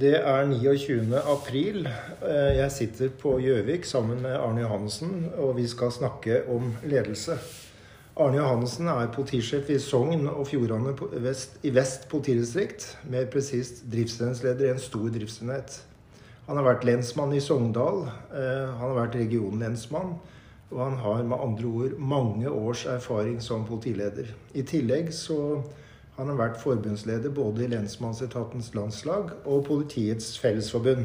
Det er 29. april. Eh, Jeg sitter på Gjøvik sammen med Arne Johannessen, og vi skal snakke om ledelse. Arne Johannessen er politisjef i Sogn og Fjordane i Vest politidistrikt. Mer presist driftsenhetsleder i en stor driftsenhet. Han har vært lensmann i Sogndal. eh, Han har vært regionlensmann. Og han har med andre ord mange års erfaring som politileder. I tillegg så har vært forbundsleder både i Lensmannsetatens landslag og Politiets Fellesforbund.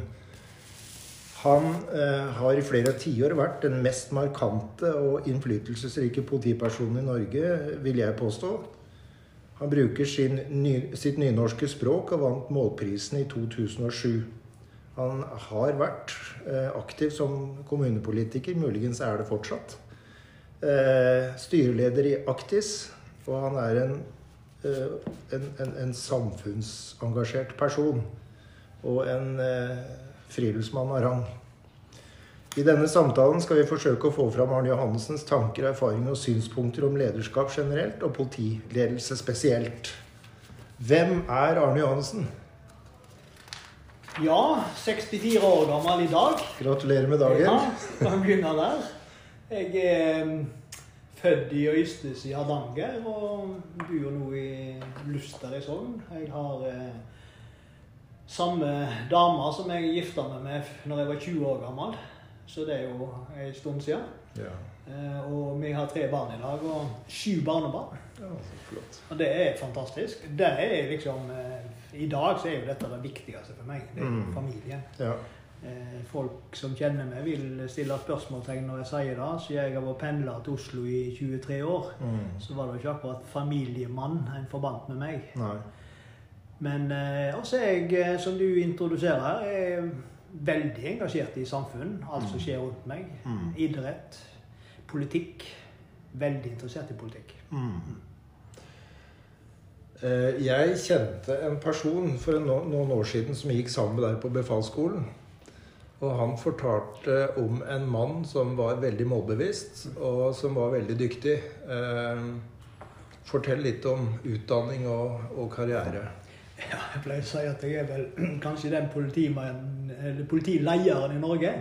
Han eh, har i flere tiår vært den mest markante og innflytelsesrike politipersonen i Norge, vil jeg påstå. Han bruker sin, ny, sitt nynorske språk og vant målprisen i 2007. Han har vært eh, aktiv som kommunepolitiker, muligens er det fortsatt. Eh, styreleder i Aktis, og han er en, en, en, en samfunnsengasjert person. Og en eh, friluftsmann av rang. I denne samtalen skal vi forsøke å få fram Arne Johannessens tanker, erfaringer og synspunkter om lederskap generelt, og politiledelse spesielt. Hvem er Arne Johannessen? Ja, 64 år gammel i dag. Gratulerer med dagen. Ja, kan begynne der. Jeg er mm, født i Øystes i Hardanger og bor nå i Luster i Sogn. Jeg har eh, samme dame som jeg gifta meg med når jeg var 20 år gammel. Så det er jo en stund siden. Ja. Eh, og vi har tre barn i dag, og sju barnebarn. ja. Og det er fantastisk. Det er liksom eh, I dag så er jo dette det viktigste for meg. Det er Mm. familien. Ja. Eh, Folk som kjenner meg, vil stille spørsmålstegn når jeg sier det. Så jeg har vært pendler til Oslo i 23 år. Mm. Så var det jo ikke akkurat familiemann en forbandt med meg. Nei. Men eh, også jeg, eh, som du introduserer er veldig engasjert i samfunn. Alt som skjer rundt meg. Mm. Idrett, politikk. Veldig interessert i politikk. Mm. Eh, Jeg kjente en person for noen år siden som gikk sammen med deg på befalsskolen. Og han fortalte om en mann som var veldig målbevisst, og som var veldig dyktig. Eh, Fortell litt om utdanning og, og karriere. Ja, jeg pleier å si at jeg er vel kanskje den politileieren i Norge.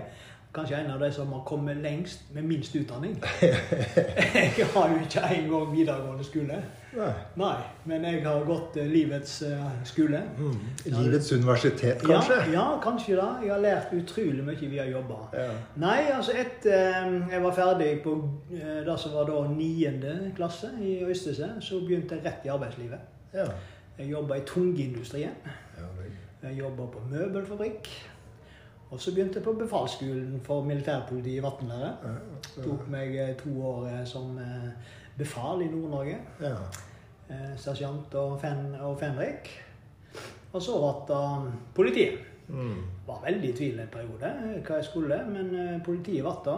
Kanskje en av de som har kommet lengst med minst utdanning. Jeg har jo ikke engang videregående skole. Nei. Nei, men jeg har gått eh, livets eh, skole. Mm. Livets universitet, kanskje? Ja, ja, kanskje det. Jeg har lært utrolig mye via jobber. Ja. Nei, altså etter eh, jeg var ferdig på det som var da niende klasse i Øystese, så begynte jeg rett i arbeidslivet. Ja. Jeg jobba i tungindustrien. ja. Jeg jobba på møbelfabrikk. Og så begynte jeg på befalsskolen for militærpolitiet i Vatnlære. Tok meg to år som befal i Nord-Norge. ja. Eh, Sersjant og, fen, og fenrik. Og så ble det politiet. Mm. Var veldig i tvil en periode eh, hva jeg skulle, men eh, politiet ble da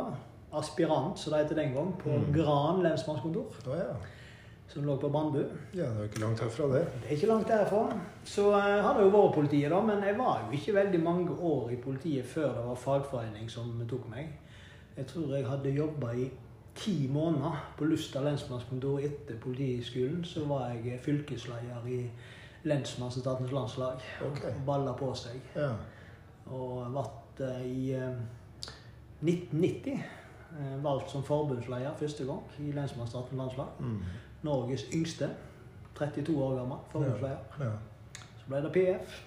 Aspirant, som det het den gang, på Mm. Gran lensmannskontor, Oh, ja. som lå på Brandbu. Ja, det er ikke langt herfra, det. Det er ikke langt derfra. Så eh, har det jo vært politiet, da, men jeg var jo ikke veldig mange år i politiet før det var fagforening som tok meg. Jeg tror jeg hadde jobba i ti måneder på Lusta lensmannskontor etter politiskolen. Så var jeg fylkesleder i Lensmannsetatens landslag. og Balla på seg. Ja. Og ble eh, i eh, 1990 eh, valgt som forbundsleder første gang i Lensmannsstatens landslag. Mm. Norges yngste. 32 år gammel forbundsleder. ja. Så ble det PF.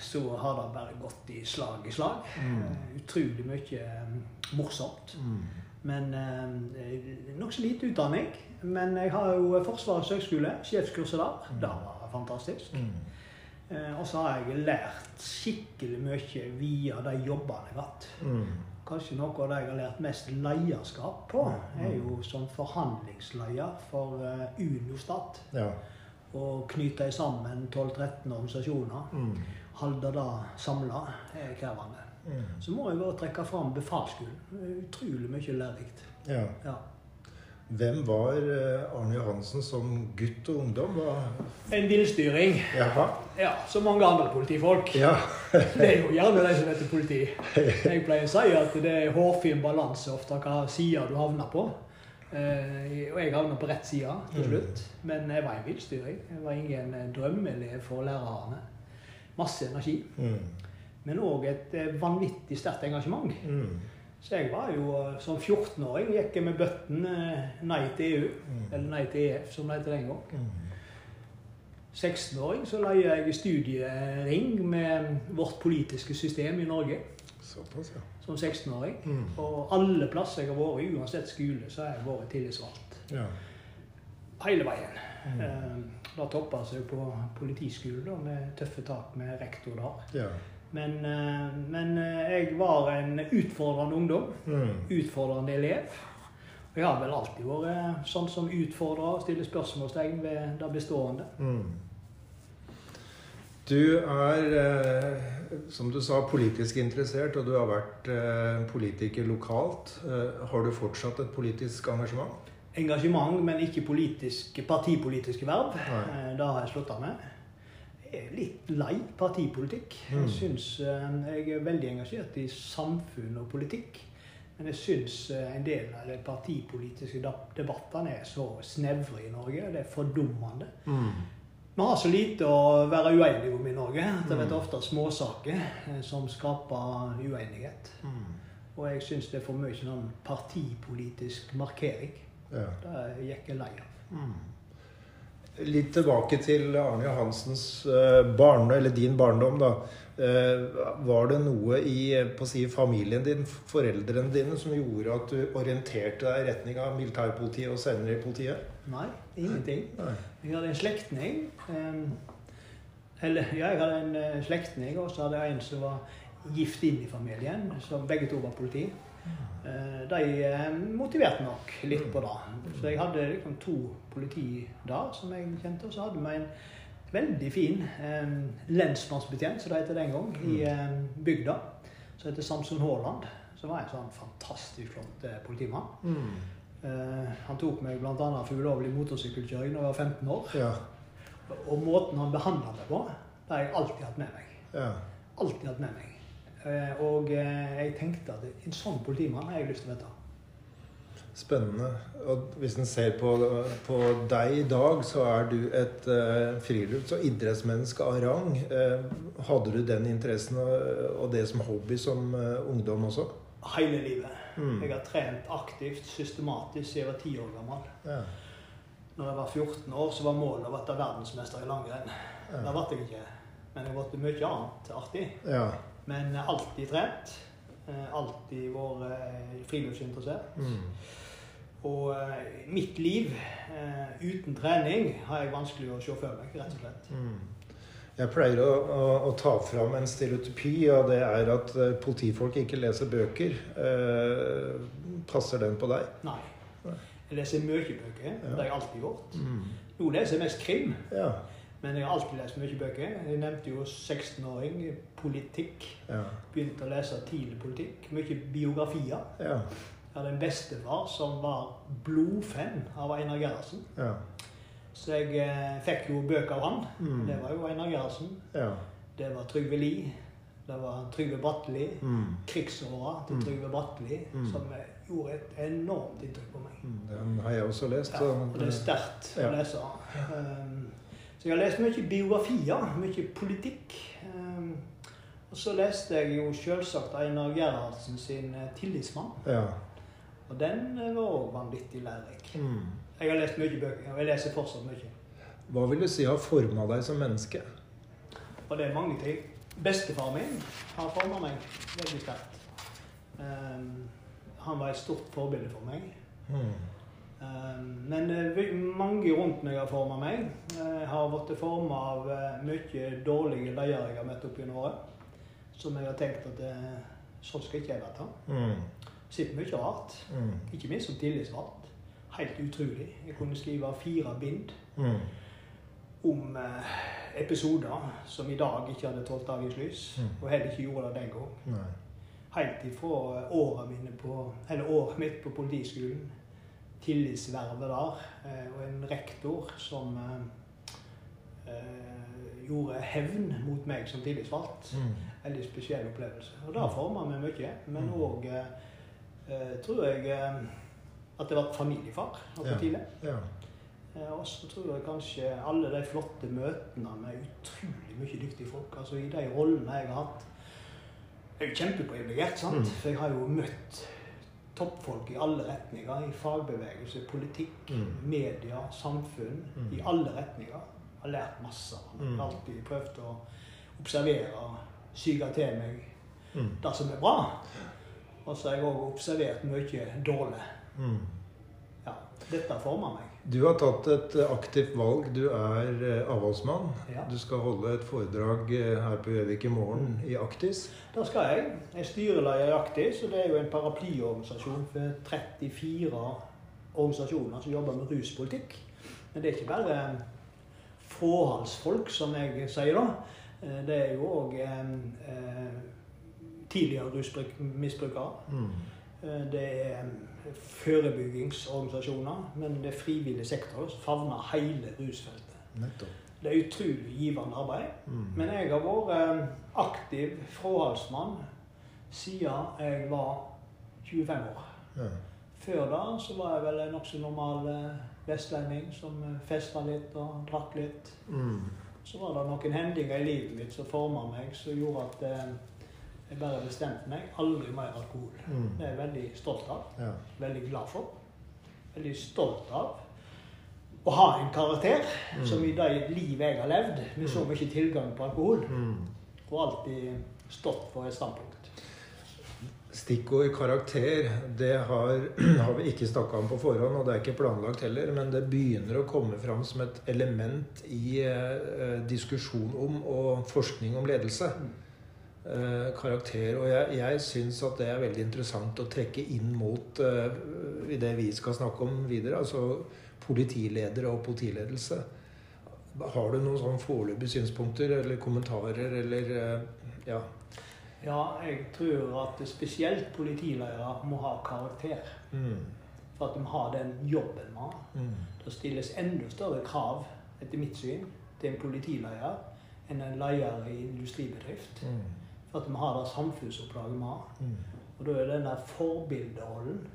Så har det bare gått i slag i slag. Mm. Eh, Utrolig mye eh, morsomt. Mm. Men eh, nokså lite utdanning. Men jeg har jo Forsvarets høgskole, sjefskurset der. Mm. Det var fantastisk. Mm. Eh, og så har jeg lært skikkelig mye via de jobbene jeg har hatt. Mm. Kanskje noe av det jeg har lært mest lederskap på, Mm. er jo som forhandlingsleder for eh, Unostat. Ja. Og knyte sammen 12-13 organisasjoner, Mm. holde det samla, er krevende. Mm. Så må jeg bare trekke fram befalsskolen. Utrolig mye lærerikt. Ja. Ja. Hvem var eh, Arne Johansen som gutt og ungdom? Hva? En villstyring. Ja, som mange andre politifolk. Ja. Det er jo gjerne de som heter politi. Jeg pleier å si at det er hårfin balanse ofte hva side du havner på. Eh, og jeg havna på rett side til slutt. Men jeg var en villstyring. Jeg var ingen drømmeelev for lærerne. masse energi. Mm. Men òg et eh, vanvittig sterkt engasjement. Mm. Så jeg var jo eh, som 14-åring gikk jeg med bøtten eh, nei til EU, Mm. eller nei til EF, som det heter den gang. Mm. 16-åring så leide jeg studiering med vårt politiske system i Norge Såpass, ja. som 16-åring. Mm. Og alle plasser jeg har vært i, uansett skole, så har jeg vært tillitsvalgt. ja. Hele veien. Mm. Da toppa seg på politiskolen med tøffe tak med rektor der. ja. Men, eh, men eh, jeg var en utfordrende ungdom. Mm. Utfordrende elev. Og jeg har vel alltid vært eh, sånn som utfordrer og stiller spørsmålstegn ved det bestående. Mm. Du er, som du sa, politisk interessert, og du har vært politiker lokalt. Har du fortsatt et politisk engasjement? Engasjement, men ikke politisk, partipolitiske verv. Nei. Det har jeg slutta med. Er litt lei partipolitikk. Mm. Jeg synes eh, jeg er veldig engasjert i samfunn og politikk. Men jeg syns eh, en del av de partipolitiske debattene er så snevre i Norge. Det er fordummende. Vi har så lite å være uenige om i Norge. at Det Mm. er ofte småsaker eh, som skaper uenighet. Og jeg syns det er for mye sånn partipolitisk markering. Ja. Det gikk jeg lei av. Litt tilbake til Arne Johansens barndom, eller din barndom. da. Eh, var det noe i eh, si, familien din, foreldrene dine, som gjorde at du orienterte deg i retning av militærpolitiet og senere i politiet? Nei, ingenting. Nei. Jeg hadde en slektning eh, Eller ja, jeg hadde en eh, slektning, og så hadde jeg en som var gift inn i familien, Så begge to var politi. Eh, de eh, motiverte nok litt på det. Så jeg hadde liksom to politi der som jeg kjente, og så hadde vi en veldig fin eh, lensmannsbetjent, som det het den gang, i eh, bygda, som heter Samson Haaland. Som var en sånn fantastisk flott eh, politimann. Eh, han tok meg bl.a. for ulovlig motorsykkelkjøring da jeg var 15 år. Ja. Og måten han behandla meg på, det har jeg alltid hatt med meg. ja. Alltid hatt med meg. Eh, og eh, jeg tenkte at en sånn politimann har jeg lyst til å møte. Spennende. Og hvis en ser på, på deg i dag, så er du et uh, frilufts- og idrettsmenneske av rang. Eh, hadde du den interessen og, og det som hobby som eh, ungdom også? Hele livet. Mm. Jeg har trent aktivt, systematisk siden jeg var 10 år gammel. Ja. Når jeg var 14 år, så var målet å bli verdensmester i langrenn. Det ble jeg ikke. Men jeg ble mye annet artig. ja. Men alltid trent. Eh, Alltid vært eh, friluftsinteressert. Mm. Og eh, mitt liv uten trening har jeg vanskelig å se for meg, rett og slett. Mm. Jeg pleier å, å, å ta fram en stereotypi, og det er at politifolk ikke leser bøker. Eh, passer den på deg? Nei. Jeg leser mye bøker. Ja. Det har jeg alltid gjort. Mm. Nå leser jeg mest krim, Ja. Men jeg har alltid lest mye bøker. Jeg nevnte jo 16-åring, politikk. Ja. Begynte å lese tidlig politikk. Mye biografier. Ja. Jeg hadde en bestefar som var blodfan av Einar Gerhardsen. Ja. Så jeg eh, fikk jo bøker av han. Mm. Det var jo Einar Gerhardsen. Ja. Det var Trygve Lie. Det var Trygve Bratteli. Mm. krigsåra til Mm. Trygve Bratteli, Mm. som eh, gjorde et enormt inntrykk på meg. Mm. Den har jeg også lest. Ja, og det er sterkt å lese. Um, så jeg har lest mye biografier, mye politikk. Um, og så leste jeg jo selvsagt Einar Gerhardsen sin eh, 'Tillitsmann'. ja. Og den eh, var òg vanvittig lærerik. Mm. Jeg har lest mye bøker, og jeg leser fortsatt mye. Hva vil du si har forma deg som menneske? Og det er mange ting. Bestefaren min har forma meg veldig sterkt. Um, han var et stort forbilde for meg. Mm. Um, men eh, mange rundt meg har forma meg. Jeg har blitt forma av eh, mye dårlige ledere jeg har møtt opp gjennom året. Som jeg har tenkt at eh, sånn skal ikke jeg være. Mm. Sitter mye rart. Mm. Ikke minst som tillitsvalgt. Helt utrolig. Jeg kunne skrive fire bind Mm. om eh, episoder som i dag ikke hadde tålt dagens lys. Mm. Og heller ikke gjorde det den gang. Helt ifra året, mine på, eller året mitt på politiskolen. Tillitsvervet der. eh, Og en rektor som eh, eh, gjorde hevn mot meg som tillitsvalgt. Mm. Veldig spesiell opplevelse. Og det forma meg mye. Men Mm. òg eh, eh, tror jeg at det var familiefar noe Ja. tidlig. Ja. Og så tror jeg kanskje alle de flotte møtene med utrolig mye dyktige folk. Altså i de rollene jeg har hatt. Jeg er jo kjempeprivilegert, sant? Mm. For jeg har jo møtt toppfolk i alle retninger. I fagbevegelse, politikk, Mm. media, samfunn. Mm. I alle retninger. Har lært masse. Jeg Mm. har alltid prøvd å observere, syke til meg Mm. det som er bra. Og så har jeg òg observert mye dårlig. Mm. Ja, dette former meg. Du har tatt et eh, aktivt valg. Du er eh, avholdsmann. Ja. Du skal holde et foredrag eh, her på Gjøvik i morgen i Aktis. Det skal jeg. Jeg er styreleder i Aktis, og det er jo en paraplyorganisasjon for 34 organisasjoner som jobber med ruspolitikk. Men det er ikke bare fråhalsfolk, som jeg sier da. Eh, Det er jo òg tidligere rusmisbrukere. Mm. Eh, Det er forebyggingsorganisasjoner, men det er frivillig sektor som favner hele rusfeltet. Nettopp. Det er utrolig givende arbeid. Mm. Men jeg har vært eh, aktiv fraholdsmann siden jeg var 25 år. Ja. Før da så var jeg vel en nokså normal eh, vestlending som festa litt og drakk litt. Mm. Så var det noen hendinger i livet mitt som forma meg, som gjorde at eh, jeg bare bestemte meg aldri mer alkohol. Mm. Det er jeg veldig stolt av. Ja. Veldig glad for. Veldig stolt av å ha en karakter Mm. som i det livet jeg har levd, med så mye tilgang på alkohol, Mm. og alltid stått for et standpunkt. Stikkord karakter, det har, har vi ikke snakka om på forhånd, og det er ikke planlagt heller, men det begynner å komme fram som et element i eh, diskusjon om og forskning om ledelse. Eh, karakter. Og jeg, jeg syns at det er veldig interessant å trekke inn mot eh, i det vi skal snakke om videre, altså politiledere og politiledelse. Har du noen sånn foreløpige synspunkter eller kommentarer eller eh, ja. Ja, jeg tror at spesielt politiledere må ha karakter. Mm. For at de har den jobben de har. Mm. Det stilles enda større krav, etter mitt syn, til en politileder enn en leder i industribedrift. Mm. At vi har det samfunnsoppdraget vi har. Mm. Og da er den der forbilderollen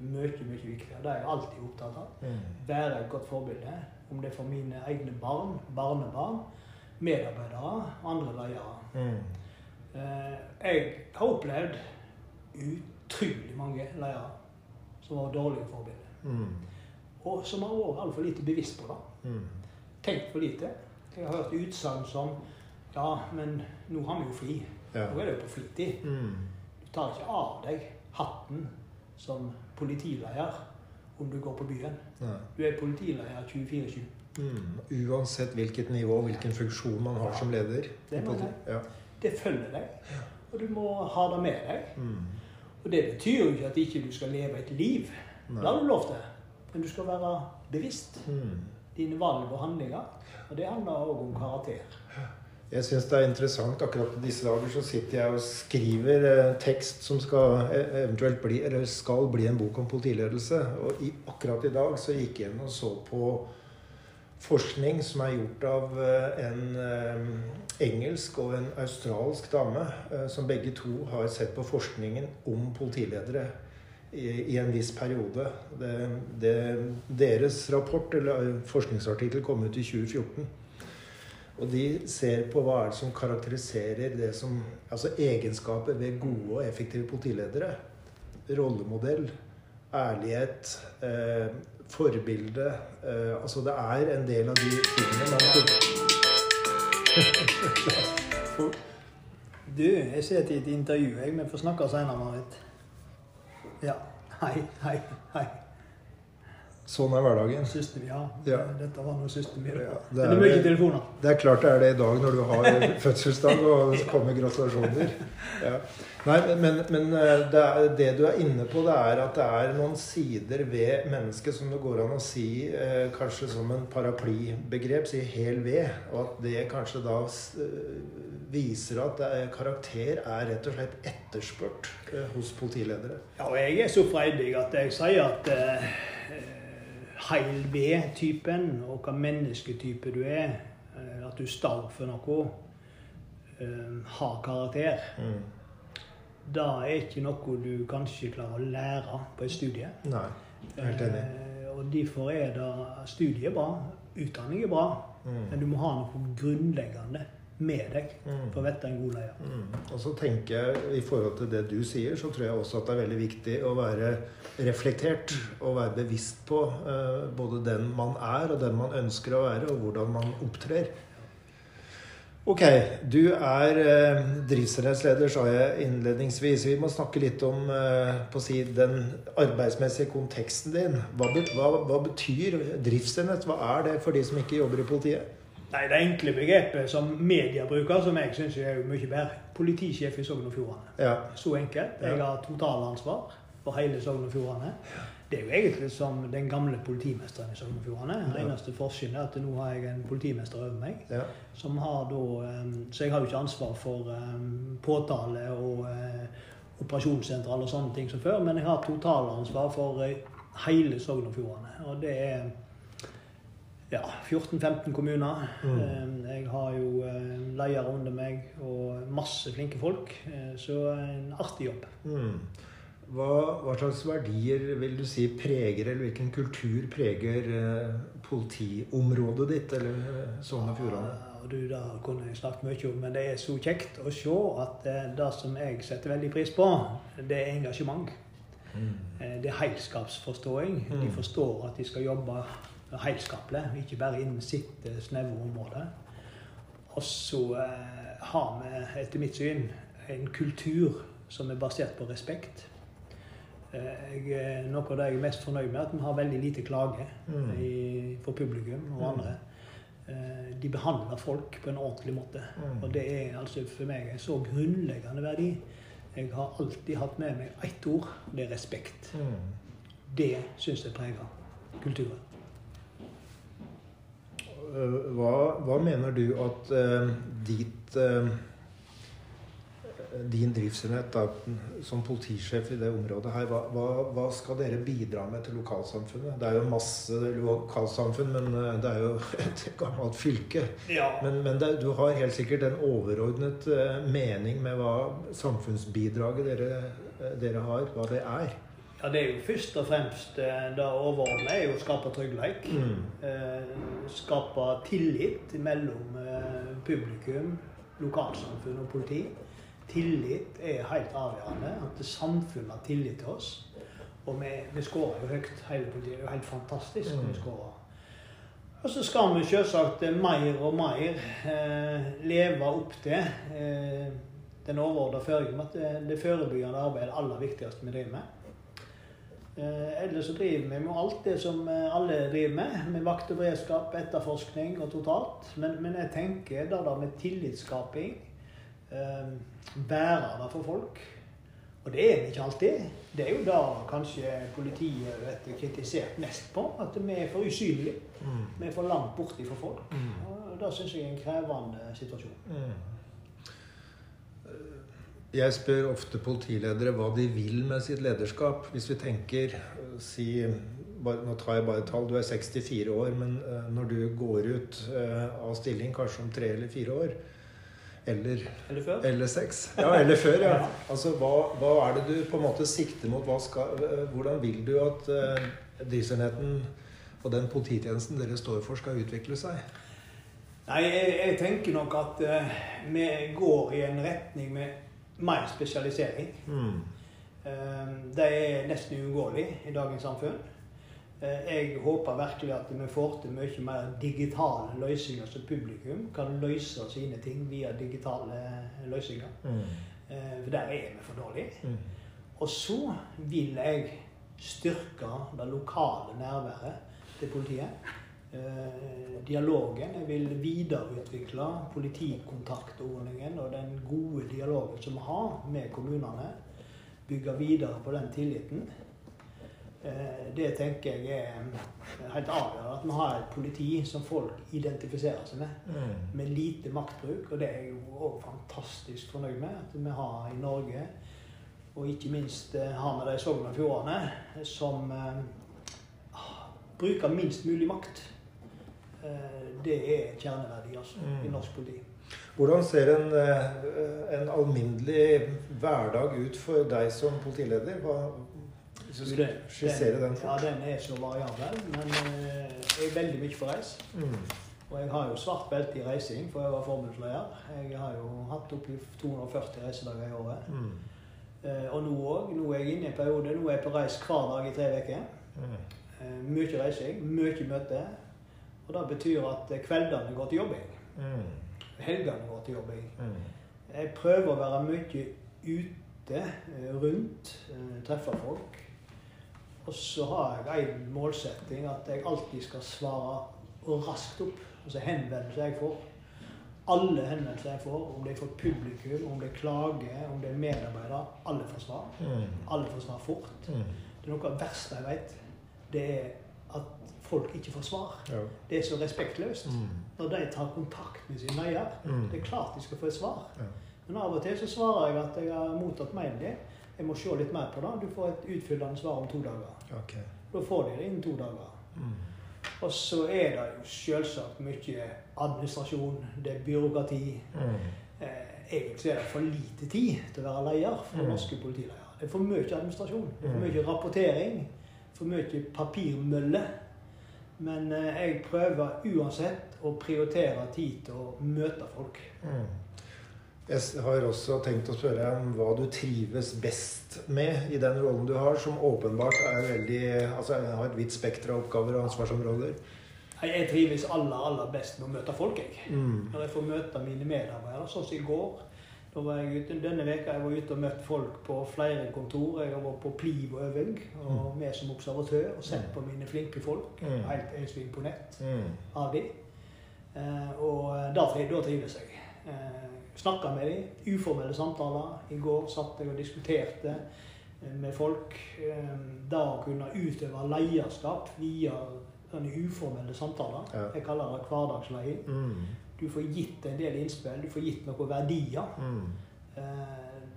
mye, mye viktigere. Det er jeg alltid opptatt av. Mm. Være et godt forbilde. Om det er for mine egne barn, barnebarn, medarbeidere, andre ledere. Mm. Eh, Jeg har opplevd utrolig mange ledere som var dårlige forbilder. Mm. Og som har vært altfor lite bevisst på det. Mm. Tenkt for lite. Jeg har hørt utsagn som Ja, men nå har vi jo fri. Ja. Nå er det jo på fritid. Mm. Du tar ikke av deg hatten som politileder om du går på byen. Nei. Du er politileder 24-7. Mm. Uansett hvilket nivå, hvilken funksjon man har som leder. Det. Ja. Det følger deg, og du må ha det med deg. Mm. Og det betyr jo ikke at ikke du skal leve et liv. Nei. Det har du lov til. Men du skal være bevisst. Mm. Dine valg og handlinger. Og det handler òg om karakter. Jeg syns det er interessant. Akkurat i disse dager så sitter jeg og skriver eh, tekst som skal eh, eventuelt bli, eller skal bli en bok om politiledelse. Og i, akkurat i dag så gikk jeg inn og så på forskning som er gjort av eh, en engelsk og en australsk dame, som begge to har sett på forskningen om politiledere i, en viss periode. Det, det, deres rapport, eller forskningsartikkel, kom ut i 2014. Og de ser på hva er det som karakteriserer det som Altså egenskaper ved gode og effektive politiledere. Rollemodell, ærlighet, eh, forbilde eh, Altså det er en del av de tingene Du, jeg ser til et intervju. Jeg, Vi får snakke senere, Marit. Ja. Hei, hei, hei. Sånn er hverdagen. Siste ja. Ja. Dette var noe siste vi Ja, det Det er er mye det. telefoner. Det er klart det er det i dag når du har fødselsdag og det kommer gratulasjoner. Ja. Nei, men, men eh, det, er, det du er inne på, det er at det er noen sider ved mennesket som det går an å si eh, kanskje som en paraplybegrep, si hel ved. Og at det kanskje da eh, viser at er, karakter er rett og slett etterspurt eh, hos politiledere. Ja, og jeg er så freidig at jeg sier at eh, heil ved-typen, og hva mennesketype du er, eh, at du står for noe, eh, har karakter, Mm. det er ikke noe du kanskje klarer å lære på et studie. Nei, helt enig. Eh, og derfor er det studiet bra, utdanning er bra, Mm. men du må ha noe grunnleggende med deg Mm. for å vite en god leder. Mm. Og så tenker jeg, I forhold til det du sier, så tror jeg også at det er veldig viktig å være reflektert og være bevisst på uh, både den man er, og den man ønsker å være, og hvordan man opptrer. Ok, du er eh, drivstedsleder, sa jeg innledningsvis. Vi må snakke litt om eh, på å si, den arbeidsmessige konteksten din. Hva, hva, hva betyr driftsenhet? Hva er det for de som ikke jobber i politiet? Nei, Det enkle begrepet som media bruker, som jeg syns er mye bedre. Politisjef i Sogn og Fjordane. Ja. Så enkelt. Jeg har totalansvar for hele Sogn og Fjordane. Det er jo egentlig som den gamle politimesteren i Sogn og Fjordane. Den eneste forskjellen er at nå har jeg en politimester over meg. ja. Som har da, um, så jeg har jo ikke ansvar for um, påtale og uh, operasjonssentral og sånne ting som før, men jeg har totalansvar for uh, hele Sogn og Fjordane. Og det er ja, 14-15 kommuner. Mm. Um, Jeg har jo uh, ledere under meg og masse flinke folk, uh, så en artig jobb. Mm. Hva, hva slags verdier vil du si preger, eller hvilken kultur preger eh, politiområdet ditt, eller sånne Sogn og Fjordane? Ja, du, Det kunne jeg snakket mye om, men det er så kjekt å se at eh, det som jeg setter veldig pris på, det er engasjement. Mm. Eh, Det er heilskapsforståing. De Mm. forstår at de skal jobbe heilskapelig, ikke bare innen sitt eh, snevre område. Og så eh, har vi, etter mitt syn, en kultur som er basert på respekt. Eh, Jeg, noe av det jeg er mest fornøyd med, er at vi har veldig lite klage Mm. i, for publikum og Mm. andre. De behandler folk på en ordentlig måte. Mm. Og det er altså for meg en så grunnleggende verdi. Jeg har alltid hatt med meg ett ord, det er respekt. Mm. Det syns jeg preger kulturen. Eh, Hva, hva mener du at eh, ditt eh, din driftsenhet da, som politisjef i det området her, hva, hva, hva skal dere bidra med til lokalsamfunnet? Det er jo masse lokalsamfunn, men det er jo et gammelt fylke. Ja. Men, men det, du har helt sikkert en overordnet mening med hva samfunnsbidraget dere, dere har, hva det er. Ja, det er jo først og fremst eh, det overordnede er jo å skape trygghet. Mm. Eh, Skape tillit mellom eh, publikum, lokalsamfunn og politi. Tillit er helt avgjørende. At samfunnet har tillit til oss. Og vi, vi skårer jo høyt. Hele politiet det er jo helt fantastisk. Mm. vi skårer. Og så skal vi selvsagt eh, mer og mer eh, leve opp til eh, den overordnede føringen om at det, det forebyggende arbeidet er det aller viktigste vi driver med. Eh, ellers så driver vi med alt det som eh, alle driver med. Med vakt og beredskap, etterforskning og totalt. Men, men jeg tenker det da med tillitsskaping eh, det der for folk. Og det er vi ikke alltid. Det er jo da kanskje politiet er kritisert mest på. At vi er for usynlige. Mm. Vi er for langt borte fra folk. Mm. Og det syns jeg er en krevende situasjon. Mm. Jeg spør ofte politiledere hva de vil med sitt lederskap. Hvis vi tenker eh, si, Nå tar jeg bare et tall. Du er 64 år, men eh, når du går ut eh, av stilling kanskje om tre eller fire år eller, Eller før? eller seks Ja, eller før, ja. Altså, hva, hva er det du på en måte sikter mot? Skal, hvordan vil du at uh, driftsenheten og den polititjenesten dere står for, skal utvikle seg? Nei, jeg, jeg tenker nok at uh, vi går i en retning med mer spesialisering. Mm. Eh, det er nesten uunngåelig i dagens samfunn. Eh, jeg håper virkelig at vi får til mye mer digitale løsninger, så publikum kan løse sine ting via digitale løsninger. Mm. Eh, for der er vi for dårlige. Mm. Og så vil jeg styrke det lokale nærværet til politiet. Eh, dialogen. Jeg vil videreutvikle politikontaktordningen og den gode dialogen som vi har med kommunene. Bygge videre på den tilliten. Eh, det tenker jeg er helt avgjørende. At vi har et politi som folk identifiserer seg med. Mm. Med lite maktbruk. Og det er jeg òg fantastisk fornøyd med at vi har i Norge. Og ikke minst eh, har vi det i Sogn og Fjordane, som bruker minst mulig makt. Eh, det er kjerneverdi altså, Mm. i norsk politi. Hvordan ser en, eh, en alminnelig hverdag ut for deg som politileder? Hva, Hvis Du, skal skissere den fort. Ja, den er så variabel, men eh, jeg er veldig mye på reis. Mm. Og jeg har jo svart belte i reising, for jeg var forbundsleder. Jeg har jo hatt oppi 240 reisedager i året. Mm. Og nå òg. Nå er jeg inne i en periode. Nå er jeg på reis hver dag i tre uker. Mm. Mye reising, mye møte. Og det betyr at eh, kveldene går til jobbing. Mm. Helgene går til jobbing. Mm. Jeg prøver å være mye ute, eh, rundt, eh, treffe folk. Og så har jeg en målsetting at jeg alltid skal svare raskt opp. Altså henvendelser jeg får. Alle henvendelser jeg får, om det er fra publikum, om det er klage, om det er medarbeidere, alle får svar. Mm. Alle får svar fort. Mm. Det er noe av det verste jeg vet. Det er at folk ikke får svar. Ja. Det er så respektløst. Mm. Når de tar kontakt med sin eier, Mm. det er klart de skal få et svar. Ja. Men av og til så svarer jeg at jeg har mottatt mailen din. Jeg må se litt mer på det. Du får et utfyllende svar om to dager. Okay. Da får de det innen to dager. Mm. Og så er det jo selvsagt mye administrasjon, det er byråkrati. Mm. Eh, egentlig er det for lite tid til å være leder for Mm. norske politiledere. Det er for mye administrasjon, det er for Mm. mye rapportering, for mye papirmølle. Men eh, jeg prøver uansett å prioritere tid til å møte folk. Mm. Jeg har også tenkt å spørre om hva du trives best med i den rollen du har, som åpenbart er veldig Altså har et vidt spekter av oppgaver og ansvarsområder. Jeg jeg trives aller, aller best med å møte folk, jeg. Mm. Når jeg får møte mine medarbeidere, sånn som i går. Da var jeg ute, denne veka jeg var ute og møtt folk på flere kontor. Jeg har vært på Pliv-øving og med som observatør og sett på mine flinke folk. Mm. Helt så imponert Mm. av dem. Eh, og da, da trives jeg. Eh, Snakka med dem. Uformelle samtaler. I går satt jeg og diskuterte eh, med folk. Eh, da å kunne utøve lederskap via sånne uformelle samtaler. Ja. Jeg kaller det hverdagsleie. Mm. Du får gitt en del innspill, du får gitt noen verdier. Mm. Eh,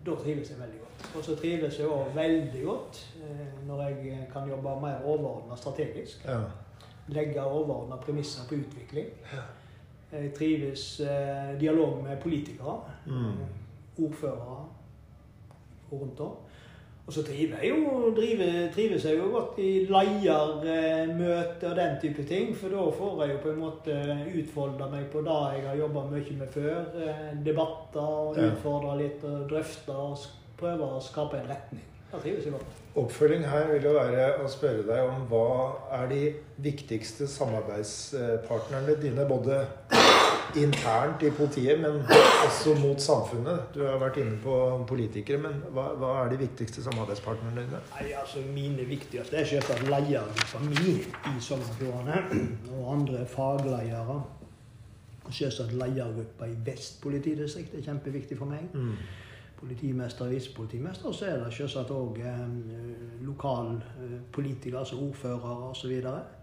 da trives jeg veldig godt. Og så trives jeg òg veldig godt eh, når jeg kan jobbe mer overordna strategisk. Ja. Legge overordna premisser på utvikling. Jeg trives eh, dialog med politikere, Mm. ordførere og rundt om. Og så trives jeg jo, driver, trives jeg jo godt i leiermøter og den type ting. For da får jeg jo på en måte utfolda meg på det jeg har jobba mye med før. eh, Debatter, og utfordre litt og drøfte og prøve å skape en retning. Da trives jeg godt. Oppfølging her vil jo være å spørre deg om hva er de viktigste samarbeidspartnerne dine, både internt i politiet, men også mot samfunnet. Du har vært inne på politikere, men hva, hva er de viktigste samarbeidspartnerne dine? Nei, altså Mine viktigste er selvsagt lederen for meg i Sogn og andre fagledere. Og selvsagt ledergruppa i Vest politidistrikt er kjempeviktig for meg. Mm. Politimester og visepolitimester. Og så er det selvsagt òg eh, lokalpolitikere, altså ordførere osv. Eh,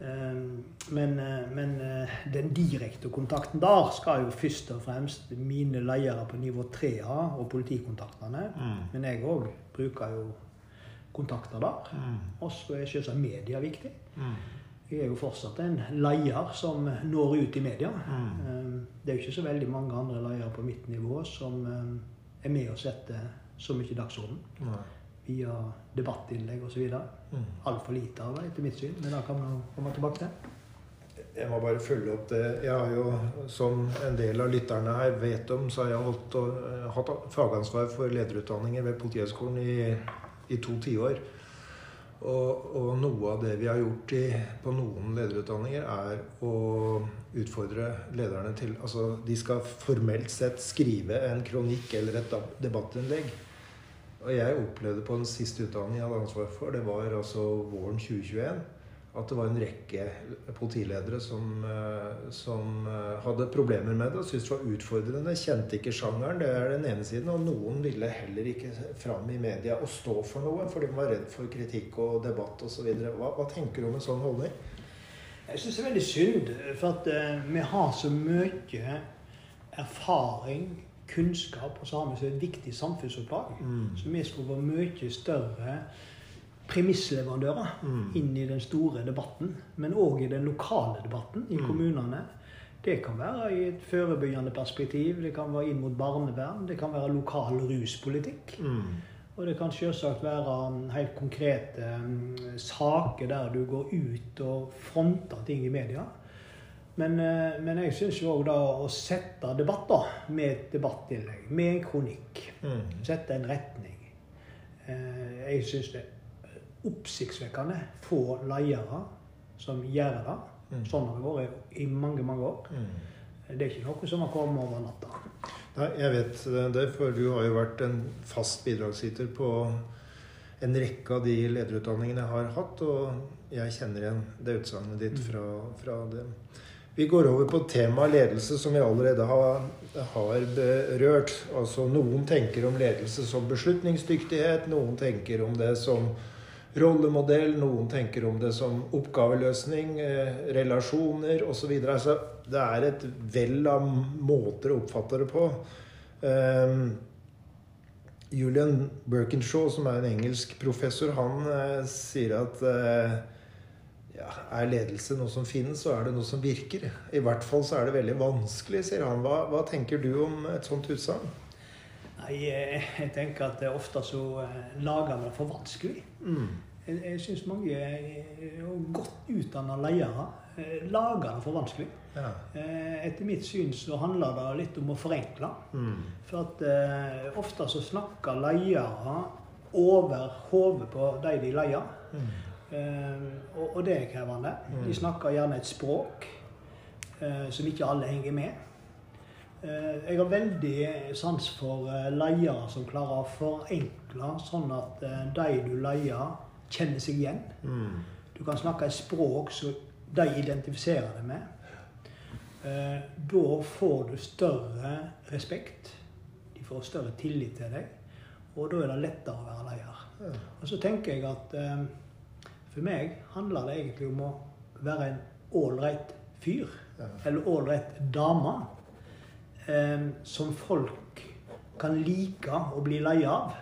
men eh, men eh, den direkte kontakten der skal jo først og fremst mine ledere på nivå 3A og politikontaktene. Mm. Men jeg òg bruker jo kontakter der. Mm. Og så er selvsagt media viktig. Mm. Jeg er jo fortsatt en leder som når ut i media. Mm. Eh, Det er jo ikke så veldig mange andre ledere på mitt nivå som eh, er med og setter så mye dagsorden Nei. Via debattinnlegg osv. Mm. Altfor lite av det, etter mitt syn. Men det kan man komme tilbake til. Jeg må bare følge opp det. Jeg har jo, som en del av lytterne her vet om, så har jeg holdt, og, hatt fagansvar for lederutdanninger ved Politihøgskolen i, i to tiår. Og, og noe av det vi har gjort i, på noen lederutdanninger, er å utfordre lederne til Altså, de skal formelt sett skrive en kronikk eller et da- debattinnlegg. Og jeg opplevde på den siste utdanningen jeg hadde ansvar for, det var altså våren 2021, at det var en rekke politiledere som, eh, som eh, hadde problemer med det og syntes det var utfordrende. Kjente ikke sjangeren, det er den ene siden. Og noen ville heller ikke fram i media og stå for noe, fordi de var redd for kritikk og debatt osv. Hva, hva tenker du om en sånn holdning? Jeg syns det er veldig synd, for at eh, vi har så mye erfaring, kunnskap, og så har vi så et viktig samfunnsoppdrag. Mm. Så vi skulle være mye større premissleverandører Mm. inn i den store debatten. Men òg i den lokale debatten i Mm. kommunene. Det kan være i et forebyggende perspektiv, det kan være inn mot barnevern, det kan være lokal ruspolitikk. Mm. Og det kan selvsagt være helt konkrete um, saker der du går ut og fronter ting i media. Men, uh, men jeg syns jo òg da å sette debatter med et debattinnlegg, med en kronikk, Mm. sette en retning uh, Jeg syns det er oppsiktsvekkende få ledere som gjør det. Mm. Sånn har det vært i mange, mange år. Mm. Det er ikke noe som har kommet over natta. Nei, jeg vet det, for du har jo vært en fast bidragsyter på en rekke av de lederutdanningene jeg har hatt, og jeg kjenner igjen det utsagnet ditt fra, fra det. Vi går over på temaet ledelse, som vi allerede har, har berørt. Altså, noen tenker om ledelse som beslutningsdyktighet, noen tenker om det som rollemodell, noen tenker om det som oppgaveløsning, eh, relasjoner osv. Altså, det er et vell av måter å oppfatte det på. Um, Julian Berkinshaw, som er en engelsk professor, han eh, sier at eh, ja, er ledelse noe som finnes, så er det noe som virker. I hvert fall så er det veldig vanskelig, sier han. Hva, hva tenker du om et sånt utsagn? Nei, jeg, tenker at det ofte så eh, lager vi det for vanskelig. Mm. Jeg, jeg syns mange eh, godt utdanna ledere eh, lager det for vanskelig. Ja. Etter mitt syn så handler det litt om å forenkle. Mm. For at eh, ofte så snakker ledere over hodet på de de leier. Mm. Eh, og, og det er krevende. Mm. De snakker gjerne et språk eh, som ikke alle henger med. Eh, jeg har veldig sans for leiere som klarer å forenkle, sånn at de du leier, kjenner seg igjen. Mm. Du kan snakke et språk som de identifiserer deg med. Da får du større respekt. De får større tillit til deg. Og da er det lettere å være leier. Og så tenker jeg at for meg handler det egentlig om å være en ålreit fyr. Ja. Eller ålreit dame. Eh, som folk kan like å bli lei av.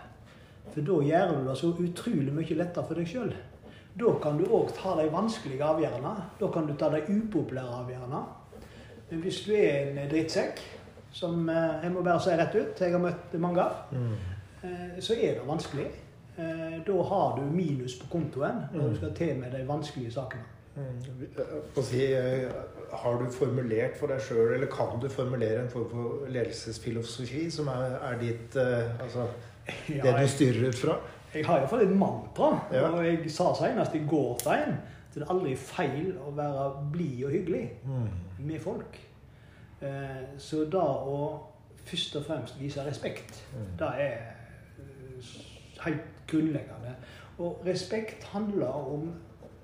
For da gjør du det så utrolig mye lettere for deg sjøl. Da kan du òg ta de vanskelige avgjørelsene. Da kan du ta de upopulære avgjørelsene. Men hvis du er en drittsekk, som eh, jeg må bare si rett ut, jeg har møtt mange av, Mm. eh, så er det vanskelig. Eh, Da har du minus på kontoen når Mm. du skal til med de vanskelige sakene. Mm. Si, eh, har du formulert for deg sjøl, eller kan du formulere en form for ledelsesfilosofi som er, er ditt eh, Altså Ja, det du styrer ut fra? jeg har iallfall et mantra. Ja. Og jeg sa senest i går til en at det er aldri feil å være blid og hyggelig Mm. med folk. Eh, Så da å først og fremst vise respekt, Mm. det er eh, helt grunnleggende. Og respekt handler om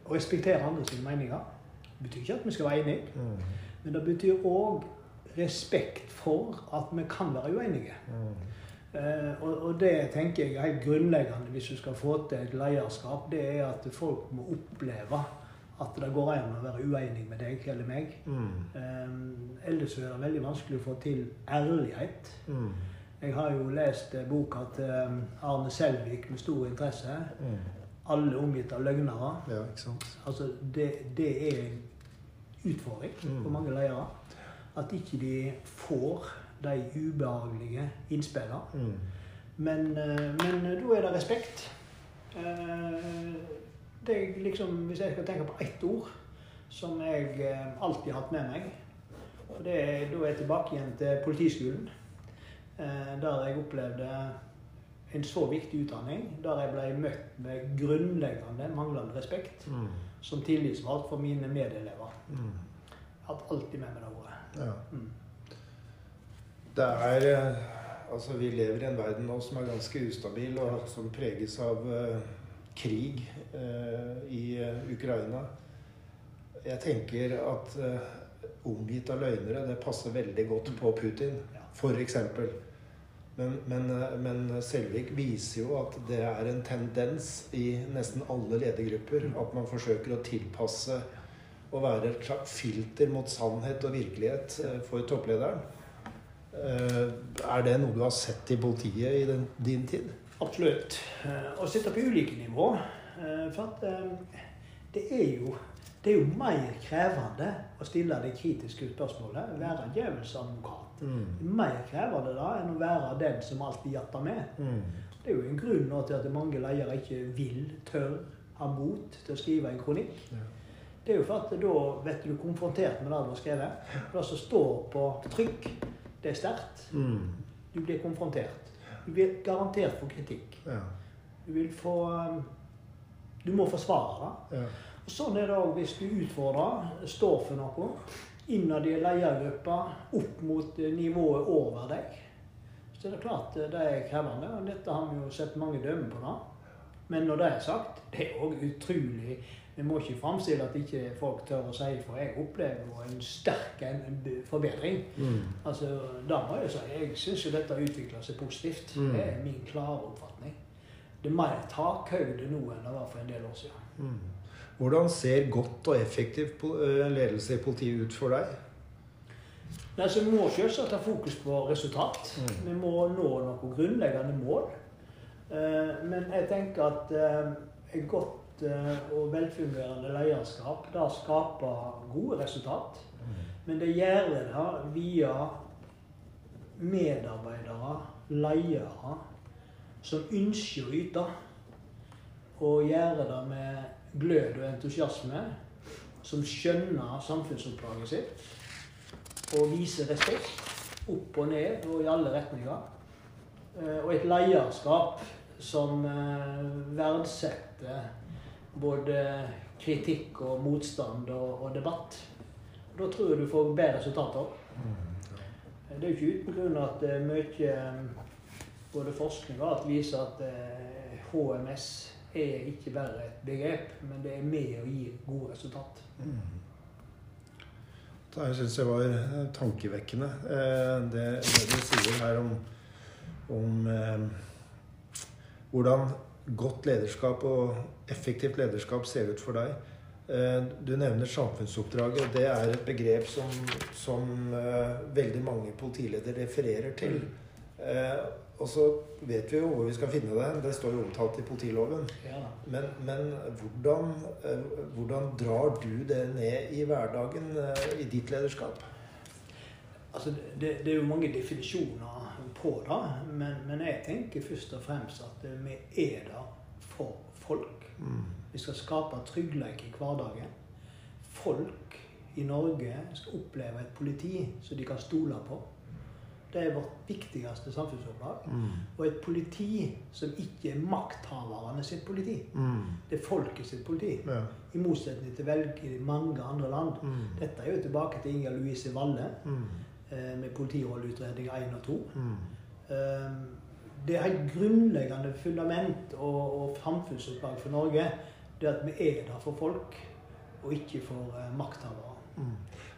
å respektere andre sine meninger. Det betyr ikke at vi skal være enige, Mm. men det betyr òg respekt for at vi kan være uenige. Mm. Eh, og, og det tenker jeg er helt grunnleggende hvis du skal få til et lederskap. Det er at folk må oppleve at det går an å være uenig med deg eller meg. Mm. Eh, ellers er det veldig vanskelig å få til ærlighet. Mm. Jeg har jo lest eh, boka til eh, Arne Selvik med stor interesse. Mm. 'Alle omgitt av løgnere'. Ja, ikke sant. Altså, det, det er en utfordring Mm. for mange ledere. At ikke de får de ubehagelige innspillene. Mm. Men, eh, men da er det respekt. Det er liksom, Hvis jeg skal tenke på ett ord som jeg alltid har hatt med meg og det er, Da er jeg tilbake igjen til Politiskolen. Eh, Der jeg opplevde en så viktig utdanning. Der jeg ble møtt med grunnleggende manglende respekt Mm. som tillitsvalgt for mine medelever. Mm. Jeg har hatt alltid med meg det ordet. Ja. Mm. Det er eh, Altså, vi lever i en verden nå som er ganske ustabil, og som preges av uh, krig uh, i uh, Ukraina. Jeg tenker at omgitt av løgnere, det passer veldig godt på Putin, Ja. f.eks. Men, men, eh, men Selvik viser jo at det er en tendens i nesten alle ledergrupper at man forsøker å tilpasse og være et slags filter mot sannhet og virkelighet eh, for topplederen. Eh, Er det noe du har sett i politiet i den, din tid? Absolutt. Og sitte på ulike nivå. For at det er jo det er jo mer krevende å stille det kritiske spørsmålet. Være djevelens advokat. Mm. Det er mer krevende da enn å være den som alltid jatter med. Mm. Det er jo en grunn nå til at mange ledere ikke vil, tør, har mot til å skrive en kronikk. Ja. Det er jo for at da vet du konfrontert med det du har skrevet. Det som står på trykk, det er sterkt. Mm. Du blir konfrontert. Du blir garantert for kritikk. Ja. Du vil få um, Du må forsvare det. Ja. Og Sånn er det òg hvis du utfordrer, står for noe. Innad i ledergruppa, opp mot eh, nivået over deg. Så det er klart eh, det er krevende. og Dette har vi jo sett mange dømme på. da. Men når det er sagt, det er òg utrolig Vi må ikke framstille at ikke folk tør å si for jeg opplever jo en sterk en forbedring. Mm. Altså, da må Jeg si, jeg syns jo dette utvikler seg positivt. Mm. Det er min klare oppfatning. Det er mer takhøyde nå enn det var for en del år siden. Mm. Hvordan ser godt og effektiv eh, ledelse i politiet ut for deg? Nei, så Vi må selvsagt ha fokus på resultat. Mm. Vi må nå noen grunnleggende mål. Eh, Men jeg tenker at eh, et godt og velfungerende lederskap det skaper gode resultat. Men det gjør det via medarbeidere, ledere, som ønsker å yte. Og gjøre det med glød og entusiasme. Som skjønner samfunnsoppdraget sitt. Og viser respekt opp og ned og i alle retninger. Eh, Og et lederskap som eh, verdsetter både kritikk og motstand og, debatt. Da tror jeg du får bedre resultater. Det er jo ikke uten grunn at eh, mye både forskning og alt viser at HMS er ikke bare et begrep, men det er med å gi gode resultat. Det syns jeg var eh, tankevekkende, eh, det, det du sier her om, om eh, hvordan godt lederskap og effektivt lederskap ser ut for deg. Eh, Du nevner samfunnsoppdraget. Det er et begrep som, som eh, veldig mange politiledere refererer til. Og så vet vi jo hvor vi skal finne det. Det står jo omtalt i politiloven. Ja. Men, men hvordan, eh, hvordan drar du det ned i hverdagen eh, i ditt lederskap? Altså, det, det er jo mange definisjoner på det, men, men jeg tenker først og fremst at vi er der for folk. Vi skal skape trygghet i hverdagen. Folk i Norge skal oppleve et politi som de kan stole på. Det er vårt viktigste samfunnsoppdrag. Og et politi som ikke er makthaverne sitt politi. Det er folket sitt politi. Ja. I motsetning til veldig mange andre land. Mm. Dette er jo tilbake til Inger Louise Valle Mm. eh, med politirolleutredning 1 og 2. Mm. Eh, Det er et grunnleggende fundament og, og samfunnsoppdrag for Norge. Det at vi er der for folk, og ikke for eh, makthavere.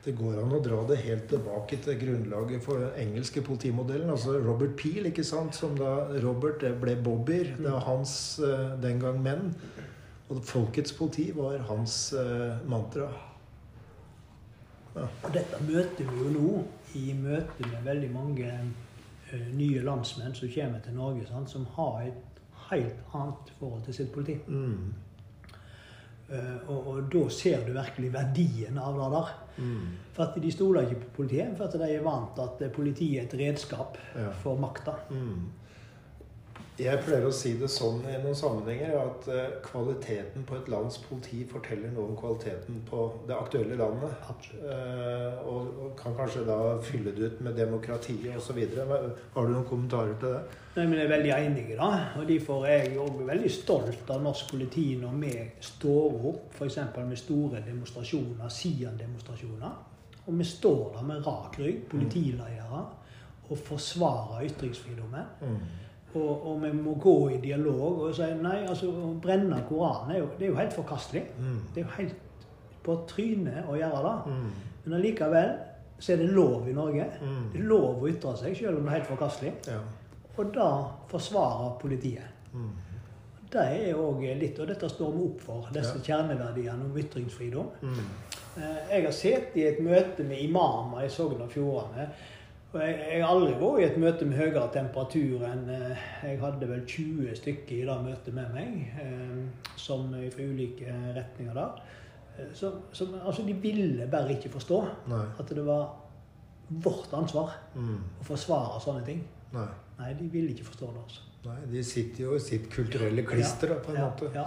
Det går an å dra det helt tilbake til grunnlaget for den engelske politimodellen. Altså Robert Peel, ikke sant? som da Robert ble Bobbyer. Det var hans eh, den gang menn. Og folkets politi var hans mantra. mantra. Og dette møter vi jo nå i møte med veldig mange eh, nye landsmenn som kommer til Norge, sant? som har et helt annet forhold til sitt politi. Mm. Eh, og, og da ser du virkelig verdien av det der. Mm. For at de stoler ikke på politiet, for at de er vant til at politiet er et redskap Ja. for makta. Mm. Jeg pleier å si det sånn i noen sammenhenger at eh, kvaliteten på et lands politi forteller noe om kvaliteten på det aktuelle landet. Eh, og, kan kanskje da fylle det ut med demokratiet osv. Har du noen kommentarer til det? Nei, men Jeg er veldig enig det. Og derfor er jeg også veldig stolt av norsk politi når vi står opp f.eks. med store demonstrasjoner, Sian-demonstrasjoner. Og vi står der med rak rygg, politiledere, og forsvarer ytringsfriheten. Mm. Og, og vi må gå i dialog og si nei, altså å brenne Koranen er jo, det er jo helt forkastelig. Mm. Det er jo helt på trynet å gjøre det. Mm. Men allikevel så er det lov i Norge. Mm. Det er lov å ytre seg, selv om det er helt forkastelig. Ja. Og da forsvarer politiet. Mm. Det er òg litt, og dette står vi opp for, disse Ja. kjerneverdiene om ytringsfridom. Mm. Eh, Jeg har sittet i et møte med imamer i Sogn og Fjordane. Og jeg, jeg har aldri vært i et møte med høyere temperatur enn eh, Jeg hadde vel 20 stykker i det møtet med meg, eh, som fra ulike retninger der. Eh, som, som, altså, de ville bare ikke forstå Nei. at det var vårt ansvar Mm. å forsvare sånne ting. Nei. Nei, de ville ikke forstå det. altså. Nei. De sitter jo i sitt kulturelle klister, da, på en ja, måte. Ja.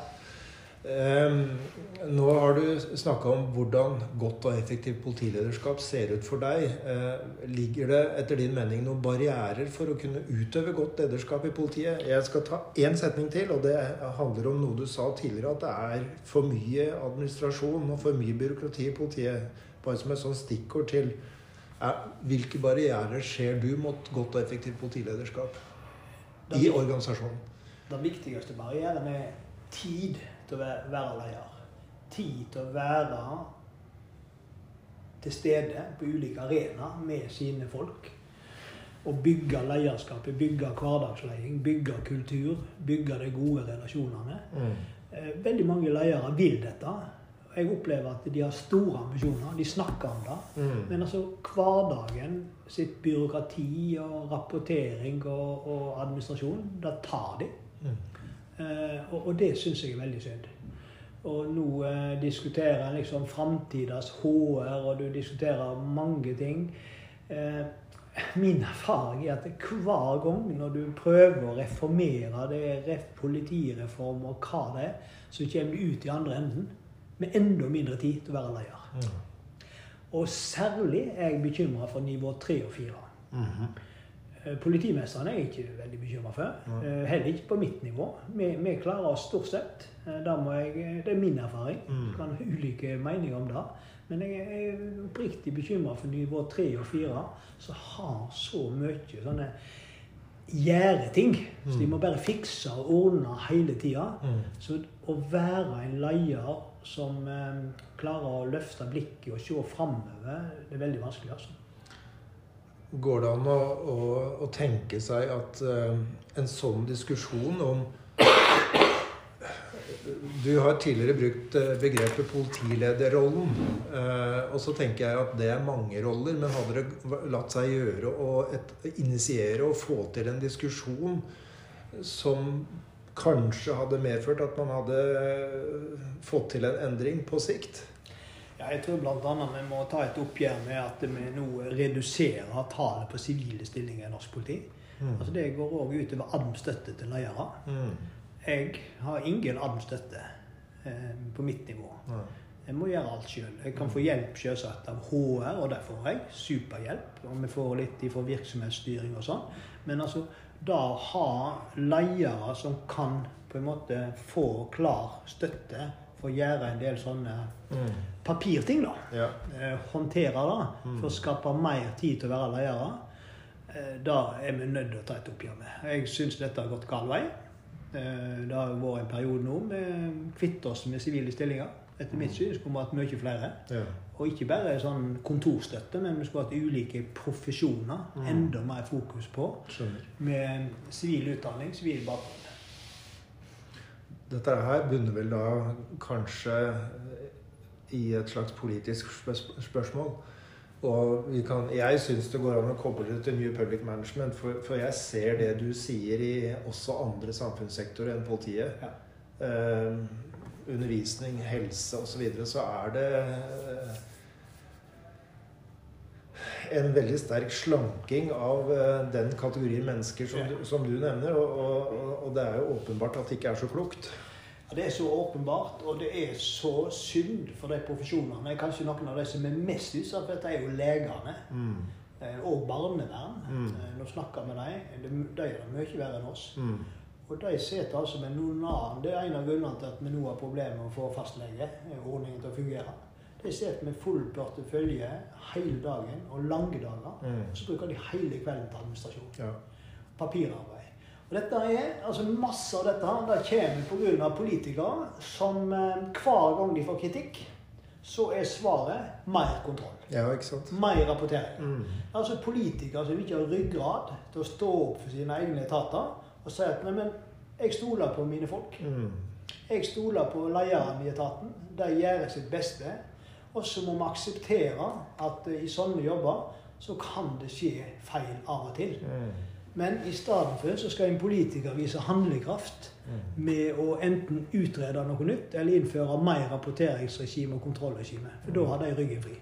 Ehm, nå har du snakka om hvordan godt og effektivt politilederskap ser ut for deg. Eh, ligger det etter din mening noen barrierer for å kunne utøve godt lederskap i politiet? Jeg skal ta én setning til, og det handler om noe du sa tidligere, at det er for mye administrasjon og for mye byråkrati i politiet. Bare som et sånt stikkord til eh, hvilke barrierer ser du mot godt og effektivt politilederskap i organisasjonen? Den viktigste barrieren er tid til å være, leder. Tid til å være til stede på ulike arenaer med sine folk. Og bygge lederskapet, bygge hverdagsleding, bygge kultur, bygge de gode relasjonene. Mm. Eh, Veldig mange ledere vil dette. Jeg opplever at de har store ambisjoner. De snakker om det. Mm. Men altså hverdagen, sitt byråkrati og rapportering og, og administrasjon, det tar de. Mm. Eh, og, det syns jeg er veldig synd. Og nå eh, diskuterer en liksom framtidas HR, og du diskuterer mange ting. Eh, min erfaring er at hver gang når du prøver å reformere det er politireform og hva det er, så kommer du ut i andre enden med enda mindre tid til å være leder. Mm. Og særlig er jeg bekymra for nivå tre og fire. Mm Eh, Politimesteren er jeg ikke veldig bekymra for. Eh, Heller ikke på mitt nivå. Vi, vi klarer oss stort sett. Eh, jeg, det er min erfaring. Mm. Kan ha ulike meninger om det. Men jeg er oppriktig bekymra for nivå tre og fire, som har så mye sånne gjæreting. Så de Mm. må bare fikse og ordne hele tida. Mm. Så å være en leder som eh, klarer å løfte blikket og se framover, det er veldig vanskelig. altså. Går det an å, å, å tenke seg at uh, en sånn diskusjon om Du har tidligere brukt eh, begrepet politilederrollen. Uh, og så tenker jeg at det er mange roller, men hadde det latt seg gjøre å initiere og få til en diskusjon som kanskje hadde medført at man hadde fått til en endring på sikt? Ja, jeg tror bl.a. vi må ta et oppgjør med at vi nå reduserer tallet på sivile stillinger i norsk politi. Mm. Altså Det går òg utover adm-støtte til ledere. Mm. Jeg har ingen adm-støtte eh, på mitt nivå. Ja. Jeg må gjøre alt sjøl. Jeg kan få hjelp selvsagt av HR, og derfor har jeg superhjelp. Og vi får litt fra virksomhetsstyring og sånn. Men altså, da ha ledere som kan på en måte få klar støtte for å gjøre en del sånne Mm. papirting, da. Ja. Eh, håndtere det Mm. for å skape mer tid til å være ledere. Det da er vi nødt til å ta et oppgjør med. Jeg syns dette har gått gal vei. Eh, det har vært en periode nå med kvitte oss med sivile stillinger. Etter mitt syn skulle vi hatt mye flere. ja. Og ikke bare sånn kontorstøtte, men vi skulle hatt ulike profesjoner. Mm. Enda mer fokus på. Skjønner. Med sivil utdanning, sivil bakgrunn. Dette her bunner vel da kanskje i et slags politisk spørsmål. Og vi kan, jeg syns det går an å koble det til New Public Management, for, for jeg ser det du sier i også andre samfunnssektorer enn politiet. Ja. Eh, undervisning, helse osv. Så, videre, så er det eh, en veldig sterk slanking av eh, den kategorien mennesker som, du- som du nevner. Og, og, og- det er jo åpenbart at det ikke er så klokt. Ja, Det er så åpenbart, og det er så synd for de profesjonene. Kanskje noen av de som er mest utsatt for dette, er jo legene. Mm. eh, Og barnevern. Mm. Eh, Nå snakker vi med dem. De gjør det mye verre enn oss. Mm. Og de sitter altså med noen annen. Det er en av grunnene til at vi nå har problemer med å få fastlegeordningen til å fungere. De sitter med full portefølje hele dagen og lange dager. Mm. Og så bruker de hele kvelden til administrasjon. Ja. Papirarbeid. Og dette er, altså Masse av dette det kommer pga. politikere som eh, hver gang de får kritikk, så er svaret mer kontroll. ja, ikke sant? Mer rapportering. Mm. Altså politikere som ikke har ryggrad til å stå opp for sine egne etater og si at nei, men jeg stoler på mine folk. Mm. Jeg stoler på lederne i etaten. De gjør sitt beste. Og så må vi akseptere at eh, i sånne jobber så kan det skje feil av og til. Mm. Men i stedet for så skal en politiker vise handlekraft Mm. med å enten utrede noe nytt eller innføre mer rapporteringsregime og kontrollregime. For da har de ryggen fri.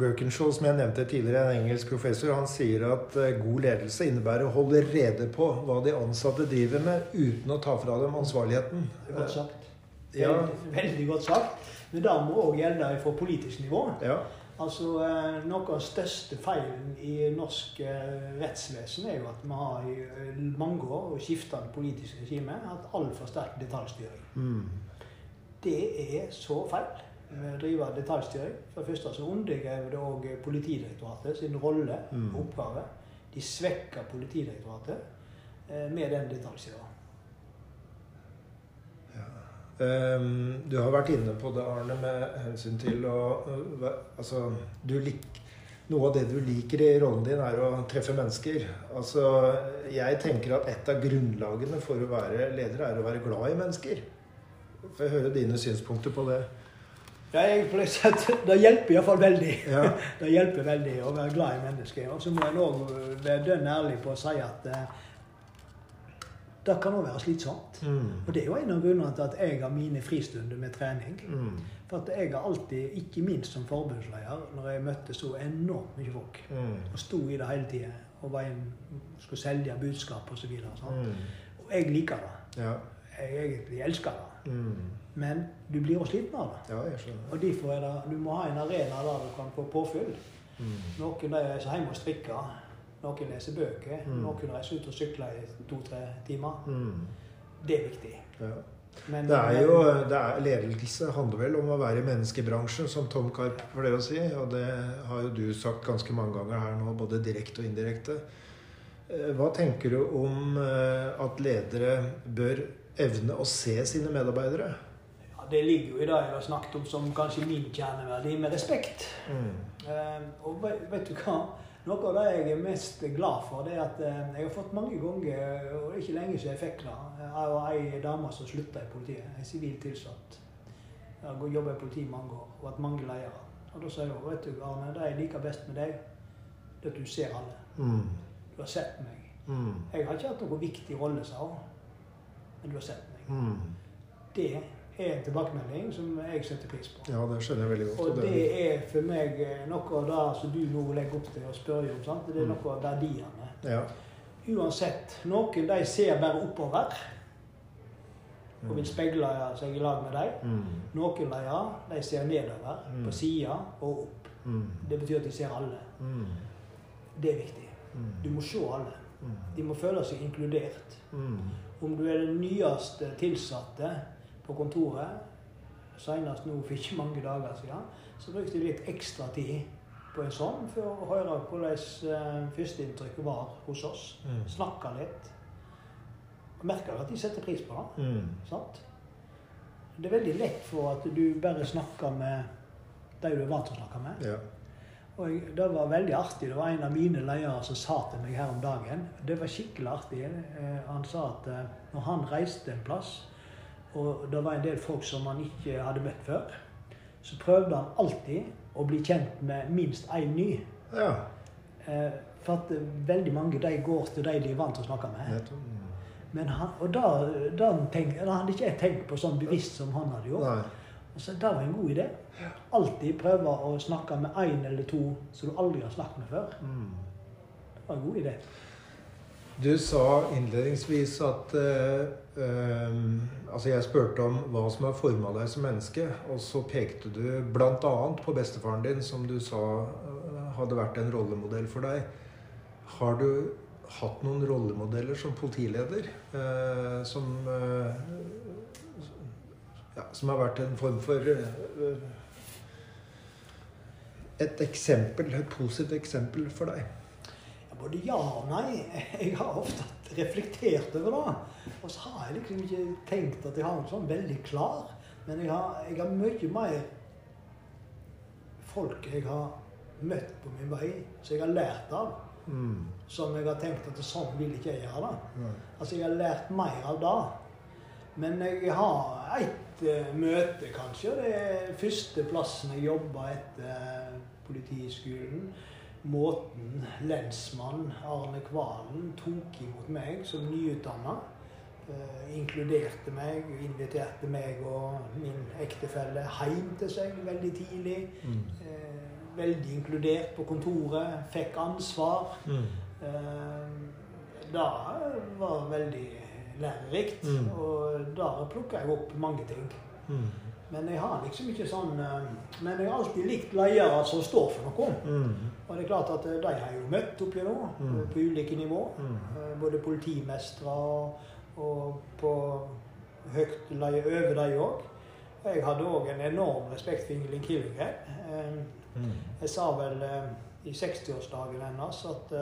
Birkinshaw, som jeg nevnte tidligere, en engelsk professor, han sier at eh, god ledelse innebærer å holde rede på hva de ansatte driver med, uten å ta fra dem ansvarligheten. Det er godt sagt. Ja, Veldig, veldig godt sagt. Men det må òg gjelde fra politisk nivå. ja. Altså, eh, Noe av største feilen i norsk eh, rettsvesen er jo at vi har i eh, mange år og skiftende politisk regime hatt altfor sterk detaljstyring. Mm. Det er så feil drive detaljstyring. For det første så undergraver det òg Politidirektoratet sin rolle Mm. og oppgave. De svekker Politidirektoratet med den detaljstyringen. Um, du har vært inne på det, Arne, med hensyn til å Altså, du lik, noe av det du liker i rollen din, er å treffe mennesker. Altså, jeg tenker at et av grunnlagene for å være leder er å være glad i mennesker. Får jeg høre dine synspunkter på det? Ja, jeg, på det, hjelper iallfall veldig. Ja. Det hjelper veldig å være glad i mennesker. Og så må en òg være dønn ærlig på å si at eh, det kan òg være slitsomt. Mm. Og det er jo en av grunnene til at jeg har mine fristunder med trening. Mm. For at jeg har alltid, ikke minst som forbundsleder, når jeg møtte så enormt mye folk, Mm. og sto i det hele tida og var en, skulle selge budskap osv. Og, så videre. Mm. og jeg liker det. Ja. Jeg egentlig elsker det. Mm. Men du blir jo sliten av det. ja, jeg skjønner. Og derfor er det, du må ha en arena der du kan få påfyll. Mm. Noen er hjemme og strikker. Noen leser bøker. Mm. Noen reiser ut og sykler i to-tre timer. Mm. Det er viktig. Ja. Men, Det er jo, det er, Ledelse handler vel om å være i menneskebransjen, som Tom Karp pleier å si. Og det har jo du sagt ganske mange ganger her nå, både direkte og indirekte. Eh, Hva tenker du om eh, at ledere bør evne å se sine medarbeidere? ja, det ligger jo i det jeg har snakket om som kanskje min kjerneverdi, med respekt. Mm. Eh, og vet, vet du hva? Noe av det jeg er mest glad for, det er at eh, jeg har fått mange ganger, og ikke lenge siden jeg fikk det, av ei dame som slutta i politiet. En sivil tilsatt. Jeg har jobba i politiet i mange år og vært mange ledere. Og da sier hun vet du Arne, det jeg liker best med deg, det er at du ser alle. Mm. Du har sett meg. Mm. Jeg har ikke hatt noen viktig rolle, sa hun. Men du har sett meg. Mm. Det er en tilbakemelding som jeg setter pris på. Ja, det skjønner jeg veldig godt. Og det er for meg eh, noe av det som du nå legger opp til å spørre om. sant? Det er Mm. noe av verdiene. ja. Uansett. Noen de ser bare oppover og vil Mm. speile seg i lag med deg. Mm. Noen ledere de ser nedover, Mm. på sida og opp. Mm. Det betyr at de ser alle. Mm. Det er viktig. Du må se alle. De må føle seg inkludert. Om du er den nyeste tilsatte på kontoret, senest nå for ikke mange dager siden, så brukte jeg litt ekstra tid på en sånn for å høre hvordan eh, førsteinntrykket var hos oss. Mm. Snakke litt. Og merker at de setter pris på det. Mm. Sant? Det er veldig lett for at du bare snakker med de du er vant til å snakke med. Ja. Og jeg, det var veldig artig. Det var en av mine ledere som sa til meg her om dagen Det var skikkelig artig. Eh, han sa at eh, når han reiste en plass, og det var en del folk som han ikke hadde møtt før, så prøvde han alltid å bli kjent med minst én ny. ja. Eh, for at eh, veldig mange de går til de de er vant til å snakke med. Mm. Men han, og da, da tenk, hadde ikke jeg tenkt på sånn bevisst som han hadde gjort. Nei. så det var en god idé. Alltid prøve å snakke med én eller to som du aldri har snakket med før. Mm. Det var en god idé. Du sa innledningsvis at uh, um, Altså, jeg spurte om hva som har forma deg som menneske, og så pekte du bl.a. på bestefaren din, som du sa eh, hadde vært en rollemodell for deg. Har du hatt noen rollemodeller som politileder uh, som uh, ja, Som har vært en form for Et eksempel, et positivt eksempel for deg? Både ja og nei. Jeg har ofte reflektert over det. Og så har jeg liksom ikke tenkt at jeg har noe sånn veldig klar. Men jeg har, jeg har mye mer folk jeg har møtt på min vei, som jeg har lært av. Mm. Som jeg har tenkt at sånn vil ikke jeg gjøre det. Mm. Altså, jeg har lært mer av det. Men jeg har ett eh, møte, kanskje. Det er første plassen jeg jobba etter politiskolen. Politihøgskolen. Måten lensmann Arne Kvalen tok imot meg som nyutdanna. Eh, inkluderte meg, inviterte meg og min ektefelle hjem til seg veldig tidlig. Mm. Eh, veldig inkludert på kontoret. Fikk ansvar. Mm. Eh, det var veldig lærerikt. Mm. Og der plukka jeg opp mange ting. Mm. Men jeg har liksom ikke sånn eh, Men jeg har alltid likt ledere som står for noe. Mm. Og det er klart at eh, de har jeg jo møtt oppi nå, Mm. på ulike nivå. Mm. Eh, Både politimestre og, og på høyt leie over de òg. Jeg hadde òg en enorm respekt for Ingelin Killegren. Mm. Jeg sa vel i 60-årsdagen hennes at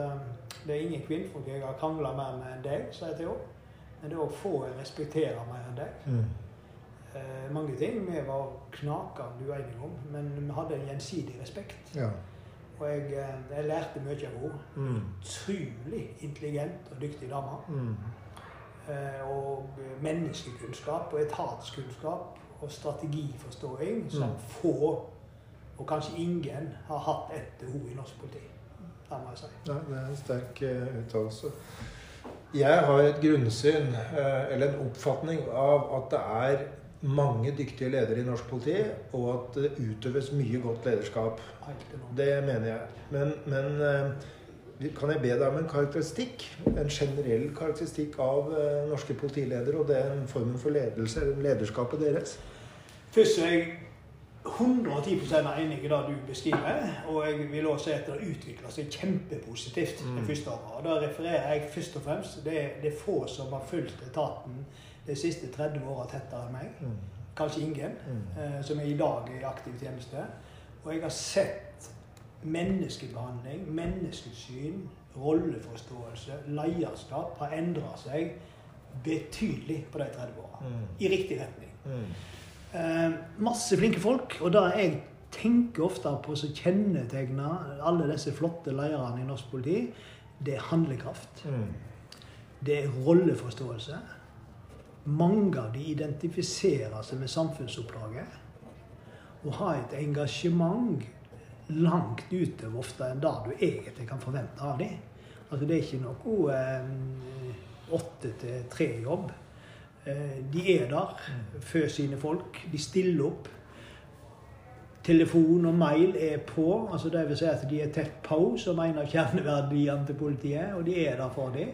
det er ingen kvinnfolk jeg har krangla mer med enn deg, sa jeg til henne. Men det er òg få jeg respekterer mer enn deg. Eh, mange ting vi var knakende uenige om, men vi hadde en gjensidig respekt. Ja. Og jeg, eh, jeg lærte mye av henne. Mm. Utrolig intelligent og dyktig dame. Mm. Eh, og menneskekunnskap og etatskunnskap og strategiforståing som Mm. få, og kanskje ingen, har hatt etter henne i norsk politi. Det må jeg si. Ja, det er en sterk eh, uttalelse. Jeg har et grunnsyn, eh, eller en oppfatning, av at det er mange dyktige ledere i norsk politi, og at det utøves mye godt lederskap. Det mener jeg. Men, men eh, kan jeg be deg om en karakteristikk? En generell karakteristikk av eh, norske politiledere og den formen for ledelse, lederskapet deres? Først er jeg 110 enig i det du beskriver. Og jeg vil også si at det utvikler seg kjempepositivt Mm. det første året. Og da refererer jeg først og fremst det det er få som har fulgt etaten de siste 30 åra tettere enn meg. Mm. Kanskje ingen. Mm. eh, som er i dag i aktiv tjeneste. Og jeg har sett menneskebehandling, menneskesyn, rolleforståelse, lederskap har endra seg betydelig på de 30 åra. Mm. I riktig retning. Mm. Eh, masse flinke folk. Og det jeg tenker ofte på som kjennetegner alle disse flotte lederne i norsk politi, det er handlekraft. Mm. Det er rolleforståelse. Mange av de identifiserer seg med samfunnsoppdraget. Og har et engasjement langt utover ofte enn det du egentlig kan forvente av dem. Altså det er ikke noe eh, åtte til tre-jobb. Eh, de er der for sine folk. De stiller opp. Telefon og mail er på. altså det vil si at De er tett på, som en av kjerneverdiene til politiet. Og de er der for dem.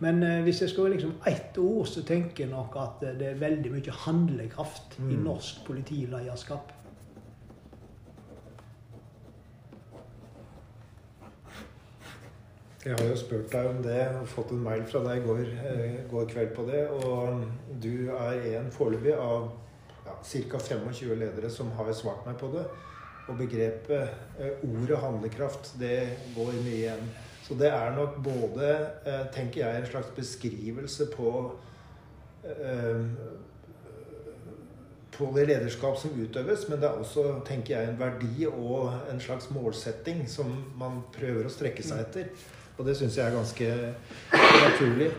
Men eh, hvis jeg skal liksom ett ord, så tenker jeg nok at det er veldig mye handlekraft i Mm. norsk politilederskap. Jeg har jo spurt deg om det og fått en mail fra deg i går, eh, går kveld på det. Og du er en foreløpig av ja, ca. 25 ledere som har svart meg på det. Og begrepet, eh, ordet handlekraft, det går mye igjen. Så det er nok både, eh, tenker jeg, en slags beskrivelse på eh, på det lederskap som utøves, men det er også, tenker jeg, en verdi og en slags målsetting som man prøver å strekke seg etter. Og det syns jeg er ganske naturlig.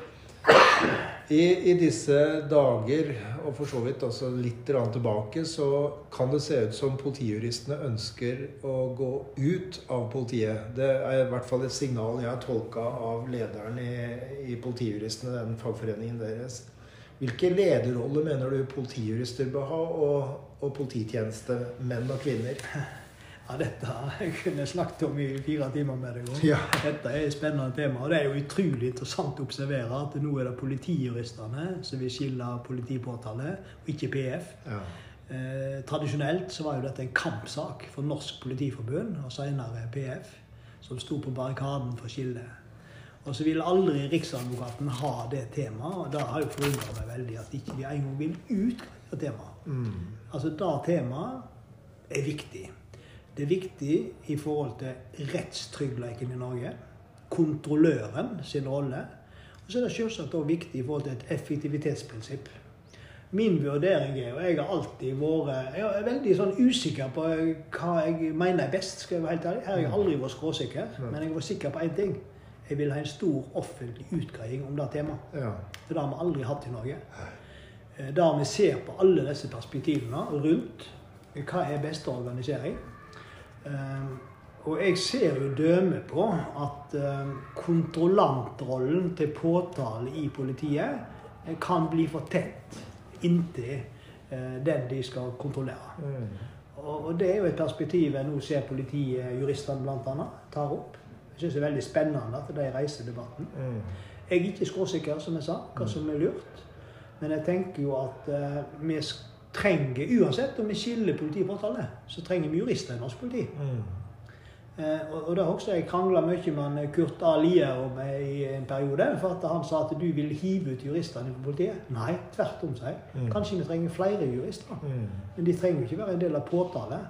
I, I disse dager, og for så vidt også litt tilbake, så kan det se ut som politijuristene ønsker å gå ut av politiet. Det er i hvert fall et signal jeg har tolka av lederen i, i Politijuristene, den fagforeningen deres. Hvilke lederroller mener du politijurister bør ha, og, og polititjenestemenn og -kvinner? Ja, dette jeg kunne jeg snakket om i fire timer med deg. om. Ja. Dette er et spennende tema. Og det er jo utrolig interessant å observere at nå er det politijuristene som vil skille politipåtale, og ikke PF. Ja. Eh, tradisjonelt så var jo dette en kampsak for Norsk Politiforbund, og senere PF, som sto på barrikaden for skillet. Og så vil aldri Riksadvokaten ha det temaet, og da har jo forundret meg veldig at ikke de engang vil utgreie av temaet. Mm. Altså det temaet er viktig. Det er viktig i forhold til rettstryggheten i Norge. Kontrolløren sin rolle. Og så er det selvsagt også viktig i forhold til et effektivitetsprinsipp. Min vurdering er, og jeg har alltid vært Jeg er veldig sånn usikker på hva jeg mener er best. skal jeg være helt ærlig. Her har jeg aldri vært skråsikker, men jeg var sikker på én ting. Jeg vil ha en stor offentlig utgreiing om det temaet. ja. For det har vi aldri hatt i Norge. Eh, Der vi ser på alle disse perspektivene rundt hva er beste organisering, og jeg ser jo dømme på at um, kontrollantrollen til påtale i politiet kan bli for tett inntil den de skal kontrollere. Mm. Og, det er jo et perspektiv jeg nå ser politijuristene bl.a. tar opp. Jeg syns det er veldig spennende at de reiser debatten. Mm. Jeg er ikke skråsikker, som jeg sa, hva som er lurt. Men jeg tenker jo at vi vi trenger, uansett om vi skiller politi og påtale, så trenger vi jurister i norsk politi. Mm. Eh, og, og det har også jeg krangla mye med Kurt A. Lier om i en periode. For at han sa at du vil hive ut juristene fra politiet. Nei, tvert om seg. Mm. Kanskje vi trenger flere jurister. Mm. Men de trenger jo ikke være en del av påtale.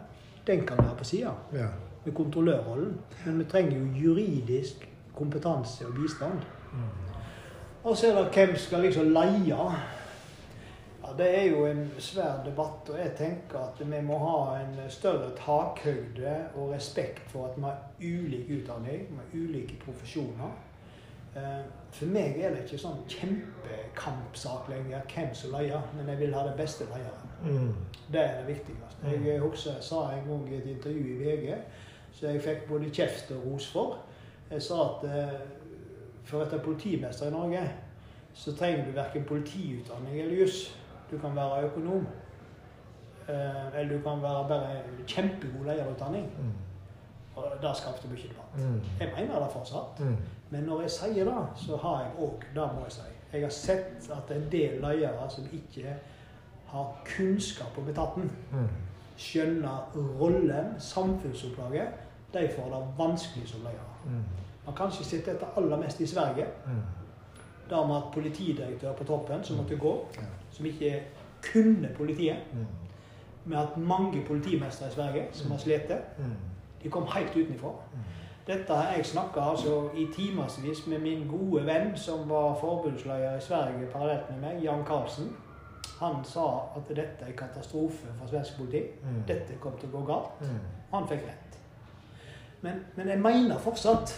Den kan være på sida. Ja. Med kontrollørrollen. Men vi trenger jo juridisk kompetanse og bistand. Mm. Og så er det hvem skal liksom leie. Det er jo en svær debatt, og jeg tenker at vi må ha en større takhøyde og respekt for at vi har ulik utdanning, vi har ulike profesjoner. Eh, for meg er det ikke sånn kjempekampsak lenger hvem som leier, men jeg vil ha det beste leieren. Mm. Det er det viktigste. Jeg mm. også sa en gang i et intervju i VG, så jeg fikk både kjeft og ros for. Jeg sa at eh, for å være politimester i Norge, så trenger du verken politiutdanning eller juss. Du kan være økonom. Eh, eller du kan være bare kjempegod lederutdanning. Mm. Og det skapte mye debatt. Mm. Jeg mener det fortsatt. Mm. Men når jeg sier det, så har jeg òg Det må jeg si. Jeg har sett at en del ledere som ikke har kunnskap om etaten, mm. skjønner rollen, samfunnsoppdraget, de får det vanskelig som ledere. Man kan ikke sitte etter aller mest i Sverige. Mm. Der med at politidirektør på toppen som måtte gå, som ikke kunne politiet. Mm. Med at mange politimestere i Sverige som har slitt. Mm. De kom helt utenfra. Mm. Dette har jeg snakka altså i timevis med min gode venn som var forbundsleder i Sverige parallelt med meg, Jan Karlsen. Han sa at dette er katastrofe for svensk politi. Mm. Dette kom til å gå galt. Mm. Han fikk rett. Men, men jeg mener fortsatt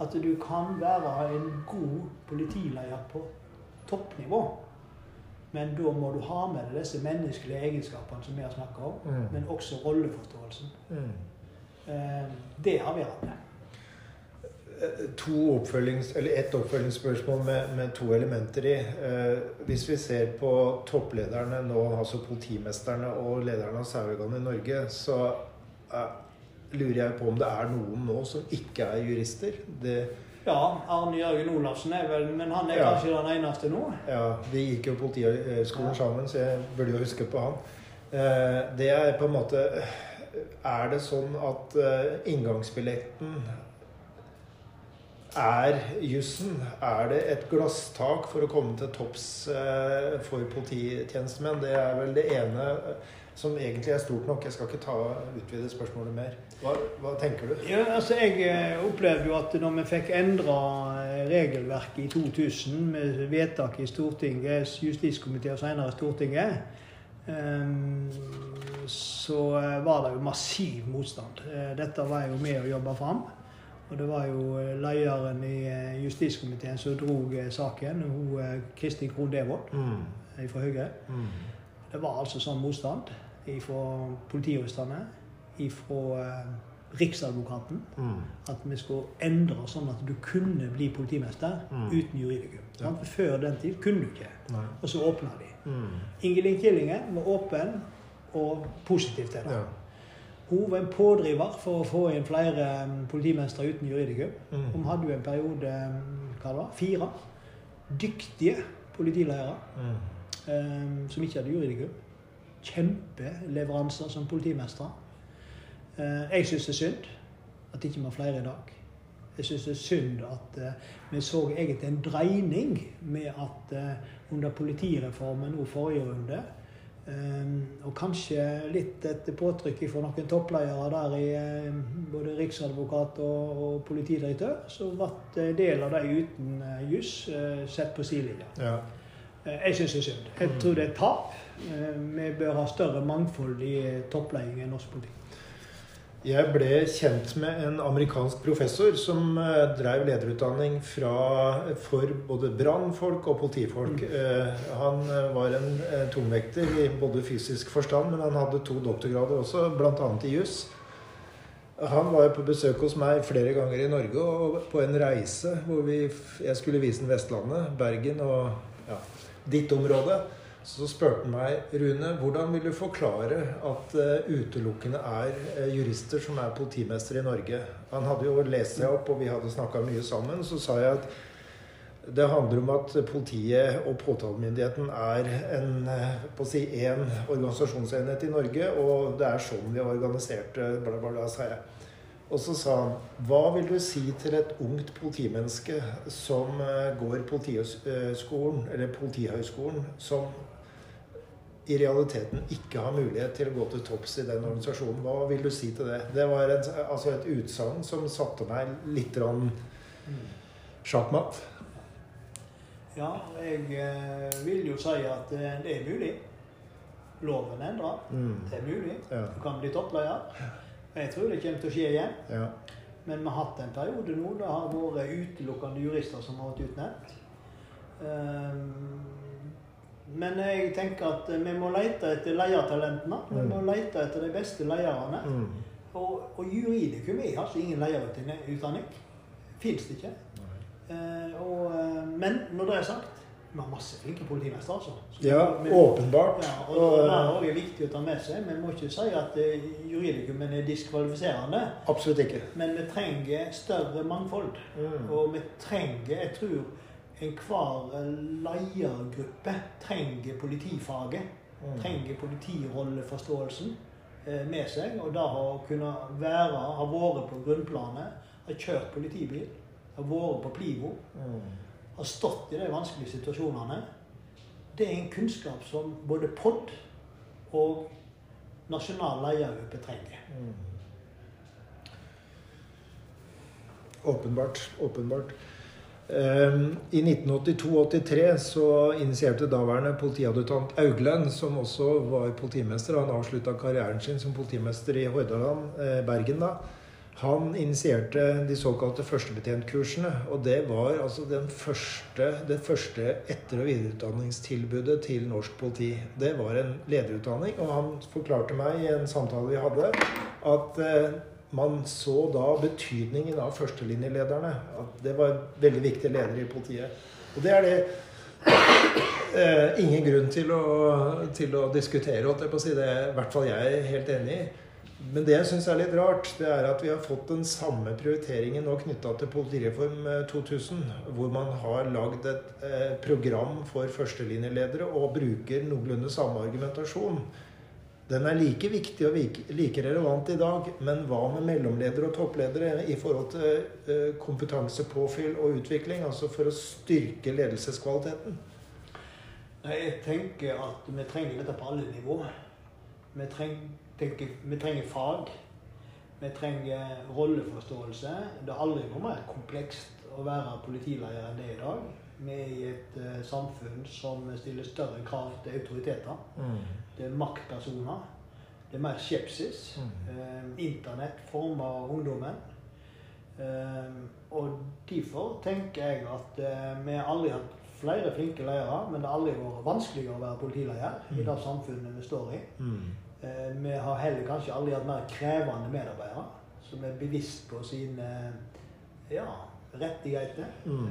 at du kan være en god politileder på toppnivå. Men da må du ha med deg disse menneskelige egenskapene som vi har snakka om, mm. men også rolleforståelsen. Mm. Eh, det er avgjørende. To oppfølgings, eller Ett oppfølgingsspørsmål med, med, to elementer i. Eh, hvis vi ser på topplederne nå, altså politimesterne og lederne av saueorganet i Norge, så eh, lurer jeg på om det er noen nå som ikke er jurister. Det, ja, Arne Jørgen Olafsen er vel Men han er ja. kanskje den eneste nå? Ja, vi gikk jo Politihøgskolen ja. sammen, så jeg burde jo huske på han. Eh, det er på en måte Er det sånn at eh, inngangsbilletten er jussen? Er det et glasstak for å komme til topps eh, for polititjenestemenn? Det er vel det ene som egentlig er stort nok. Jeg skal ikke ta utvide spørsmålet mer. Hva, hva, tenker du? Ja, altså Jeg eh, opplevde jo at når vi fikk endra eh, regelverket i 2000 med vedtak i Stortinget, justiskomité og senere Stortinget, ehm, så eh, var det jo massiv motstand. Dette var jeg jo med å jobbe fram. Og det var jo lederen i justiskomiteen som dro saken, hun Kristin Krohn Devold mm. fra Høyre. Mm. Det var altså sånn motstand fra politijuristene, fra eh, Riksadvokaten, mm. at vi skulle endre sånn at du kunne bli politimester mm. uten juridikum. Ja. Før den tid kunne du ikke. Nei. Og så åpna de. Mm. Ingelin Killingen var åpen og positiv til det. Ja. Hun var en pådriver for å få inn flere um, politimestere uten juridikum. Mm. Hun hadde jo en periode um, hva det var, fire dyktige politiledere mm. um, som ikke hadde juridikum kjempeleveranser som politimestere. Eh, jeg syns det er synd at ikke vi har flere i dag. Jeg syns det er synd at uh, vi så egentlig en dreining med at uh, under politireformen nå forrige runde, og kanskje litt etter påtrykk fra noen toppledere der i både riksadvokat og, og, politidirektør, så ble en del av de uten juss sett på sidelinja. Ja. jeg syns det er synd. Jeg tror det er tap. Eh, vi bør ha større mangfold i toppledelsen i norsk politikk. Jeg ble kjent med en amerikansk professor som uh, drev lederutdanning fra, for både brannfolk og politifolk. Mm. Han var en tungvekter i både fysisk forstand, men han hadde to doktorgrader også, bl.a. i juss. Han var på besøk hos meg flere ganger i Norge og på en reise hvor vi, jeg skulle vise ham Vestlandet, Bergen og ja, ditt område. Så spurte han meg Rune, hvordan vil du forklare at uh, utelukkende er uh, jurister som er politimestere i Norge? Han hadde jo lest seg opp, og vi hadde snakka mye sammen. Så sa jeg at det handler om at politiet og påtalemyndigheten er en, uh, på å si, en organisasjonsenhet i Norge, og det er sånn vi har organisert det, bla, bla, bla, sa jeg. Og så sa han Hva vil du si til et ungt politimenneske som går politihøgskolen, eller Politihøgskolen, som i realiteten ikke har mulighet til å gå til topps i den organisasjonen. Hva vil du si til det? Det var et, altså et utsagn som satte meg litt sjakkmatt. Ja, jeg eh, vil jo si at eh, det er mulig. Loven endrer. Mm. Det er mulig. Ja. Du kan bli toppleder. Jeg tror det kommer til å skje igjen. Ja. Men vi har hatt en periode nå det har vært utelukkende jurister som har vært utnevnt. Um, men jeg tenker at vi må lete etter leiertalentene. Vi må mm. lete etter de beste lederne. Mm. Og, og juridikum er altså ingen leierutdanning. Fins det ikke. Eh, og, eh, men når det er sagt vi har masse flinke politimestere. Altså. ja, vi, åpenbart. Ja, og Det er også viktig å ta med seg. Vi må ikke si at juridikumen er diskvalifiserende. Absolutt ikke. Men vi trenger større mangfold. Mm. Og vi trenger, jeg tror enhver ledergruppe trenger politifaget. Mm. Trenger politirolleforståelsen eh, med seg. Og da å kunne være, ha vært på grunnplanet, ha kjørt politibil, ha vært på Plivo, mm. ha stått i de vanskelige situasjonene. Det er en kunnskap som både POD og nasjonal ledergruppe trenger. Mm. Åpenbart. Åpenbart. Ehm, I 1982-83 så initierte daværende politiadjutant Auglen, som også var politimester, han avslutta karrieren sin som politimester i Hordaland, eh, Bergen da, han initierte de såkalte førstebetjentkursene. Og det var altså første, det første etter- og videreutdanningstilbudet til norsk politi. Det var en lederutdanning, og han forklarte meg i en samtale vi hadde, at eh, man så da betydningen av førstelinjelederne. At det var veldig viktige ledere i politiet. Og det er det eh, ingen grunn til å, til å diskutere, holdt jeg på å si. Det er i hvert fall jeg helt enig i. Men det jeg syns er litt rart, det er at vi har fått den samme prioriteringen nå knytta til Politireform 2000, eh, hvor man har lagd et eh, program for førstelinjeledere og bruker noenlunde samme argumentasjon. Den er like viktig og like relevant i dag, men hva med mellomledere og toppledere i forhold til eh, kompetansepåfyll og utvikling? Altså for å styrke ledelseskvaliteten? Jeg tenker at vi trenger dette på alle nivå. Vi tenker, vi trenger fag. Vi trenger rolleforståelse. Det er aldri vært mer komplekst å være politileder enn det er i dag. Vi er i et uh, samfunn som stiller større krav til autoriteter. Mm. Det er maktpersoner. Det er mer skepsis. Mm. Uh, Internett former ungdommen. Uh, og derfor tenker jeg at vi har aldri hatt flere flinke ledere, men det har aldri vært vanskeligere å være politileder mm. i det samfunnet vi står i. Mm. vi har heller kanskje aldri hatt mer krevende medarbeidere som er bevisst på sine ja, rettigheter. Mm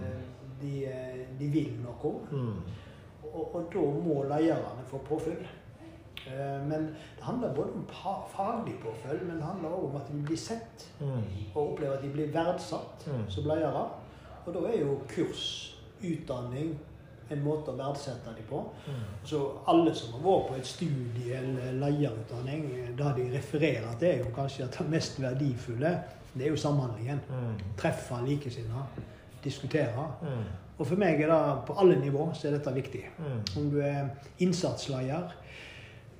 de, eh, de vil noe. Mm. Og, og, da må lederne få påfyll. Eh, men det handler både om faglig påfølg, men det handler også om at de blir sett. Mm. Og opplever at de blir verdsatt mm. som ledere. Og da er jo kurs, utdanning, en måte å verdsette dem på. Mm. Så alle som har vært på et studie eller lederutdanning, det de refererer til, er jo kanskje at det mest verdifulle det er jo samhandlingen. Mm. Treffe likesinnede diskutere. Mm. Og for meg er det på alle nivå så er dette viktig. Mm. Om du er innsatsleder,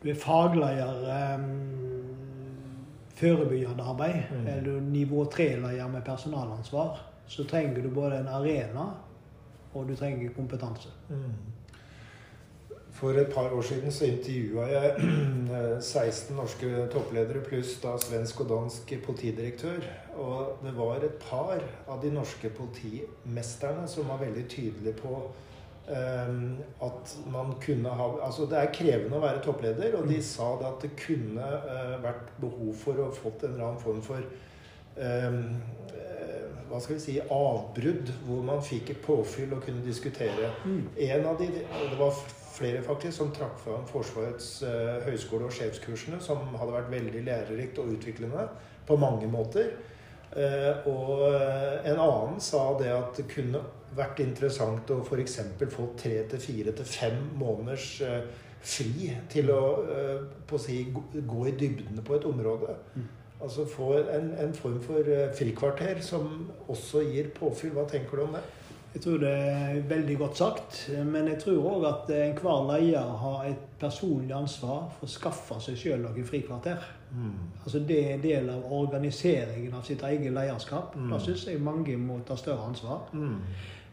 du er fagleder um, forebyggende arbeid, mm. eller du er nivå tre-leder med personalansvar, så trenger du både en arena og du trenger kompetanse. Mm. For et par år siden så intervjua jeg 16 norske toppledere pluss da svensk og dansk politidirektør. Og det var et par av de norske politimesterne som var veldig tydelige på at man kunne ha Altså det er krevende å være toppleder, og de sa det at det kunne uh, vært behov for å ha fått en eller annen form for eh, hva skal vi si, avbrudd hvor man fikk et påfyll og kunne diskutere. Mm. En av de, Det var flere faktisk som trakk fram Forsvarets eh, høyskole- og sjefskursene, som hadde vært veldig lærerikt og utviklende på mange måter. Eh, og eh, en annen sa det at det kunne vært interessant å f.eks. få tre til fire til fem måneders eh, fri til å eh, på å si, gå- i dybdene på et område. Mm. Altså få en, en form for eh, frikvarter som også gir påfyll. Hva tenker du om det? Jeg tror det er veldig godt sagt. Men jeg tror òg at enhver leder har et personlig ansvar for å skaffe seg sjøl noen frikvarter. Altså Det er en del av organiseringen av sitt eget lederskap. Mm. Da syns jeg mange må ta større ansvar. Mm.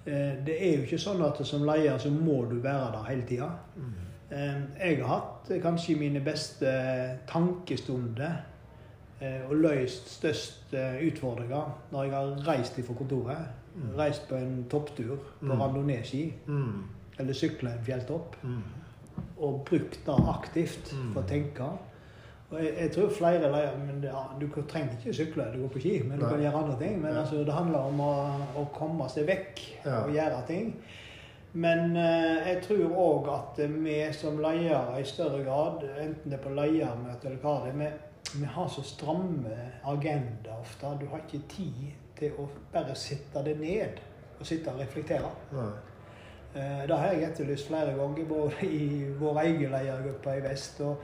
Eh, Det er jo ikke sånn at som leder så må du være der hele tida. Mm. Jeg har hatt eh, kanskje mine beste tankestunder eh, og løst størst eh, utfordringer når jeg har reist fra kontoret. Mm. Reist på en topptur på Mm. randonee-ski, Mm. eller sykla en fjelltopp. Og brukt det aktivt for å tenke. Og jeg, jeg tror flere leier, men det, ja, Du trenger ikke sykle eller gå på ski, men du Nei. kan gjøre andre ting. Men Ja. altså, det handler om å, å komme seg vekk Ja. og gjøre ting. Men eh, jeg tror òg at vi som ledere i større grad, enten det er på ledermøte eller hva det er, vi, vi har så stramme agenda ofte. Du har ikke tid til å bare sitte det ned og sitte og reflektere. Nei. Eh, Det har jeg etterlyst flere ganger, både i vår egen ledergruppe i vest. og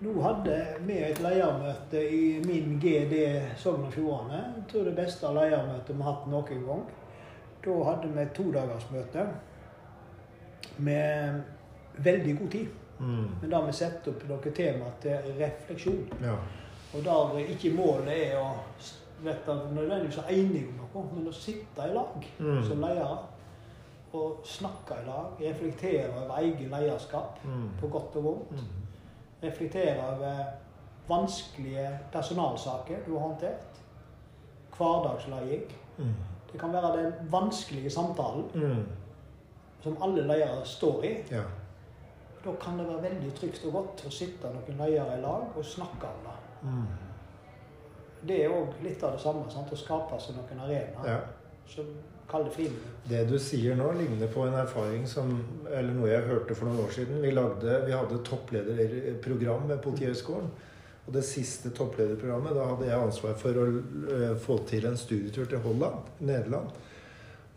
nå hadde vi et ledermøte i min GD Sogn og Fjordane. Jeg tror det beste ledermøtet vi har hatt noen gang. Da hadde vi et todagersmøte med veldig god tid. Mm. Men da vi setter opp noen tema til refleksjon. Ja. Og der ikke målet er å vet at nødvendigvis enige om noe, men å sitte i lag Mm. som ledere. Og snakke i lag. Reflektere over eget lederskap, Mm. på godt og vondt. Reflektere over vanskelige personalsaker du har håndtert. Hverdagsleding. Mm. Det kan være den vanskelige samtalen Mm. som alle ledere står i. Ja. Da kan det være veldig trygt og godt å sitte noen ledere i lag og snakke om det. Mm. Det er òg litt av det samme. Sant? Å skape seg noen arenaer ja. Som det friminutt. Det du sier nå, ligner på en erfaring som Eller noe jeg hørte for noen år siden. Vi, lagde, vi hadde topplederprogram ved Politihøgskolen. Og det siste topplederprogrammet, da hadde jeg ansvar for å øh, få til en studietur til Holland, Nederland.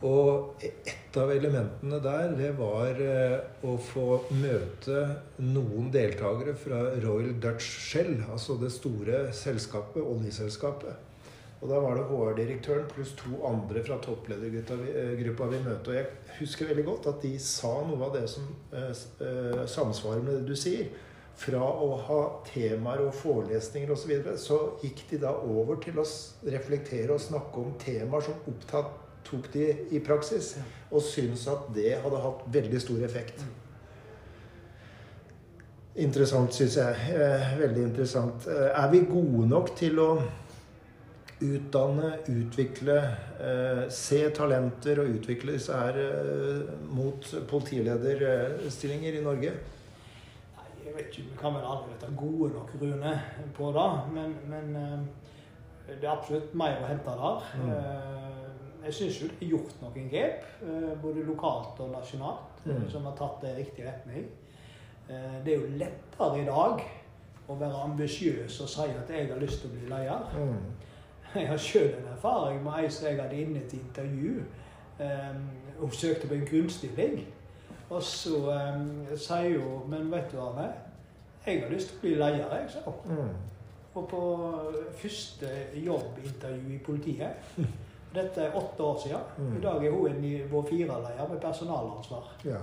Og et av elementene der, det var øh, å få møte noen deltakere fra Royal Dutch Shell, altså det store selskapet, oljeselskapet. Og da var det HR-direktøren pluss to andre fra toppledergruppa vi, eh, møtte. Og jeg husker veldig godt at de sa noe av det som eh, eh, samsvarer med det du sier. Fra å ha temaer og forelesninger osv. Så, videre, så gikk de da over til å reflektere og snakke om temaer som opptatt tok de i praksis. Og syntes at det hadde hatt veldig stor effekt. Interessant, syns jeg. Eh, veldig interessant. Er vi gode nok til å utdanne, utvikle, eh, se talenter og utvikle disse her eh, mot politilederstillinger i Norge? Nei, jeg vet ikke, Vi kan vel aldri ta gode nok, Rune, på det. Men, men eh, det er absolutt mer å hente der. Mm. Jeg syns jo det er gjort noen grep, både lokalt og nasjonalt, Mm. som har tatt det i riktig retning. Det er jo lettere i dag å være ambisiøs og si at jeg har lyst til å bli leder. Mm. Jeg har sjøl en erfaring med ei som jeg hadde inne til intervju. Um, hun søkte på en grunnstilling. Og så um, sier hun Men vet du, Arne, jeg har lyst til å bli leder, jeg, sa hun. Mm. Og på første jobbintervju i politiet Dette er åtte år siden. Mm. I dag er hun en nivå fire-leder med personalansvar. Ja.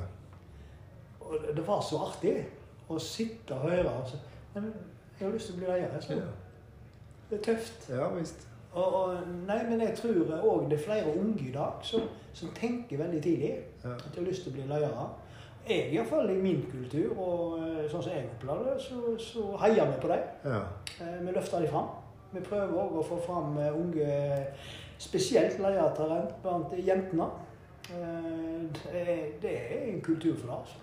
Og det- var så artig å sitte og høre. Og så, men jeg har lyst til å bli leder. jeg, sa hun. Det er tøft. ja visst. Og, og, nei, men jeg tror òg det er flere unge i dag som, som tenker veldig tidlig Ja. at de har lyst til å bli ledere. Jeg, iallfall i min kultur, og eh, sånn som jeg opplever det, så, så heier vi på dem. Ja. Eh, Vi løfter dem fram. Vi prøver òg å få fram eh, unge, spesielt ledertalent blant jentene. Det det er en kultur for det. altså.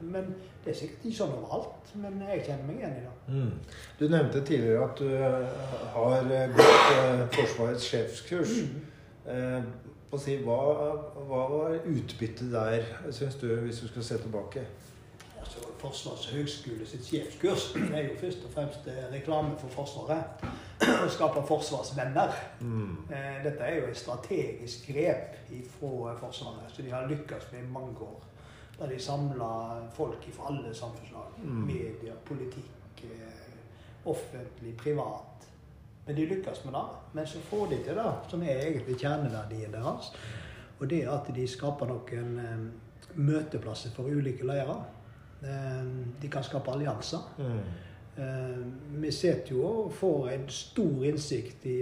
Men det er sikkert ikke sånn overalt. Men jeg kjenner meg igjen i det. Mm. Du nevnte tidligere at du eh, har eh, gått eh, Forsvarets sjefskurs. Mm. Eh, si, hva, hva var utbyttet der, syns du, hvis du skal se tilbake? Altså, Forsvarets høgskole sitt sjefskurs er jo først og fremst reklame for Forsvaret. Å skape forsvarsvenner. Mm. Eh, Dette er jo et strategisk grep fra Forsvaret så de har lykkes med i mange år. Der de samler folk fra alle samfunnslag. Mm. Media, politikk, eh, offentlig, privat. Men de lykkes med det. Men så får de til det som er egentlig kjerneverdien deres. Og det er at de skaper noen møteplasser for ulike leirer. De kan skape allianser. Mm. Vi sitter jo og får en stor innsikt i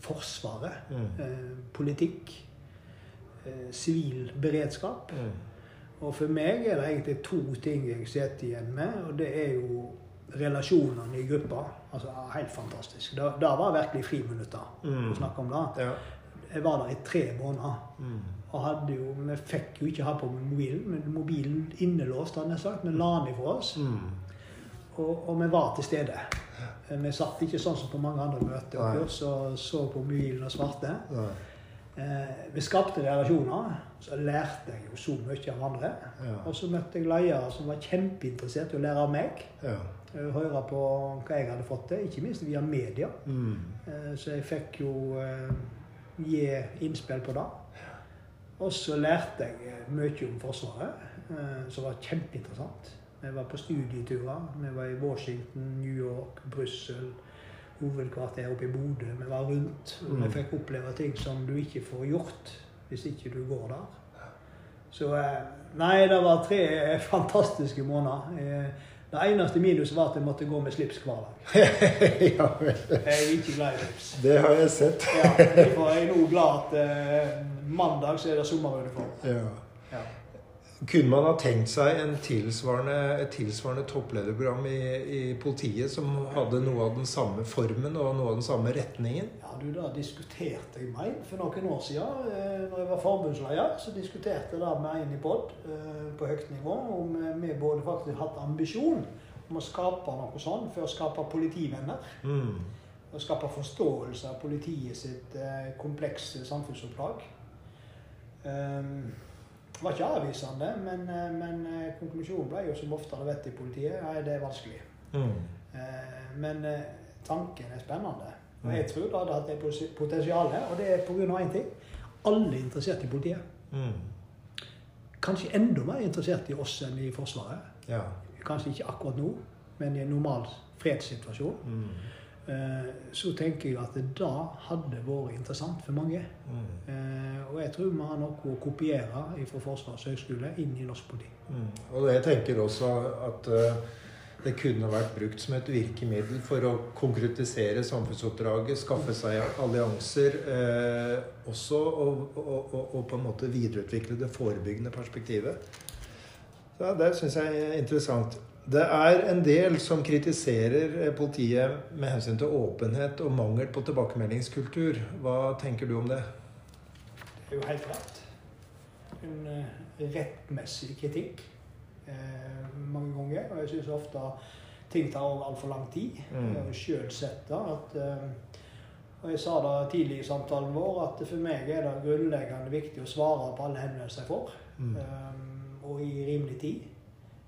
Forsvaret. Mm. Eh, politikk. eh, Sivil beredskap. Mm. Og for meg er det egentlig to ting jeg sitter igjen med. Og det er jo relasjonene i gruppa. Altså Helt fantastisk. Det, det var virkelig friminutter Mm. å snakke om det. Ja. Jeg var der i tre måneder. Mm. Og hadde jo, vi fikk jo ikke ha på mobilen, men mobilen innelåst, hadde jeg sagt. Vi la den ifra oss. Mm. Og, og vi var til stede. Vi satt ikke sånn som på mange andre møter og kurs og så på mobilen og svarte. Nei. Eh, vi skapte relasjoner. Så lærte jeg jo så mye av andre. Ja. Og så møtte jeg ledere som var kjempeinteressert i å lære av meg. Ja. eh, Høre på hva jeg hadde fått til, ikke minst via media. Mm. Eh, Så jeg fikk jo eh, gi innspill på det. Og så lærte jeg eh, mye om Forsvaret, eh, som var kjempeinteressant. Vi var på studieturer. Vi var i Washington, New York, Brussel, hovedkvarter oppe i Bodø. Vi var rundt. Og vi Mm. fikk oppleve ting som du ikke får gjort hvis ikke du går der. Så eh, Nei, det var tre fantastiske måneder. Eh, Det eneste minuset var at jeg måtte gå med slips hver dag. ja. Jeg er ikke glad i slips. Det har jeg sett. Ja, Derfor er jeg nå glad at eh, mandag så er det sommeruniform. Ja. Ja. Kunne man ha tenkt seg en tilsvarende, et tilsvarende topplederprogram i, i politiet som hadde noe av den samme formen og noe av den samme retningen? ja, du, Da diskuterte jeg meg for noen år siden. Eh, når jeg var forbundsleder, så diskuterte jeg det med en i POD eh, på høyt nivå om eh, vi både faktisk hatt ambisjon om å skape noe sånt for å skape politivenner. Mm. Og skape forståelse av politiet sitt komplekse samfunnsoppdrag. Um, det var ikke avvisende, men, eh, men eh, konklusjonen ble jo som ofte det vet i politiet, nei, det er vanskelig. Mm. Eh, men tanken er spennende. Og Mm. jeg tror det hadde hatt det potensial her, og det er pga. én ting. Alle er interessert i politiet. Mm. Kanskje enda mer interessert i oss enn i Forsvaret. Ja. Kanskje ikke akkurat nå, men i en normal fredssituasjon. Mm. Eh, så tenker jeg at det da hadde vært interessant for mange. Mm. Eh, og jeg tror vi har noe å kopiere fra Forsvarets høgskole inn i norsk politi. Mm. Og jeg tenker også at uh, det kunne vært brukt som et virkemiddel for å konkretisere samfunnsoppdraget, skaffe seg allianser, eh, også og, og, og, og på en måte videreutvikle det forebyggende perspektivet. Så Det syns jeg er interessant. Det er en del som kritiserer eh, politiet med hensyn til åpenhet og mangel på tilbakemeldingskultur. Hva tenker du om det? Det er jo helt rett. En eh, rettmessig kritikk eh, mange ganger. Og jeg syns ofte ting tar altfor lang tid. Mm. Sjøl sett. At, eh, og jeg sa det tidlig i samtalen vår, at for meg er det grunnleggende viktig å svare på alle henvendelser jeg får. Mm. Eh, og i rimelig tid.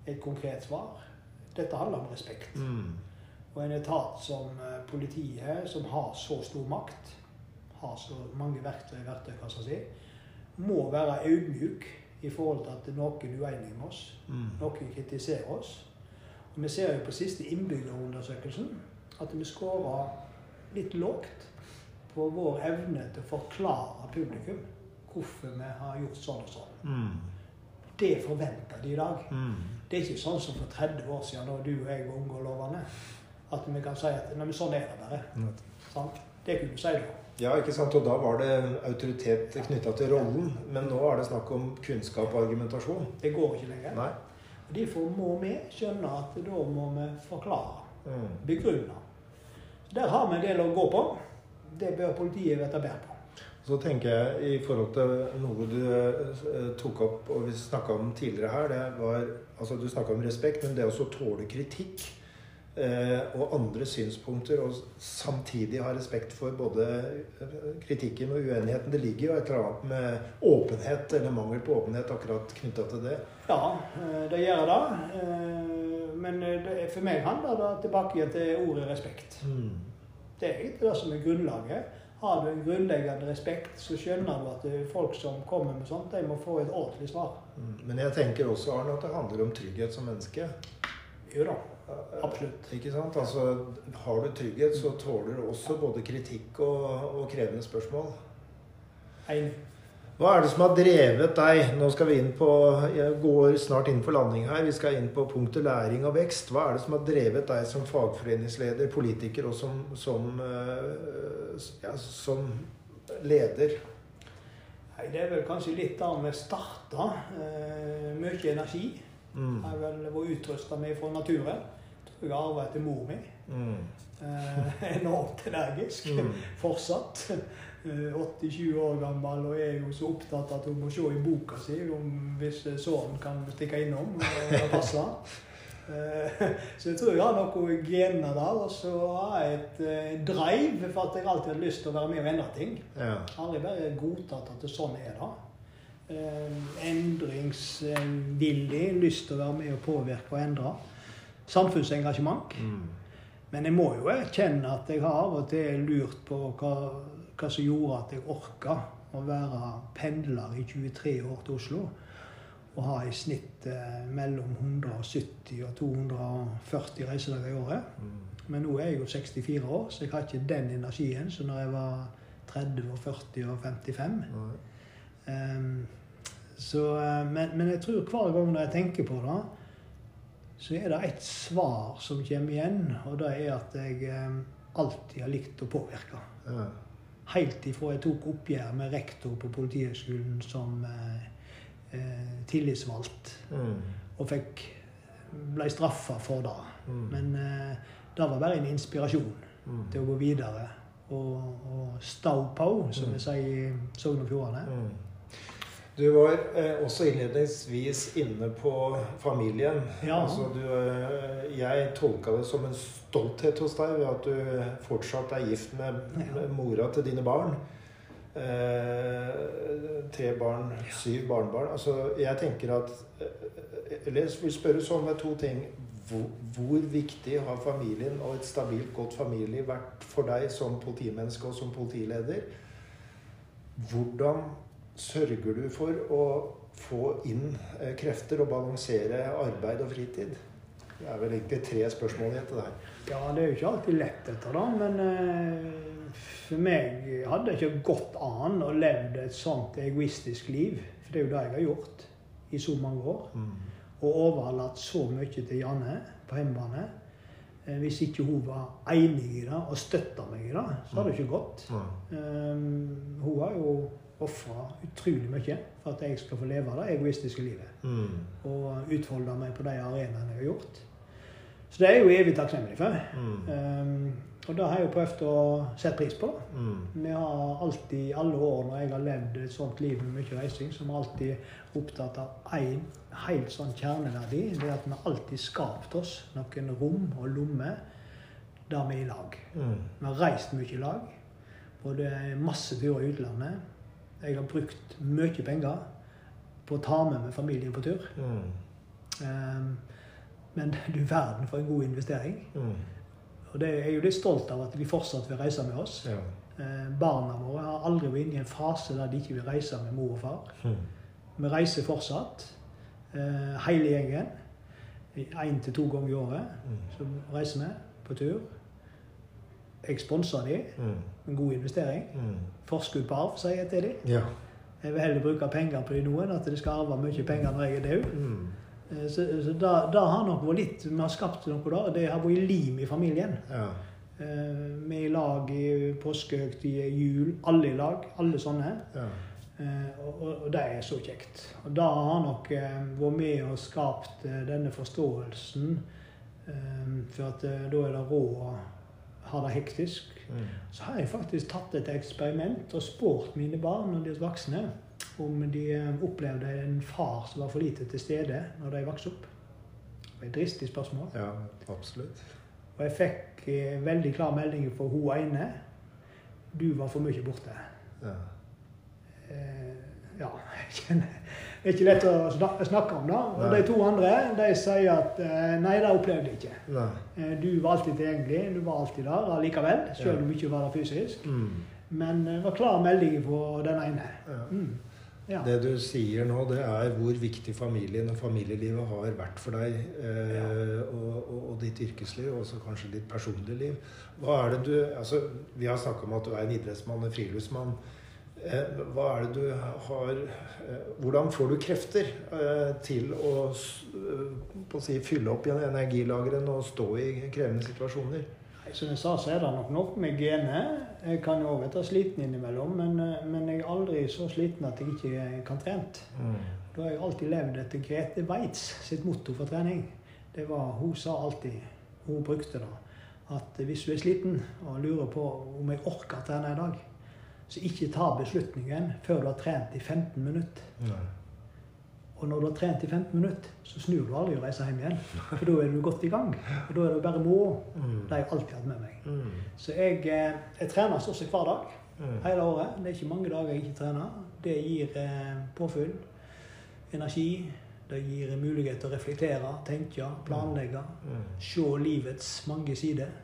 Et konkret svar. Dette handler om respekt. Mm. Og en etat som eh, politiet, som har så stor makt, har så mange verktøy i verktøykassa si, må være audmjuk i forhold til at noen er uenig med oss. Mm. Noen kritiserer oss. Og vi ser jo på siste innbyggerundersøkelsen at vi skårer litt lågt på vår evne til å forklare publikum hvorfor vi har gjort sånn og sånn. Mm. Det forventer de i dag. Mm. Det er ikke sånn som for 30 år siden, da du og jeg var unge og lovende, at vi kan si at nei, men sånn er det bare. Sant? Det kunne du si da. Ja, ikke sant? Og da var det autoritet knytta til rollen. Men nå er det snakk om kunnskap og argumentasjon. Det går ikke lenger. Nei. Og Derfor må vi skjønne at da må vi forklare, Mm. begrunne. Der har vi en del å gå på. Det bør politiet vite bedre på. Så tenker jeg i forhold til noe du eh, tok opp og vi snakka om tidligere her, det var altså Du snakka om respekt, men det også å tåle kritikk eh, og andre synspunkter, og samtidig ha respekt for både eh, kritikken og uenigheten. Det ligger jo et eller annet med åpenhet, eller mangel på åpenhet, akkurat knytta til det. Ja, eh, det gjør det. Eh, Men for meg handler det tilbake til ordet respekt. Mm. Det er egentlig det som er grunnlaget. Har du en grunnleggende respekt, så skjønner du at folk som kommer med sånt, de må få et ordentlig svar. Mm. Men jeg tenker også Arne, at det handler om trygghet som menneske. Jo da, absolutt. Ikke sant? Altså, har du trygghet, så tåler du også både kritikk og, og krevende spørsmål. Enig. Hva er det som har drevet deg? Nå skal vi inn på, Jeg går snart inn for landing her. Vi skal inn på punktet læring og vekst. Hva er det som har drevet deg som fagforeningsleder, politiker og som, som, eh, ja, som leder? Nei, Det er vel kanskje litt der vi starta. Eh, mye energi. Mm. Jeg har vel vært utrusta med fra naturen. Jeg arva etter mor mi. Mm. Eh, enormt energisk. Mm. Fortsatt. 80-20 år gammel og er jo så opptatt at hun må se i boka si om hvis sønnen kan stikke innom og. Eh, Så jeg tror jeg har noen gener der. Og så har jeg et eh, drive for at jeg alltid har lyst til å være med og endre ting. Ja. Aldri bare godtatt at det sånn er det. Eh, Endringsvillig, lyst til å være med og påvirke og endre. Samfunnsengasjement. Mm. Men jeg må jo erkjenne at jeg har av og til lurt på hva, hva som gjorde at jeg orka å være pendler i 23 år til Oslo. Og ha i snitt eh, mellom 170 og 240 reisedager i året. Mm. Men nå er jeg jo 64 år, så jeg har ikke den energien som når jeg var 30 og 40 og 55. Nei. Ehm, så, eh, men, men jeg tror hver gang når jeg tenker på det, så er det et svar som kommer igjen, og det er at jeg eh, alltid har likt å påvirke. Ja. Helt ifra jeg tok oppgjør med rektor på Politihøgskolen som eh, eh, tillitsvalgt, Mm. og fikk, ble straffa for det. Mm. Men eh, det var bare en inspirasjon Mm. til å gå videre og, og stå på, som Mm. vi sier i Sogn og Fjordane. Mm. Du var eh, også innledningsvis inne på familien. Ja. Altså, du, eh, jeg tolka det som en stolthet hos deg ved at du fortsatt er gift med, Ja. med mora til dine barn. Eh, tre barn, syv barnebarn. Altså, jeg tenker at eh, Eller jeg vil spørre sånn med to ting. Hvor, hvor viktig har familien og et stabilt, godt familie vært for deg som politimenneske og som politileder? Hvordan sørger du for å få inn eh, krefter og balansere arbeid og fritid? Det er vel egentlig tre spørsmål i dette der. Ja, det er jo ikke alltid lett, dette, da. Men eh, for meg hadde ikke gått an å leve et sånt egoistisk liv. For det er jo det jeg har gjort i så mange år. Og overlatt så mye til Janne på hjemmebane. Eh, hvis ikke hun var enig i det og støtta meg i det, så hadde det ikke gått. Um, hun har jo ofra utrolig mye for at jeg skal få leve det egoistiske livet. Mm. Og utfolde meg på de arenaene jeg har gjort. Så det er jeg jo evig takknemlig for. Mm. Um, og det har jeg jo prøvd å sette pris på. Mm. Vi har alltid, alle år når jeg har levd et sånt liv med mye reising, så har vi alltid opptatt av én helt sånn kjerneverdi. Det er at vi alltid skapt oss noen rom og lommer der vi er i lag. Mm. Vi har reist mye i lag. Både masse turer i utlandet. Jeg har brukt mye penger på å ta med meg familien på tur. Mm. Um, men du verden for en god investering. Mm. Og det er jo litt stolt av at de fortsatt vil reise med oss. Ja. Eh, barna våre har aldri vært inne i en fase der de ikke vil reise med mor og far. Mm. Vi reiser fortsatt, eh, hele gjengen. Én til to ganger i året Mm. så reiser vi på tur. Jeg sponser de, Mm. en god investering. Mm. Forskudd på arv, sier jeg til de. Ja. Jeg vil heller bruke penger på de nå enn at de skal arve mye penger når jeg er død. Eh, Så, så da har nok vært litt Vi har skapt noe da. Det har vært lim i familien. Ja. Eh, Vi er i lag i påskehøytid, jul. Alle i lag. Alle sånne. Ja. Eh, Og, og, og det er så kjekt. Og da har nok eh, vært med og skapt eh, denne forståelsen eh, for at eh, da er det råd å har det hektisk, Mm. så har jeg faktisk tatt et eksperiment og spurt mine barn når de er voksne, om de eh, opplevde en far som var for lite til stede når de vokste opp. Det var et dristig spørsmål. Ja, absolutt. Og jeg fikk eh, veldig klar melding fra hun ene. Du var for mye borte. Ja. Eh, ja, Det er ikke lett å snakke om det. Og de to andre de sier at nei, det opplevde jeg ikke. Nei. Du var alltid tilgjengelig, du var alltid der allikevel, selv om du ikke var der fysisk. Mm. Men det var klar melding fra den ene. Ja. Mm. Ja. Det du sier nå, det er hvor viktig familien og familielivet har vært for deg. Eh, og, og, og ditt yrkesliv, og også kanskje ditt personlige liv. Hva er det du, altså, Vi har snakka om at du er en idrettsmann, en friluftsmann. Eh, hva er det du har eh, Hvordan får du krefter eh, til å, eh, på å si, fylle opp igjen energilagrene og stå i krevende situasjoner? Som jeg sa, så er det nok nok med genet. Jeg kan jo være sliten innimellom, men, eh, men jeg er aldri så sliten at jeg ikke kan trent. Da har jeg alltid levd etter Grete Weitz sitt motto for trening. Det var, Hun sa alltid, hun brukte det, at hvis du er sliten og lurer på om jeg orker å trene i dag, så ikke ta beslutningen før du har trent i 15 minutter. Nei. Og når du har trent i 15 minutter, så snur du aldri og reiser hjem igjen. For da er du godt i gang. Og da er det bare må. Mm. Det har jeg alltid hatt med meg. Mm. Så jeg, eh, jeg trener stort sett hver dag. Mm. Hele året. Det er ikke mange dager jeg ikke trener. Det gir eh, påfyll, energi. Det gir mulighet til å reflektere, tenke, planlegge. Se livets mange sider.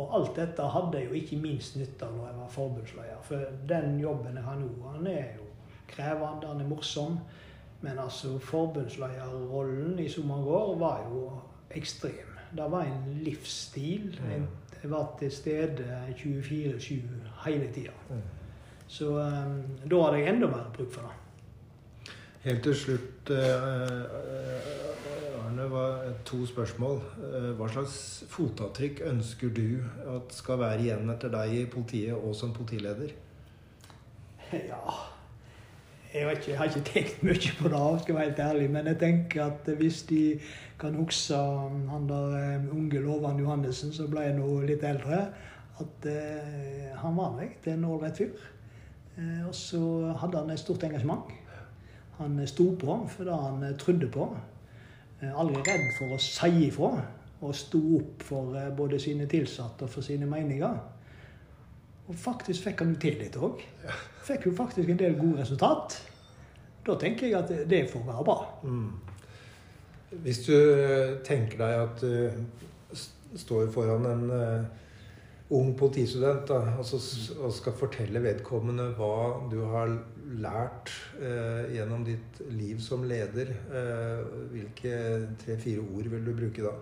Og alt dette hadde jeg jo ikke minst nytte av når jeg var forbundsleder. For den jobben jeg har nå, han er jo krevende, han er morsom. Men altså, forbundslederrollen i så mange år var jo ekstrem. Det var en livsstil. Jeg, jeg var til stede 24-7 hele tida. Mm. Så um, da hadde jeg enda mer bruk for det. Helt til slutt, eh, Arne, var to spørsmål. Hva slags fotavtrykk ønsker du at skal være igjen etter deg i politiet og som politileder? Ja jeg, ikke, jeg har ikke tenkt mye på det, skal jeg være helt ærlig. Men jeg tenker at hvis de kan huske han der eh, unge lovende Johannessen som ble nå litt eldre, at eh, han var nok en ålreit fyr. Eh, og så hadde han et stort engasjement. Han sto på for det han eh, trodde på. Eh, aldri redd for å si ifra. Og sto opp for eh, både sine tilsatte og for sine meninger. Og faktisk fikk han til litt òg. Fikk jo faktisk en del gode resultat. Da tenker jeg at det får være bra. Mm. Hvis du eh, tenker deg at du står foran en eh, ung politistudent da, og, skal fortelle vedkommende hva du har lært eh, gjennom ditt liv som leder, eh, hvilke tre-fire ord vil du bruke da?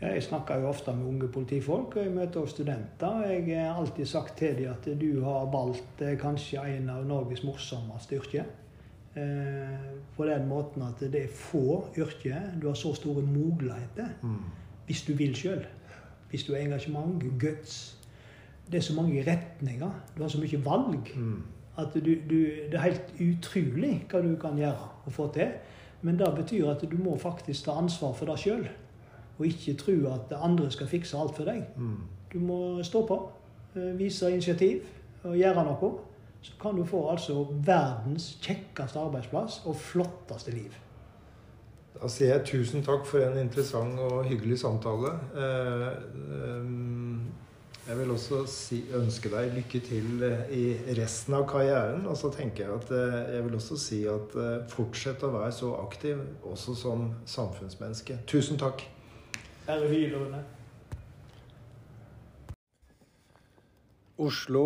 Jeg snakker jo ofte med unge politifolk, og jeg møter også studenter. Jeg har alltid sagt til dem at du har valgt eh, kanskje en av Norges morsomste yrker. Eh, på den måten at det er få yrker du har så store muligheter Mm. hvis du vil sjøl. Hvis du har engasjement, guts. Det er så mange retninger. Du har så mye valg. Mm. At du, du, det er helt utrolig hva du kan gjøre og få til. Men det betyr at du må faktisk ta ansvar for det sjøl. Og ikke tro at andre skal fikse alt for deg. Mm. Du må stå på, eh, vise initiativ og gjøre noe. Så kan du få altså verdens kjekkeste arbeidsplass og flotteste liv. Da sier jeg tusen takk for en interessant og hyggelig samtale. Eh, ehm, Jeg vil også si, ønske deg lykke til eh, i resten av karrieren. Og så tenker jeg at eh, jeg vil også si at eh, fortsett å være så aktiv, også som samfunnsmenneske. Tusen takk. Ære hvile, Rune. Oslo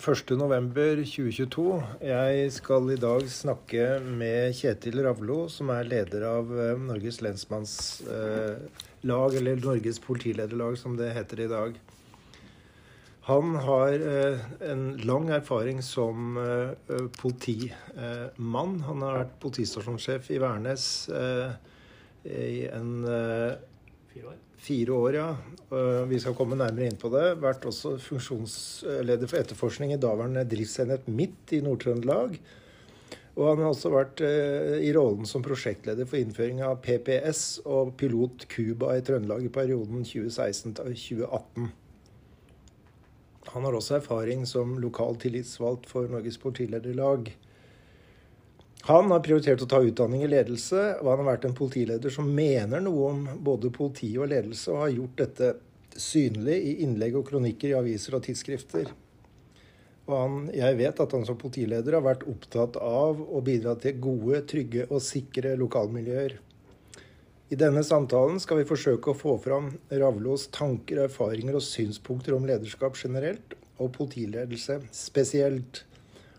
1.11.2022. Jeg skal i dag snakke med Kjetil Ravlo, som er leder av eh, Norges lensmannslag, eller Norges politilederlag, som det heter i dag. Han har eh, en lang erfaring som eh, politimann. Han har vært politistasjonssjef i Værnes eh, i en eh, Fire år. Ja. Vi skal komme nærmere inn på det. Vært også funksjonsleder for etterforskning i daværende driftsenhet Midt i Nord-Trøndelag. Og han har også vært eh, i rollen som prosjektleder for innføring av PPS og pilot Cuba i Trøndelag i perioden 2016 2018. Han har også erfaring som lokal tillitsvalgt for Norges politilederlag. Han har prioritert å ta utdanning i ledelse, og han har vært en politileder som mener noe om både politi og ledelse, og har gjort dette synlig i innlegg og kronikker i aviser og tidsskrifter. Og han, jeg vet at han som politileder har vært opptatt av å bidra til gode, trygge og sikre lokalmiljøer. I denne samtalen skal vi forsøke å få fram Ravlos tanker, erfaringer og synspunkter om lederskap generelt, og politiledelse spesielt,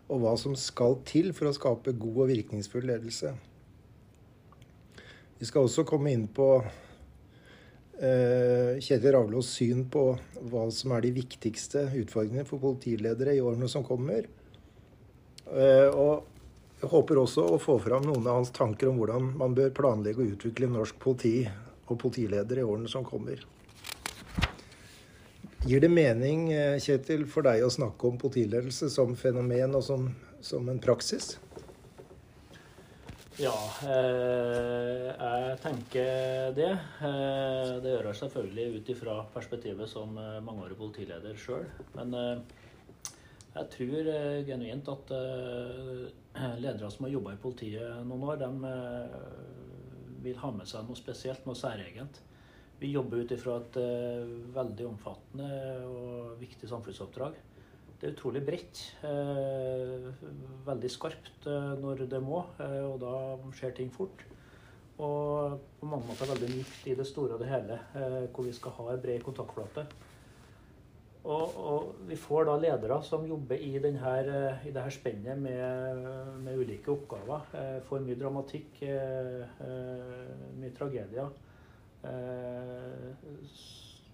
og hva som skal til for å skape god og virkningsfull ledelse. Vi skal også komme inn på eh, Kjetil Ravlås syn på hva som er de viktigste utfordringene for politiledere i årene som kommer. Eh, og jeg håper også å få fram noen av hans tanker om hvordan man bør planlegge og utvikle norsk politi og politiledere i årene som kommer. Gir det mening, eh, Kjetil, for deg å snakke om politiledelse som fenomen og som, som en praksis? Ja, eh, jeg tenker det. Eh, det gjør jeg selvfølgelig ut ifra perspektivet som eh, mangeårig politileder sjøl. Men eh, jeg tror eh, genuint at ledere som har jobba i politiet noen år, de vil ha med seg noe spesielt, noe særegent. Vi jobber ut ifra et veldig omfattende og viktig samfunnsoppdrag. Det er utrolig bredt. Veldig skarpt når det må, og da skjer ting fort. Og på mange måter veldig mykt i det store og det hele, hvor vi skal ha en bred kontaktflate. Og, og, vi får da ledere som jobber i, denne, eh, i dette spennet med, med, ulike oppgaver. Eh, får mye dramatikk, eh, mye tragedier.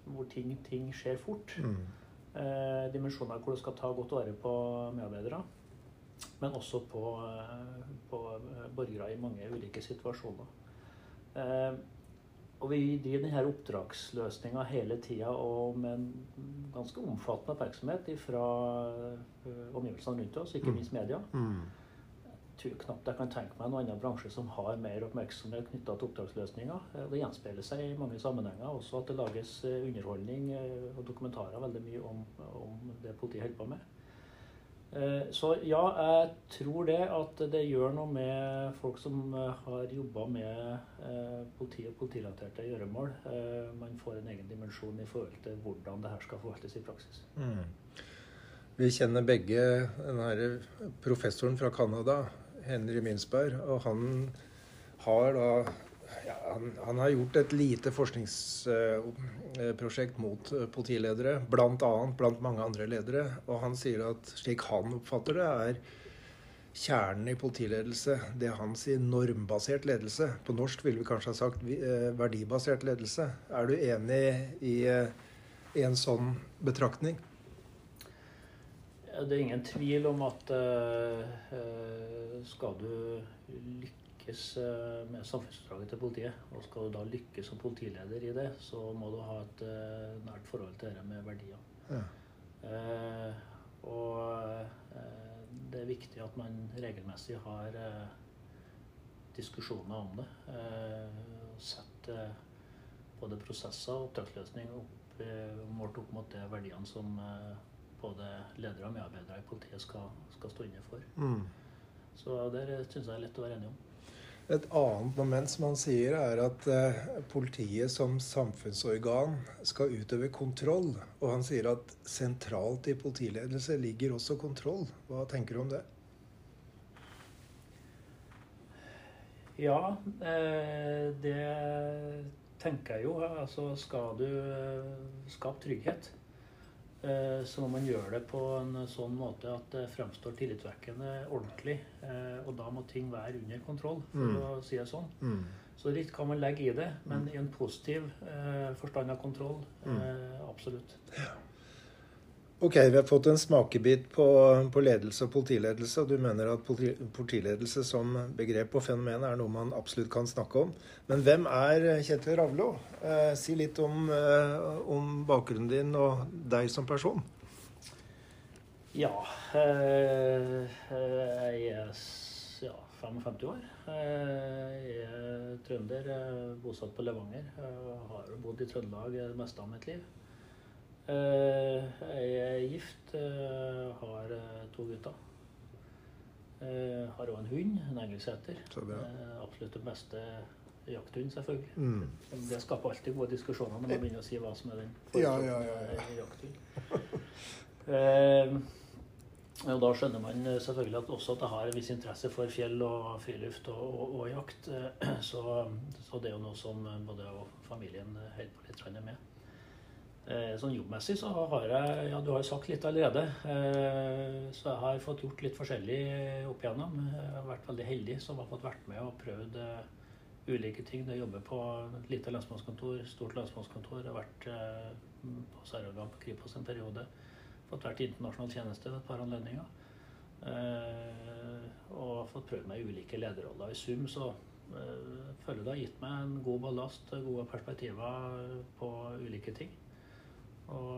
Hvor ting, ting skjer fort. Mm. Dimensjoner hvor du skal ta godt vare på medarbeidere. Men også på, på borgere i mange ulike situasjoner. Og vi driver denne oppdragsløsninga hele tida og med en ganske omfattende oppmerksomhet fra omgivelsene rundt oss, ikke mm. minst media. Mm. Tror knapt jeg kan tenke meg en annen bransje som har mer oppmerksomhet knytta til oppdragsløsninger. Eh, det gjenspeiler seg i mange sammenhenger også at det lages eh, underholdning og dokumentarer veldig mye om, om det politiet holder på med. Eh, så ja, jeg tror det at det gjør noe med folk som eh, har jobba med eh, politi og politirelaterte gjøremål. Man får en egen dimensjon i forhold til hvordan det her skal forvaltes i praksis. Mm. Vi kjenner begge denne professoren fra Canada, Henry Minsberg, og han har da ja, han, han, har gjort et lite forskningsprosjekt mot eh, politiledere, bl.a. blant mange andre ledere. Og han sier at slik han oppfatter det, er kjernen i politiledelse det han sier normbasert ledelse. På norsk ville vi kanskje ha sagt eh, verdibasert ledelse. Er du enig i, eh, en sånn betraktning? Det er ingen tvil om at uh, skal du lykkes eh, med samfunnsoppdraget til politiet, og skal du da lykkes som politileder i det, så må du ha et nært forhold til det med verdier. Ja. Og det er viktig at man regelmessig har diskusjoner om det. setter både prosesser og oppdragsløsning opp, målt opp mot de verdiene som både ledere og medarbeidere i politiet skal, skal stå inne for. Mm. Så det syns jeg er lett å være enig om. Et annet moment som han sier, er at eh, politiet som samfunnsorgan skal utøve kontroll. Og han sier at sentralt i politiledelse ligger også kontroll. Hva tenker du om det? Ja, eh, det tenker jeg jo. Altså skal du eh, skape trygghet, så må man gjøre det på en sånn måte at det fremstår tillitvekkende ordentlig. Eh, og da må ting være under kontroll, for mm. å si det sånn. Mm. Så litt kan man legge i det, men i en positiv eh, forstand av kontroll. Mm. absolutt. Ok, vi har fått en smakebit på, på, ledelse og politiledelse. Du mener at politi, politiledelse som begrep og fenomen er noe man absolutt kan snakke om. Men hvem er Kjetil Ravlo? Eh, si litt om, eh, om, bakgrunnen din og deg som person. Ja eh, Jeg er ja, 55 år. Eh, jeg er trønder, bosatt på Levanger. Jeg har bodd i Trøndelag det meste av mitt liv. Jeg er gift, har to gutter. Har òg en hund, en engelseter. Absolutt den beste jakthund, selvfølgelig. Mm. Det skaper alltid gode diskusjoner når man begynner å si hva som er den ja, ja, ja, jakthund. eh, og da skjønner man selvfølgelig at også at jeg har en viss interesse for fjell og friluft og, og, og jakt. Så, så, det er jo noe som både jeg og familien holder på litt med. Eh, sånn jobbmessig så har jeg Ja, du har jo sagt litt allerede. Eh, så jeg har fått gjort litt forskjellig opp igjennom. Jeg har vært veldig heldig som har fått vært med og prøvd eh, ulike ting. Jeg jobber på et lite lensmannskontor, stort lensmannskontor. Jeg har vært på Sør-Organ på Kripos en periode. Fått vært i internasjonal tjeneste ved et par anledninger. Og fått prøvd meg i ulike lederroller. I sum så føler jeg det har gitt meg en god ballast, gode perspektiver på ulike ting. Og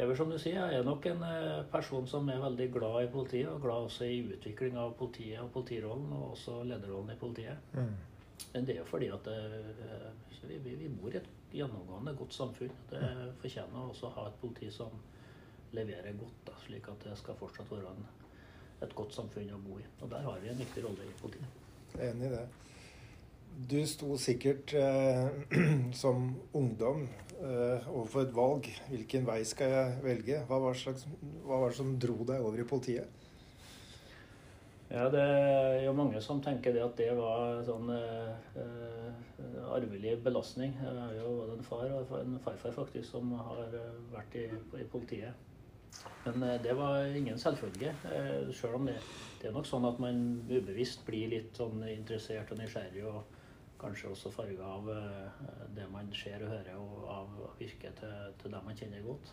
jeg vil som du sier, jeg er nok en eh, person som er veldig glad i politiet, og glad også i utvikling av politiet og politirollen, og også lederrollen i politiet. Mm. Men det er jo fordi at det, eh, vi, vi, bor i et gjennomgående godt samfunn. Det mm. fortjener også å ha et politi som leverer godt, da, slik at det skal fortsatt være en, et godt samfunn å bo i. Og der har vi en viktig rolle i politiet. Enig i det. Du sto sikkert eh, som ungdom eh, overfor et valg. Hvilken vei skal jeg velge? Hva var, slags, hva var, det som dro deg over i politiet? Ja, Det er jo mange som tenker det at det var sånn eh, eh, arvelig belastning. Jeg har jo både en far og en farfar faktisk som har eh, vært i, i politiet. Men eh, det var ingen selvfølge. Selv om det, det, er nok sånn at man ubevisst blir litt sånn interessert og nysgjerrig. og kanskje også farga av eh, det man ser og hører, og av virket til, til dem man kjenner godt.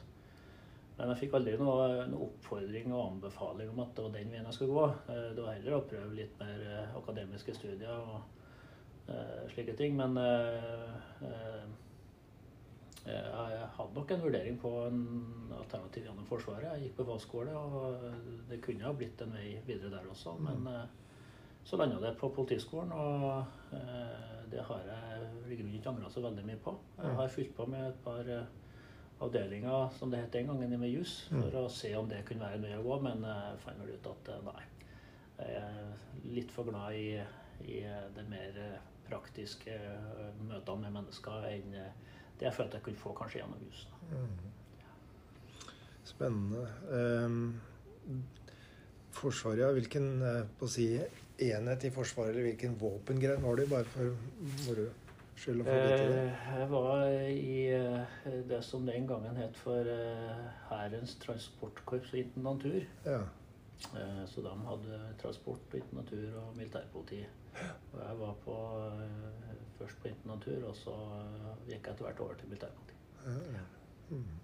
Men jeg fikk aldri noen noe oppfordring og anbefaling om at det var den veien jeg skulle gå. Eh, det var heller å prøve litt mer eh, akademiske studier og uh, slike ting. Men uh, jeg hadde nok en vurdering på en alternativ gjennom Forsvaret. Jeg gikk på fagskole, og det kunne ha blitt en vei videre der også. Men så landa det på Politiskolen, og det har jeg i grunnen ikke angra så veldig mye på. Jeg har fulgt på med et par eh, avdelinger, som det het den gangen, med juss, mm. for å se om det kunne være vei å gå, men jeg fant vel ut at eh, nei. Jeg er litt for glad i, i det mer praktiske møtene med mennesker enn det jeg følte jeg kunne få kanskje gjennom jusen. Mm. Spennende. Um, forsvaret, hvilken på å si, enhet i Forsvaret, eller hvilken våpengren var det? Bare for moro skyld å få vite det. Eh, jeg var i eh, det som den gangen het for eh, Hærens transportkorps og intendantur. Ja. Så de hadde transport, og intendantur og militærpoliti. Og jeg var på, først på intendantur, og så gikk jeg etter hvert over til militærpoliti. Ja. Mm.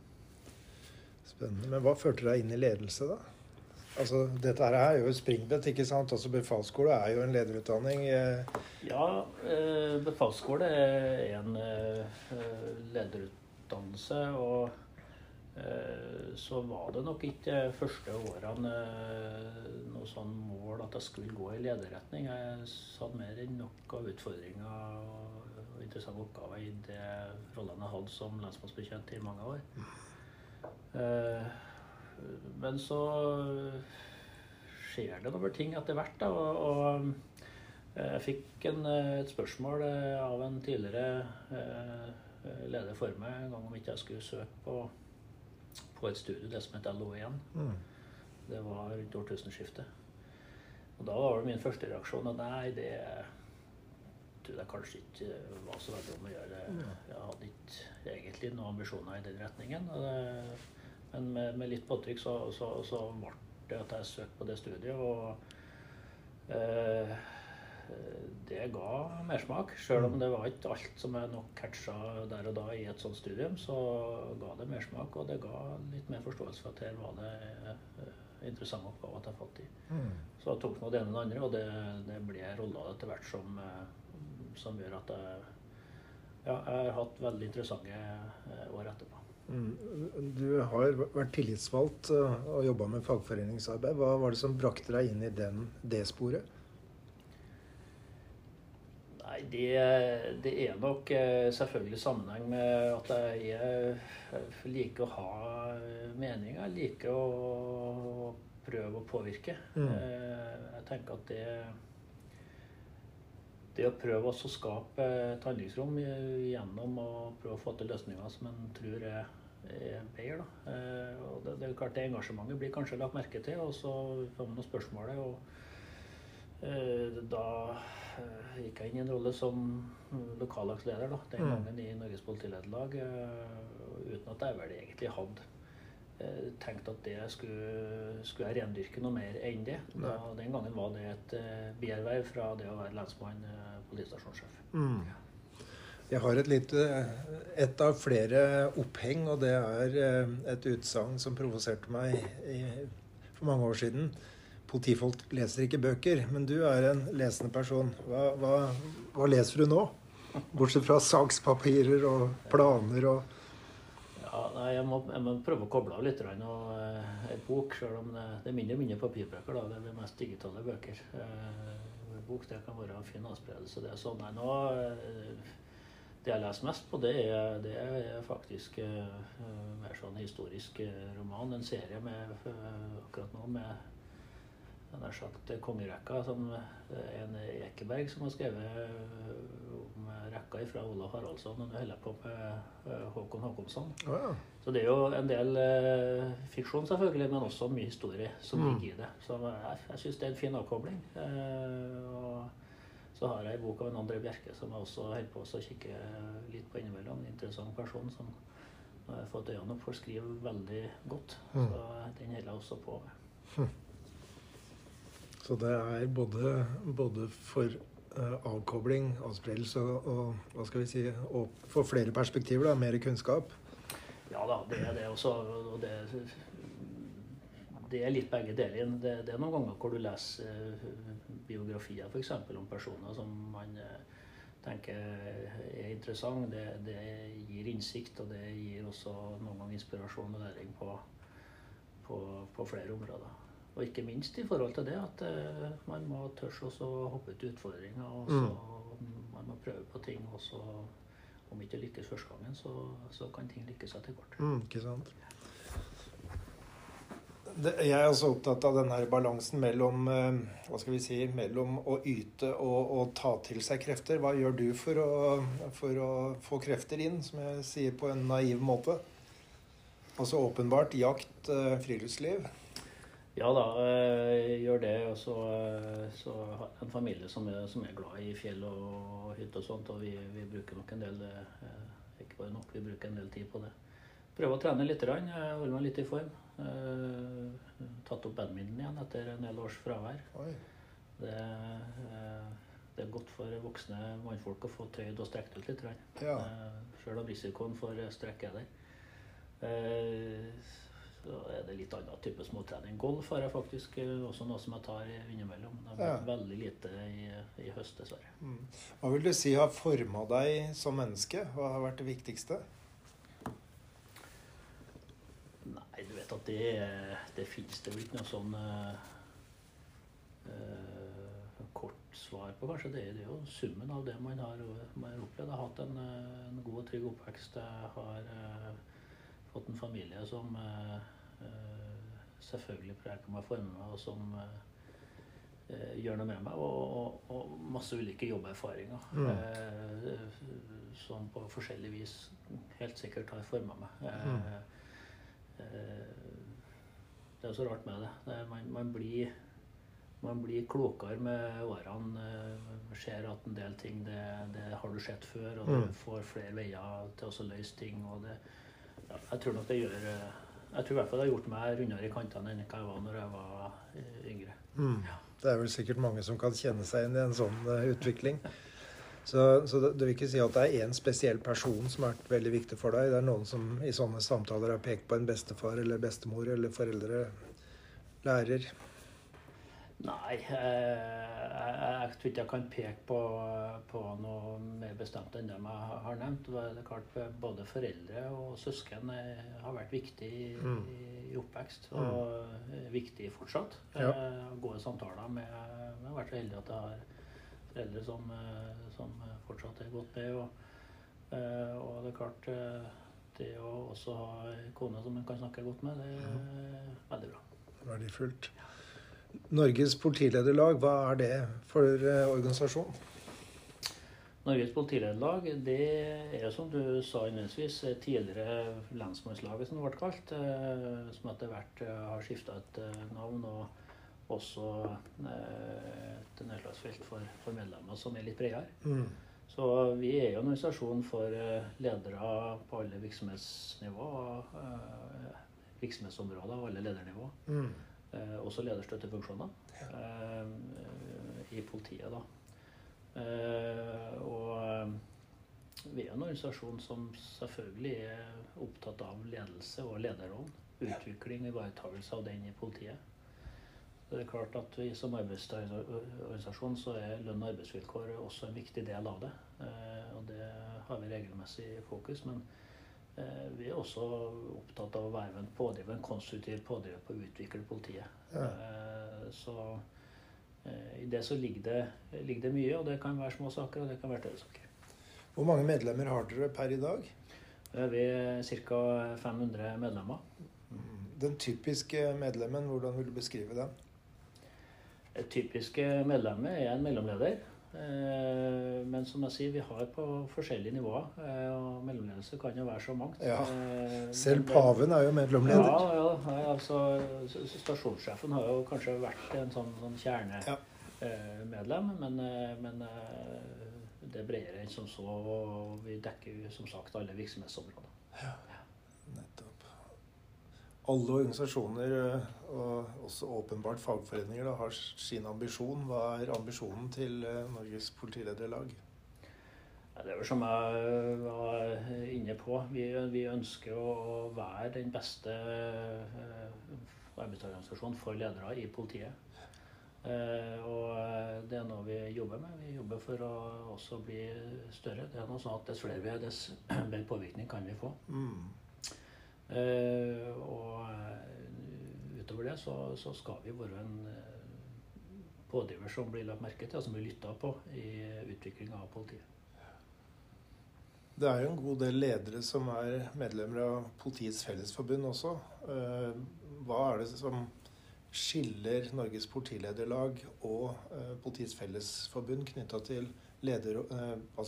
Spennende. Men hva førte deg inn i ledelse, da? Altså, dette her er jo et springbrett, ikke sant? Altså, Befalsskole er jo en lederutdanning. Eh. Ja, eh, befalsskole er en eh, lederutdannelse. Og så var det nok ikke første årene noe sånn mål at jeg skulle gå i lederretning. Jeg satt mer enn nok av utfordringer og interessante oppgaver i det rollene jeg hadde som lensmannsbetjent i mange år. Men så skjer det noen ting etter hvert. Da, og, og, eh, jeg fikk en, eh, et spørsmål av en tidligere leder for meg en gang om ikke jeg skulle søke på, på et studio, det som het LO1. Mm. Det var rundt årtusenskiftet. Og da var det min første reaksjon at nei, det tror jeg kanskje ikke var så veldig om å gjøre. Jeg hadde ikke egentlig noen ambisjoner i den retningen. Og det, men med, med litt påtrykk så, så, så, ble det at jeg søkte på det studiet. Og eh, det ga mersmak. Sjøl om mm. det var ikke alt som jeg nok catcha der og da i et sånt studium, så ga det mersmak. Og det ga litt mer forståelse for at her var det eh, interessante oppgaver å ta fatt i. Mm. Så jeg tok nå det ene og det andre, og det, det ble roller etter hvert som, eh, som gjør at jeg, ja, jeg har hatt veldig interessante eh, år etterpå. Mm. Du har vært tillitsvalgt eh, og jobba med fagforeningsarbeid. Hva var det som brakte deg inn i den, det sporet? Nei, det, det, er nok eh, selvfølgelig sammenheng med at jeg, liker å ha meninger. Jeg liker å prøve å påvirke. Mm. Jeg tenker at det det å prøve å skape et handlingsrom gjennom å prøve å få til løsninger som en tror er, er bedre. Da. Eh, og det, det, er klart det engasjementet blir kanskje lagt merke til, og så får man noen spørsmål. Og eh, da eh, gikk jeg inn i en rolle som lokallagsleder da, den mm. gangen i Norges politilederlag, uten at jeg vel egentlig hadde Eh, tenkte at det skulle, skulle jeg rendyrke noe mer enn det. Da, den gangen var det et uh, bierverv fra det å være lensmann, uh, politistasjonssjef. Mm. Jeg har et lite et av flere oppheng, og det er et utsagn som provoserte meg i, for mange år siden. Politifolk leser ikke bøker, men du er en lesende person. Hva, hva, hva leser du nå? Bortsett fra sakspapirer og planer og ja, nei, jeg, må, jeg, må, prøve å koble av litt. Og, uh, en bok, selv om det, det er mindre og mindre papirbøker. Da, det er mest digitale bøker. Eh, bok det kan være en fin avspredelse. Det er sånn, nei, nå, uh, det jeg leser mest på, det er, det er faktisk uh, mer sånn historisk roman. En serie med, akkurat nå med nær sagt kongerekka. Som en Ekeberg som har skrevet om rekka fra Olav Haraldsson, og nå holder jeg på med Håkon Håkonsson. Oh, ja. Så det er jo en del eh, fiksjon, selvfølgelig, men også mye historie som mm. ligger i det. Så jeg, jeg syns det er en fin avkobling. Eh, og så har jeg en bok av en André Bjerke som jeg også holder på å kikke litt på innimellom. En interessant person som jeg har fått øynene opp for, skriver veldig godt. Mm. Så den holder jeg også på med. Så det er både, både for uh, avkobling, avspredelse og, hva skal vi si, og for flere perspektiver, da, mer kunnskap. Ja da, det er det også. Og det, det er litt begge deler. Det, det, er noen ganger hvor du leser uh, biografier f.eks. om personer som man uh, tenker er interessant. Det, det, gir innsikt, og det gir også noen ganger inspirasjon og læring på, på, på flere områder. Og ikke minst i forhold til det at uh, man må tørre å hoppe ut utfordringer. og så mm. Man må prøve på ting. og så Om ikke lykkes første gangen, så, så kan ting lykkes etter hvert. Mm, ikke sant? Det, jeg er også opptatt av denne balansen mellom, vi si, mellom å yte og og, ta til seg krefter. Hva gjør du for å, for å få krefter inn, som jeg sier på en naiv måte? Altså åpenbart jakt, uh, friluftsliv. Ja da, jeg gjør det. Og så, så har jeg en familie som er, som er, glad i fjell og hytte og sånt. Og vi, vi, bruker nok en del eh, Ikke bare nok, vi bruker en del tid på det. Prøver å trene litt, holde meg litt i form. Eh, tatt opp badminton igjen etter en del års fravær. Det, eh, det, er godt for voksne mannfolk å få tøyd og strekt ut litt. Ja. Sjøl om risikoen for strekk er der. Så er det litt annen type småtrening. Golf har jeg faktisk eh, også noe som jeg tar innimellom. Det har blitt ja. veldig lite i, i høst, dessverre. Mm. Hva vil du si har forma deg som menneske? Hva har vært det viktigste? Nei, du vet at det, det fins det vel ikke noe sånn uh, kort svar på, kanskje. Det, det, er jo summen av det man har, man har opplevd. Jeg har hatt en, en god og trygg oppvekst. Jeg har uh, fått en familie som Eh, selvfølgelig preger meg former meg, og som eh, gjør noe med meg. Og, og, og masse ulike jobberfaringer mm. eh, som på forskjellig vis helt sikkert har forma meg. Mm. det er så rart med det. det er, man, man, blir, man, blir klokere med årene. ser at en del ting det, det har du sett før, og du mm. får flere veier til å løse ting. og det, ja, jeg tror nok det gjør jeg tror i hvert fall det har gjort meg rundere i kantene enn hva jeg var når jeg var eh, yngre. Mm. Ja. Det er vel sikkert mange som kan kjenne seg inn i en sånn uh, utvikling. Så, så det, det, vil ikke si at det er én spesiell person som har vært veldig viktig for deg. Det er noen som i sånne samtaler har pekt på en bestefar eller bestemor eller foreldre, lærer. Nei, jeg, jeg, jeg, tror ikke jeg kan peke på, på noe mer bestemt enn det jeg har nevnt. Det er klart Både foreldre og søsken har vært viktig i, mm. i oppvekst, og mm. viktig fortsatt. Ja. Gode samtaler med Jeg har vært så heldig at jeg har foreldre som, som fortsatt er godt med. Og, og det er klart det å også ha kone som en kan snakke godt med, det er veldig bra. Verdifullt. Norges politilederlag, hva er det for organisasjon? Norges politilederlag det er som du sa innledningsvis tidligere lensmannslaget, som det ble kalt. Som etter hvert har skifta et navn og også et nedslagsfelt for, for medlemmer som er litt bredere. Mm. Så vi er jo en organisasjon for eh, ledere på alle virksomhetsnivå. Eh, virksomhetsområder og alle ledernivå. Mm. Eh, også lederstøttefunksjoner ja. i politiet, da. og vi er en organisasjon som selvfølgelig er opptatt av ledelse og lederrollen. Utvikling og ivaretakelse av den i politiet. Det er klart at vi Som arbeidsorganisasjon så er lønn og arbeidsvilkår også en viktig del av det. Eh, og det har vi regelmessig fokus. Men eh, vi er også opptatt av å være en pådriver, en konstruktiv pådriver på å utvikle politiet. Ja. Eh, så i det så ligger det, ligger det, mye, og det kan være små saker, og det kan være større saker. Hvor mange medlemmer har dere per i dag? Vi er ca. 500 medlemmer. Den typiske medlemmen, hvordan vil du beskrive den? Et typiske medlemmet er en mellomleder. Eh, men som jeg sier, vi har på forskjellige nivåer. Eh, og mellomledelse kan jo være så mangt. Ja. Eh, Selv paven er jo mellomleder. Ja, ja altså Stasjonssjefen har jo kanskje vært en sånn, sånn kjernemedlem. Men, men det er bredere enn som så. Og vi dekker jo som sagt alle virksomhetsområder. Ja alle organisasjoner, eh, og også åpenbart fagforeninger, da, har sin ambisjon. Hva er ambisjonen til eh, Norges politilederlag? Det er vel som jeg var inne på. Vi, vi ønsker å være den beste eh, arbeidsorganisasjonen for ledere i politiet. Og det er noe vi jobber med. Vi jobber for å også bli større. Det er noe sånn at Dess flere vi er, dess bedre påvirkning kan vi få. Mm. Eh, og eh, utover det så, så, skal vi være en eh, pådriver som blir lagt merke til, og som blir lytta på i utviklinga av politiet. Det er jo en god del ledere som er medlemmer av Politiets Fellesforbund også. Hva er det som skiller Norges politilederlag og Politiets Fellesforbund knytta til leder,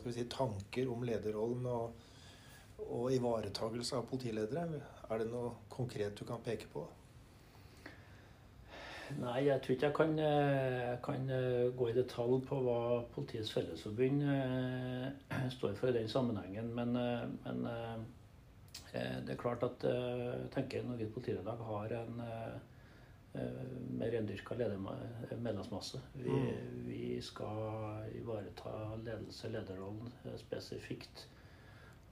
si, tanker om lederrollen og og ivaretagelse av politiledere. Er det noe konkret du kan peke på? Nei, jeg tror ikke jeg kan, eh, kan eh, gå i detalj på hva Politiets Fellesforbund eh, står for i den sammenhengen. Men, men det er klart at jeg tenker Norges politiredag har en mer rendyrka medlemsmasse. Vi, mm. vi, skal ivareta ledelse, lederrollen spesifikt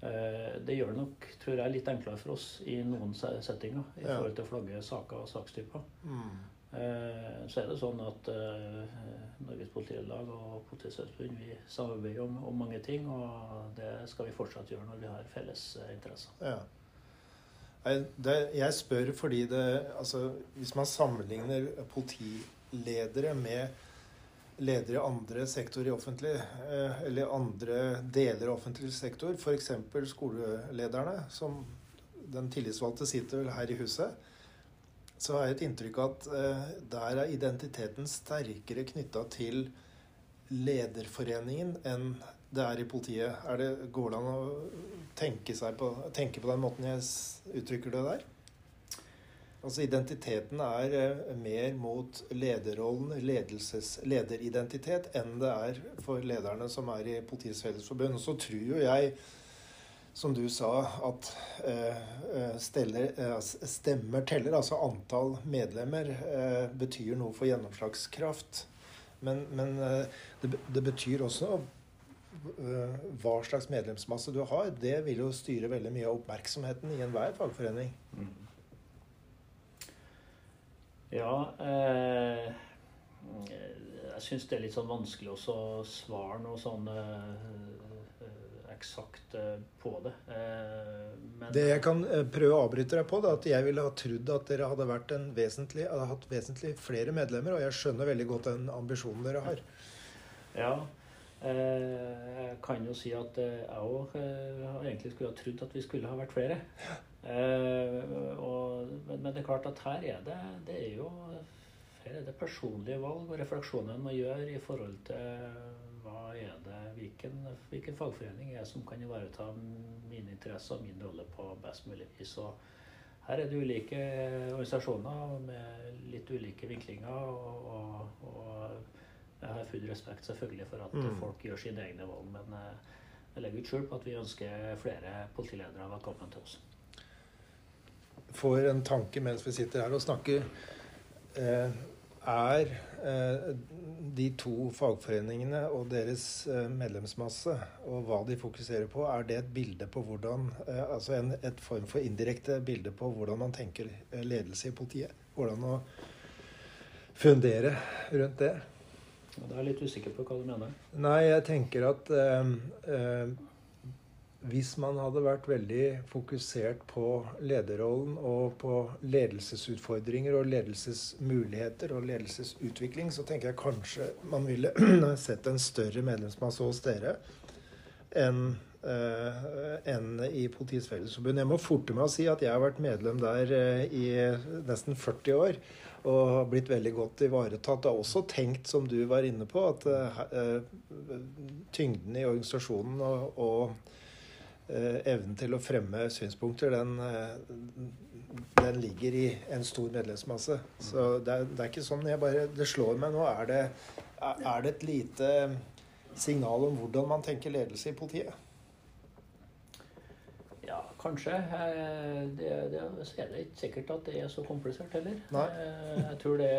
det gjør det nok tror jeg, litt enklere for oss i noen settinger i ja. forhold til å flagge saker og sakstyper. Mm. Eh, så er det sånn at uh, Norges Politilag og Politiets vi samarbeider om, om, mange ting, og det skal vi fortsatt gjøre når vi har felles interesser. Ja. Det, jeg spør fordi det altså, Hvis man sammenligner politiledere med ledere i andre sektorer i offentlig, eh, eller andre deler av offentlig sektor, f.eks. skolelederne, som den tillitsvalgte sitter vel her i huset, så har jeg et inntrykk av at eh, der er identiteten sterkere knytta til lederforeningen enn det er i politiet. Er det, går det an å tenke, på, tenke på den måten jeg uttrykker det der? Altså Identiteten er eh, mer mot lederrollen, ledelses, lederidentitet, enn det er for lederne som er i Politiets Fellesforbund. Så tror jo jeg, som du sa, at eh, eh steller, stemmer teller. Altså antall medlemmer betyr noe for gjennomslagskraft. Men, men det, det, betyr også hva slags medlemsmasse du har. Det vil jo styre veldig mye av oppmerksomheten i enhver fagforening. Mm. Ja eh, Jeg syns det er litt sånn vanskelig å svare noe sånn eh, eksakt eh, på det. Eh, men, det jeg kan eh, prøve å avbryte deg på, er at jeg ville ha trodd at dere hadde, vært en vesentlig, hadde hatt vesentlig flere medlemmer, og jeg skjønner veldig godt den ambisjonen dere har. Ja, Jeg kan jo si at jeg òg egentlig skulle ha trodd at vi skulle ha vært flere. Og, men, det er klart at her er det, det er jo her er det personlige valg og refleksjoner en må gjøre i forhold til hva er det, hvilken, hvilken fagforening er som kan ivareta mine interesser og min rolle på best mulig vis. Og her er det ulike organisasjoner med litt ulike vinklinger. Og, og, og jeg har full respekt selvfølgelig for at mm. folk gjør sine egne valg. Men eh, jeg legger ikke skjul på at vi ønsker flere politiledere velkommen til oss. Får en tanke mens vi sitter her og snakker. Eh, er eh, de to fagforeningene og deres eh, medlemsmasse og hva de fokuserer på, er det et bilde på hvordan Altså en, et form for indirekte bilde på hvordan man tenker ledelse i politiet? Hvordan å fundere rundt det? Ja, da er jeg litt usikker på hva du mener. Nei, jeg tenker at eh, hvis man hadde vært veldig fokusert på lederrollen og på ledelsesutfordringer og ledelsesmuligheter og ledelsesutvikling, så tenker jeg kanskje man ville sett en større medlemsmasse hos dere enn uh, enn i Politiets Fellesforbund. Jeg må forte meg å si at jeg har vært medlem der uh, i nesten 40 år og har blitt veldig godt ivaretatt. Jeg har også tenkt, som du var inne på, at uh, tyngden i organisasjonen og, og Eh, evnen til å fremme synspunkter, den, eh, den, ligger i en stor medlemsmasse. Så det er, det er ikke sånn jeg bare Det slår meg nå. Er det, er det et lite signal om hvordan man tenker ledelse i politiet? Ja, kanskje. Eh, det, det, så er det ikke sikkert at det er så komplisert heller. Nei. Jeg tror det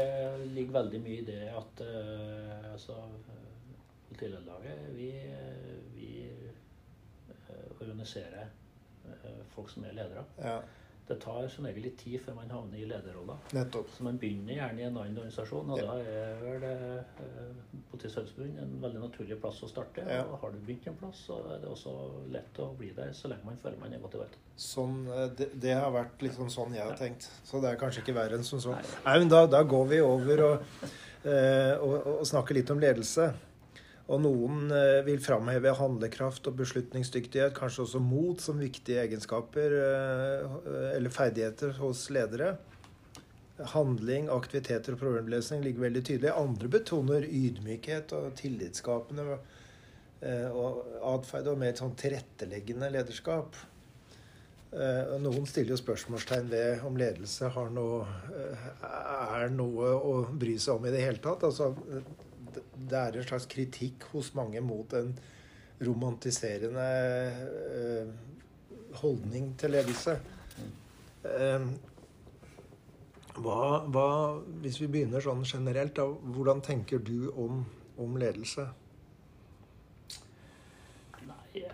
ligger veldig mye i det at altså, Politilederlaget vi organisere eh, folk som er ledere. Ja. Det tar som regel litt tid før man havner i lederrolla. Så man begynner gjerne i en annen organisasjon, og ja. da er vel eh, Fellesforbund en veldig naturlig plass å starte. Ja. Og har du begynt en plass, så er det også lett å bli der så lenge man føler man er ivaretatt. Sånn, eh, det, det, har vært liksom sånn jeg har tenkt. Så det er kanskje ikke verre enn som så. Nei. Nei, men da, da, går vi over og, eh, og, og snakker litt om ledelse. Og noen eh, vil framheve handlekraft og beslutningsdyktighet, kanskje også mot, som viktige egenskaper eh, eller ferdigheter hos ledere. Handling, aktiviteter og problemløsning ligger veldig tydelig. Andre betoner ydmykhet og tillitsskapende eh, og atferd og mer sånn tilretteleggende lederskap. Noen stiller jo spørsmålstegn ved om ledelse noe, er noe å bry seg om i det hele tatt. Altså, det er en slags kritikk hos mange mot en romantiserende uh, holdning til ledelse. Uh, hva, hva, hvis vi begynner sånn generelt, da, hvordan tenker du om, om ledelse? Jeg,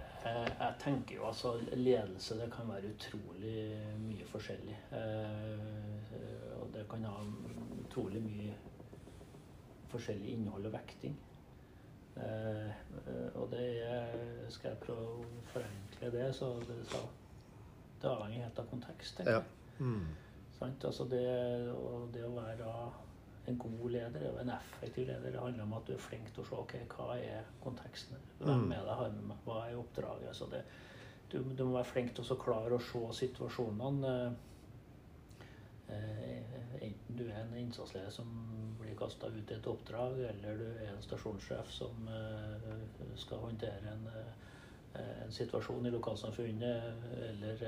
jeg, tenker jo altså Ledelse det kan være utrolig mye forskjellig. Eh, og det kan ha utrolig mye forskjellig innhold og vekting. Eh, og det er, skal jeg prøve å forenkle det, så det, så, det avhenger helt av kontekst. Ja. Mm. Altså det, det, å være en god leder og en effektiv leder, det handler om at du er flink til å se okay, hva er konteksten. Hvem mm. er det jeg har med meg? Hva er oppdraget? Altså det, du, du, må være flink til å klare å se situasjonene. Eh, enten du er en innsatsleder som blir kasta ut i et oppdrag, eller du er en stasjonssjef som uh, skal håndtere en, uh, en, situasjon i lokalsamfunnet, eller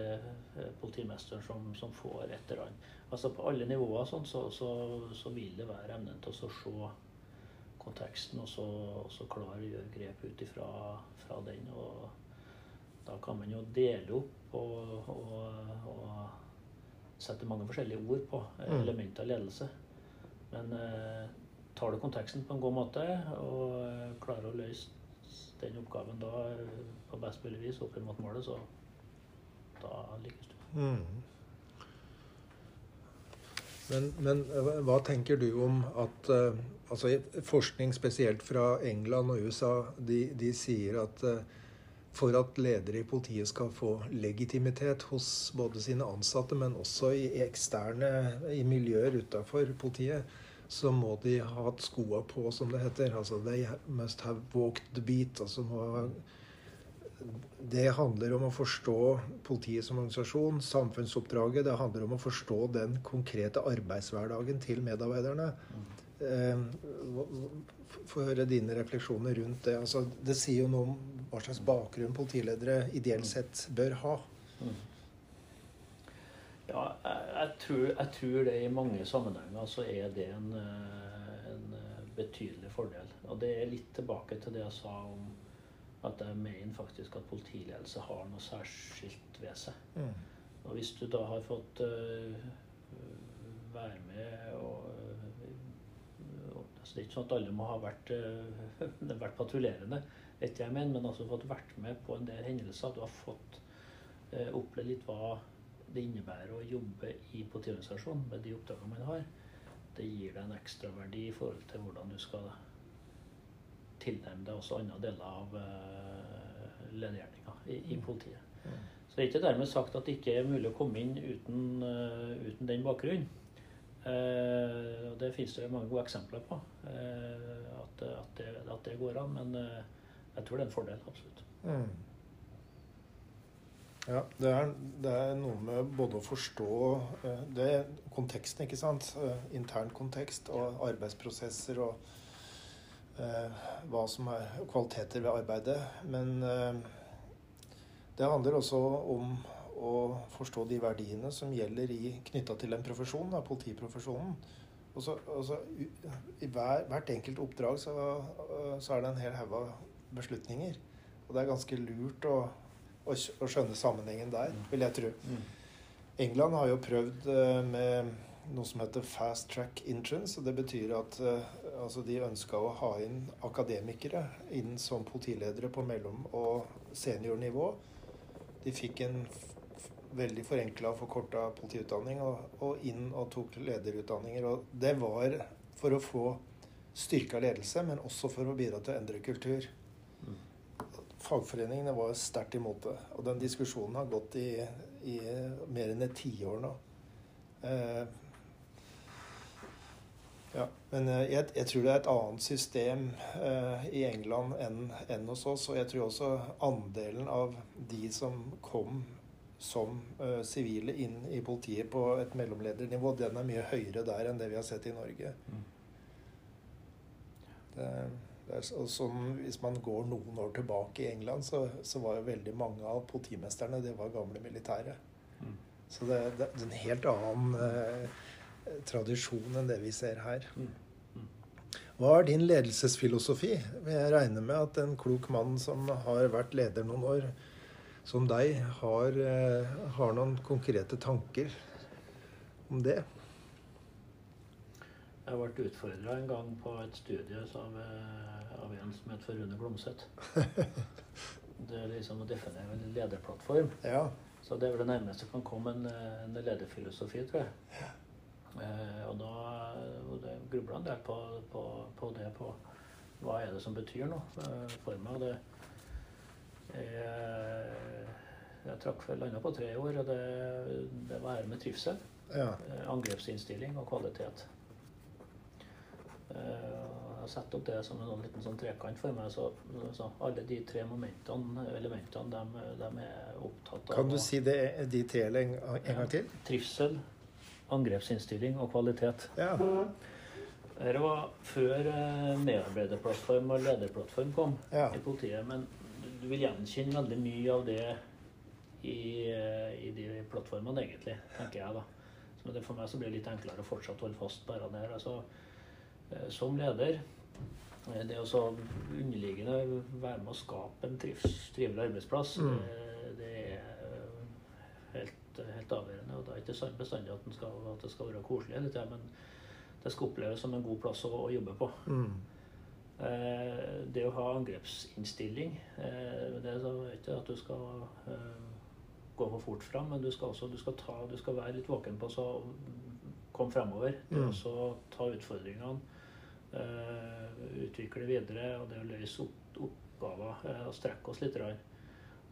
politimesteren som, som, får et eller annet. Altså På alle nivåer sånn, så, så, så, vil det være evnen til å se konteksten, og så, så klare å gjøre grep ut fra den. og Da kan man jo dele opp og, og, og sette mange forskjellige ord på mm. elementer av ledelse. Men eh, tar du konteksten på en god måte og eh, klarer å løse den oppgaven da eh, på best mulig vis opp mot målet, så da lykkes du. Mm. Men, men, hva tenker du om at altså Forskning spesielt fra England og USA de, de sier at for at ledere i politiet skal få legitimitet hos både sine ansatte, men også i eksterne i miljøer utafor politiet, så må de ha hatt skoa på, som det heter. Altså they must have walked the beat. Altså må, det handler om å forstå politiet som organisasjon, samfunnsoppdraget. Det handler om å forstå den konkrete arbeidshverdagen til medarbeiderne. Eh, Få høre dine refleksjoner rundt det. Altså, det sier jo noe om hva slags bakgrunn politiledere ideelt sett bør ha. Ja, jeg, tror, jeg, tror, det i mange sammenhenger så er det en, en, betydelig fordel. Og det er litt tilbake til det jeg sa om at jeg mener faktisk at politiledelse har noe særskilt ved seg. Mm. Og hvis du da har fått uh, være med og, og altså Det er ikke sånn at alle må ha vært, uh, vært patruljerende, etter jeg mener, men altså fått vært med på en del hendelser. At Du har fått eh, opplevd litt hva det innebærer å jobbe i politiorganisasjonen med de oppdragene man har. Det gir deg en ekstraverdi i forhold til hvordan du skal tilnærme deg også andre deler av eh, ledergjerninga i, i, mm. politiet. Mm. Så det er ikke dermed sagt at det ikke er mulig å komme inn uten, uh, uten den bakgrunnen. Uh, det finnes det mange gode eksempler på. Uh, at, at, det, at, det, går an. Men jeg tror det er en fordel. Absolutt. Mm. Ja, det er, det er, noe med både å forstå det, konteksten, ikke sant. Intern kontekst og arbeidsprosesser og Eh, hva som er kvaliteter ved arbeidet. Men eh, det handler også om å forstå de verdiene som gjelder i, knytta til en profesjon, da, politiprofesjonen. Og så, og I hver, hvert enkelt oppdrag så, så, er det en hel haug av beslutninger. Og det er ganske lurt å, å, å skjønne sammenhengen der, vil jeg tro. Mm. England har jo prøvd eh, med noe som heter fast track entrance. og Det betyr at uh, altså de ønska å ha inn akademikere inn som politiledere på mellom- og seniornivå. De fikk en veldig forenkla og forkorta politiutdanning og, og, inn og tok lederutdanninger. og Det var for å få styrka ledelse, men også for å bidra til å endre kultur. Fagforeningene var sterkt imot det. Og den diskusjonen har gått i, i mer enn et tiår nå. Eh, ja, men eh, jeg, jeg, tror det er et annet system eh, i England enn, enn, hos oss. Og jeg tror også andelen av de som kom som eh, sivile eh, inn i politiet på et mellomledernivå, den er mye høyere der enn det vi har sett i Norge. Mm. Det, sånn, hvis man går noen år tilbake i England, så, så var jo veldig mange av politimesterne det var gamle militære. Mm. Så det, det, er en helt annen eh, tradisjon enn det vi ser her. Mm. Mm. Hva er din ledelsesfilosofi? Jeg regner med at en klok mann som har vært leder noen år, som deg, har, eh, har noen konkrete tanker om det? Jeg ble utfordra en gang på et studie av, av en som heter Rune Glomseth. Det er liksom å definere en lederplattform. Ja. Så det er vel det nærmeste kan komme en, en lederfilosofi, tror jeg. Eh, og da og grubla en del på, på, på, det, på hva er det som betyr noe eh, for meg. det jeg, jeg trakk vel landa på tre år, og det, det var med trivsel. Ja. Eh, angrepsinnstilling og kvalitet. Jeg har satt opp det som en sånn liten sånn trekant for meg. Så, så alle de tre momentene, elementene, de, de er opptatt av. Kan du si det, de tre en, en gang til? Trivsel, angrepsinnstilling og kvalitet. Ja. Dette var før eh, medarbeiderplattform og lederplattform kom ja. i politiet. Men du vil gjenkjenne veldig mye av det i, eh, i de plattformene, egentlig, tenker jeg. da. Så det for meg så blir det litt enklere å fortsatt holde fast det der. Altså, som leder det å så underliggende være med å skape en trivelig arbeidsplass, mm. det, det er helt helt, avgjørende. og Det er ikke bestandig at, skal, at det skal være koselig, hele men det skal oppleves som en god plass å, å jobbe på. Mm. Eh, det å ha angrepsinnstilling eh, Det er ikke at du skal eh, gå for fort fram, men du skal, også, du skal, ta, du skal være litt våken på å komme fremover. Det mm. å ta utfordringene, eh, utvikle videre, og det å løse opp, oppgaver eh, og strekke oss litt.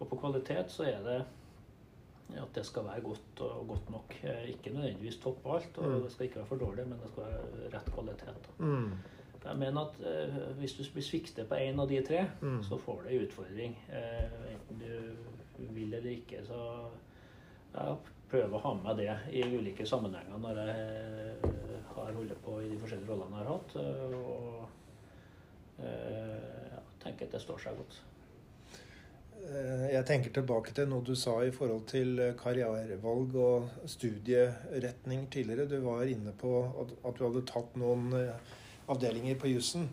Og på kvalitet så er det at det skal være godt og godt nok. Eh, ikke nødvendigvis topp alt, og Mm. det skal ikke være for dårlig, men det skal være rett kvalitet. Mm. Jeg mener at eh, hvis du blir svikter på én av de tre, Mm. så får du en utfordring. Eh, enten du vil eller ikke. Så jeg prøver å ha med det i ulike sammenhenger når jeg eh, har holdt på i de forskjellige rollene jeg har hatt. eh, Og jeg tenker at det står seg godt. Eh, Jeg tenker tilbake til noe du sa i forhold til eh, karrierevalg og studieretning tidligere. Du var inne på at, du hadde tatt noen eh, avdelinger på jussen.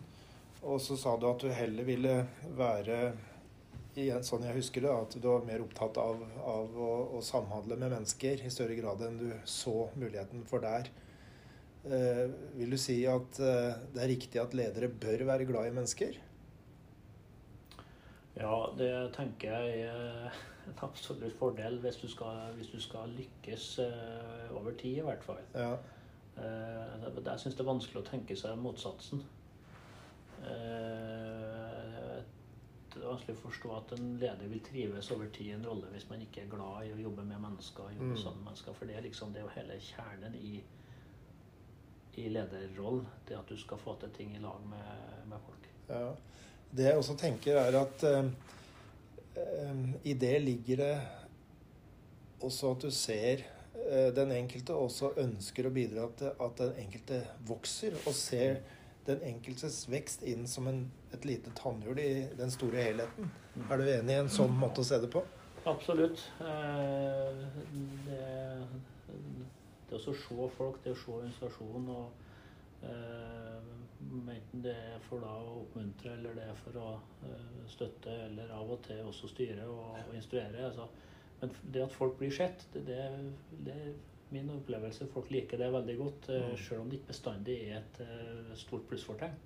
Og så sa du at du heller ville være igjen, sånn jeg husker det, at du var mer opptatt av, av å, å samhandle med mennesker i større grad enn du så muligheten for der. Eh, vil du si at eh, det er riktig at ledere bør være glad i mennesker? Ja, det tenker jeg er en absolutt fordel hvis du skal, hvis du skal lykkes eh, over tid, i hvert fall. Ja. Eh, Jeg syns det er vanskelig å tenke seg motsatsen. Eh, er vanskelig å forstå at en leder vil trives over tid i en rolle hvis man ikke er glad i å jobbe med mennesker. jobbe Mm. sammen med mennesker, For det er liksom det er jo hele kjernen i, i lederrollen. Det at du skal få til ting i lag med, med folk. Ja. Det jeg også tenker, er at eh, eh, i det ligger det også at du ser eh, den enkelte, også ønsker å bidra til at den enkelte vokser, og ser den enkeltes vekst inn som en, et lite tannhjul i den store helheten. Er du enig i en sånn måte å se det på? Absolutt. Eh, Det, det å se folk, det å se organisasjonen og eh, Enten det er for da å oppmuntre, eller det er for å eh, støtte, eller av og til også styre og, instruere. Altså. Men det at folk blir sett, det, det, det min opplevelse. Folk liker det veldig godt, mm. selv om det ikke bestandig er et eh, stort plussfortegn.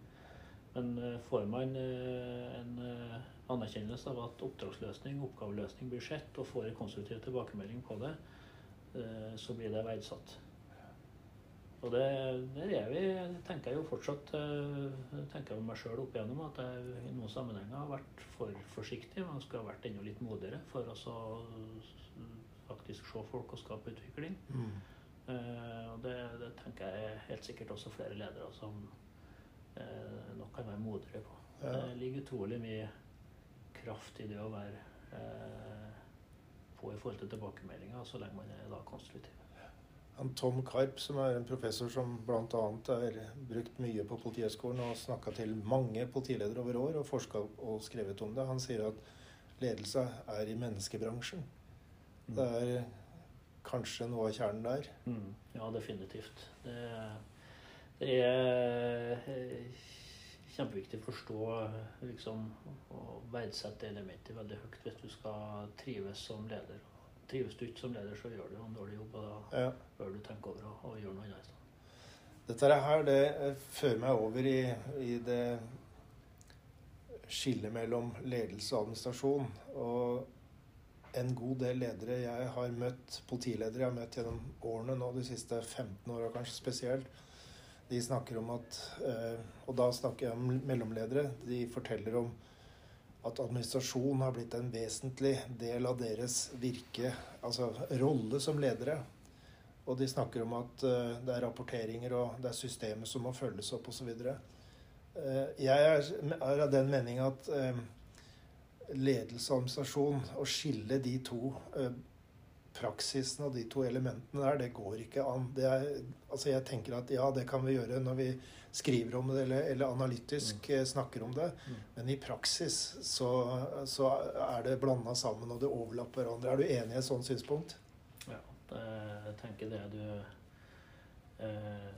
Men eh, får man eh, en eh, anerkjennelse av at oppdragsløsning, oppgaveløsning blir sett, og får en konstruktiv tilbakemelding på det, eh, så blir det verdsatt. Og det, der er vi, tenker jeg jo fortsatt eh, tenker jeg om meg sjøl opp igjennom at jeg i noen sammenhenger har vært for forsiktig. Man skulle ha vært enda litt modigere for å så faktisk se folk og skape utvikling. Eh, og det, det tenker jeg helt sikkert også flere ledere som uh, nok kan være modigere på. Ja. Det ligger utrolig mye kraft i det å være uh, på i forhold til tilbakemeldinger, så lenge man er da konstruktiv. Han Tom Karp, som er en professor som bl.a. er brukt mye på Politihøgskolen og snakka til mange politiledere over år og forska og skrevet om det, han sier at ledelse er i menneskebransjen. Det er kanskje noe av kjernen der. Mm, ja, definitivt. Det, det er eh, kjempeviktig å forstå liksom, og verdsette det elementet veldig høyt hvis du skal trives som leder. Trives du ikke som leder, så gjør du en dårlig jobb, og da Ja. bør du tenke over å, og gjøre noe annet. Dette her det eh, fører meg over i, i det skillet mellom ledelse og administrasjon. Og en god del ledere jeg har møtt, politiledere jeg har møtt gjennom årene nå, de siste 15 åra kanskje spesielt, de snakker om at eh, Og da snakker jeg om mellomledere. De forteller om at administrasjon har blitt en vesentlig del av deres virke, altså rolle som ledere. Og de snakker om at eh, det er rapporteringer og det er systemet som må følges opp osv. Uh, jeg er, av den mening at eh, ledelse og administrasjon, å skille de to eh, praksisene og de to elementene der, det går ikke an. Det er, altså jeg tenker at ja, det kan vi gjøre når vi skriver om det eller, eller analytisk mm. snakker om det. Men i praksis så, så er det blanda sammen, og det overlapper hverandre. Er du enig i et sånt synspunkt? Ja, jeg tenker det du eh,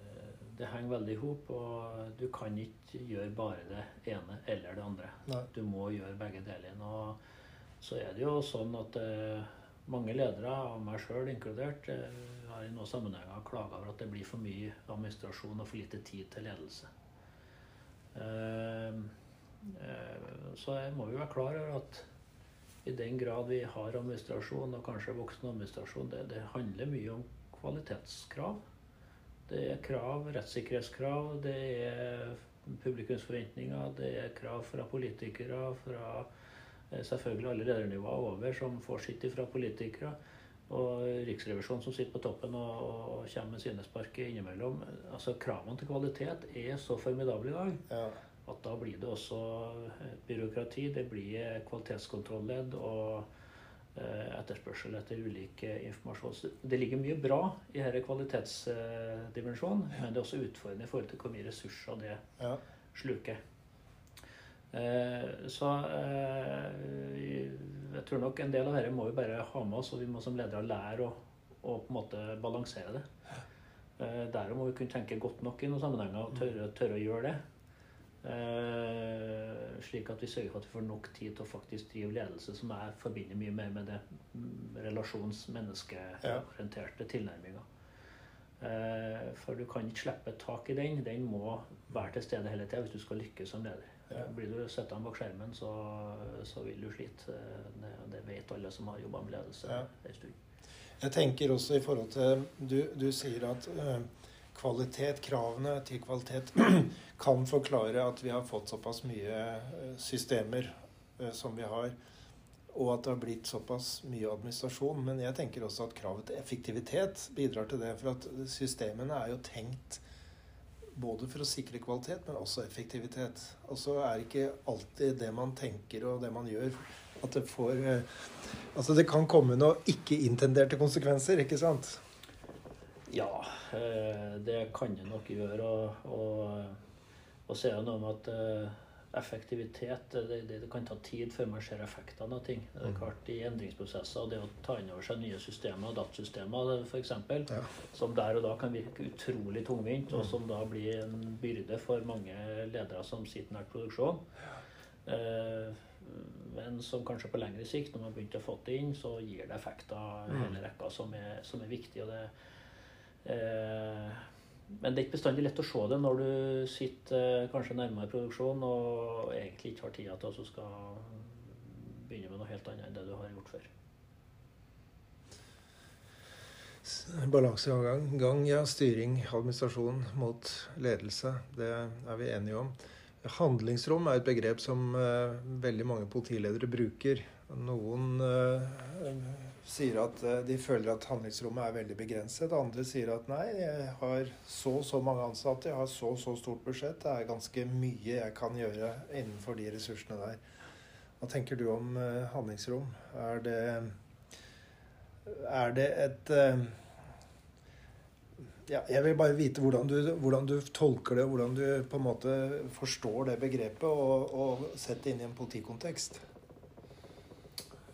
Det henger veldig i hop, og du kan ikke gjøre bare det ene eller det andre. Nei. Du må gjøre begge deler. Og så er det jo sånn at eh, mange ledere, og meg sjøl inkludert, eh, har i noen sammenhenger klaga over at det blir for mye administrasjon og for lite tid til ledelse. Eh, eh, så jeg må jo være klar over at i den grad vi har administrasjon, og kanskje voksen administrasjon, det, det handler mye om kvalitetskrav. Det er krav, rettssikkerhetskrav, det er publikumsforventninger, det er krav fra politikere, fra eh, selvfølgelig alle ledernivåer over som får sitt fra politikere. Og Riksrevisjonen som sitter på toppen og, og kommer med sine spark innimellom. altså Kravene til kvalitet er så formidable i dag Ja. at da blir det også byråkrati. Det blir kvalitetskontrolledd og eh, etterspørsel etter ulik eh, informasjon. Så det ligger mye bra i denne kvalitetsdimensjonen, men det er også utfordrende i forhold til hvor mye ressurser det ja. sluker. Eh, så eh, jeg tror nok en del av dette må vi bare ha med oss, og vi må som ledere lære å, å på en måte balansere det. Eh, Derom må vi kunne tenke godt nok i noen sammenhenger og tørre, tørre å gjøre det. Eh, slik at vi sørger for at vi får nok tid til å faktisk drive ledelse, som jeg forbinder mye mer med det mm, relasjons-, menneskeorienterte tilnærminga. Eh, for du kan ikke slippe tak i den. Den må være til stede hele tida hvis du skal lykkes som leder. Blir du sittende bak skjermen, så, så vil du slite. Det, det vet alle som har jobba med ledelse en stund. Jeg tenker også i forhold til Du, du sier at eh, kvalitet, kravene til kvalitet, kan forklare at vi har fått såpass mye eh, systemer eh, som vi har, og at det har blitt såpass mye administrasjon. Men jeg tenker også at kravet til effektivitet bidrar til det. For at systemene er jo tenkt både for å sikre kvalitet, men også effektivitet. Og så er ikke alltid det man tenker og det man gjør, at det får Altså det kan komme noen ikke-intenderte konsekvenser, ikke sant? Ja, eh, det kan det nok gjøre. Og, og, og så er det noe med at eh, effektivitet det, det, det kan ta tid før man ser effektene av ting. Det er klart I endringsprosesser, og det å ta inn over seg nye systemer, datasystemer f.eks., Ja. som der og da kan virke utrolig tungvint, og som da blir en byrde for mange ledere som sitter nært produksjon. Eh, men som kanskje på lengre sikt, når man begynte å få det inn, så gir det effekter hele rekka som er, som er viktig. og det Eh, men det er ikke bestandig lett å se det når du sitter eh, kanskje nærmere produksjon og egentlig ikke har tida til å skal begynne med noe helt annet enn det du har gjort før. Balansegang, gang, ja. Styring, administrasjon mot ledelse. Det er vi enige om. Handlingsrom er et begrep som uh, veldig mange politiledere bruker. Noen eh, sier at eh, de føler at handlingsrommet er veldig begrenset. Andre sier at nei, jeg har så og så mange ansatte, jeg har så og så stort budsjett. Det er ganske mye jeg kan gjøre innenfor de ressursene der. Hva tenker du om eh, handlingsrom? Er det, er det et eh, ja, jeg vil bare vite hvordan du, hvordan du tolker det, hvordan du på en måte forstår det begrepet og, og setter det inn i en politikontekst.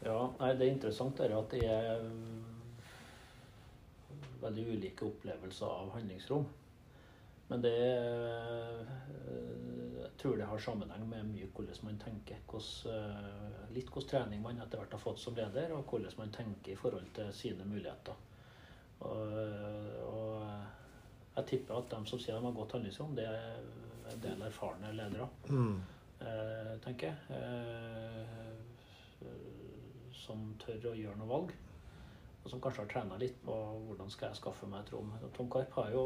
Ja, nei, Det er interessant det er at det er veldig ulike opplevelser av handlingsrom. Men det er, Jeg tror det har sammenheng med mye hvordan man tenker. Hvordan, litt hvordan trening man etter hvert har fått som leder, og hvordan man tenker i forhold til sine muligheter. Og, og jeg tipper at de som sier de har godt handlingsrom, det er en del erfarne ledere Mm. tenker jeg. Eh, som tør å gjøre noe valg. Og som kanskje har trena litt på hvordan skal jeg skaffe meg et rom. Tom Karp har jo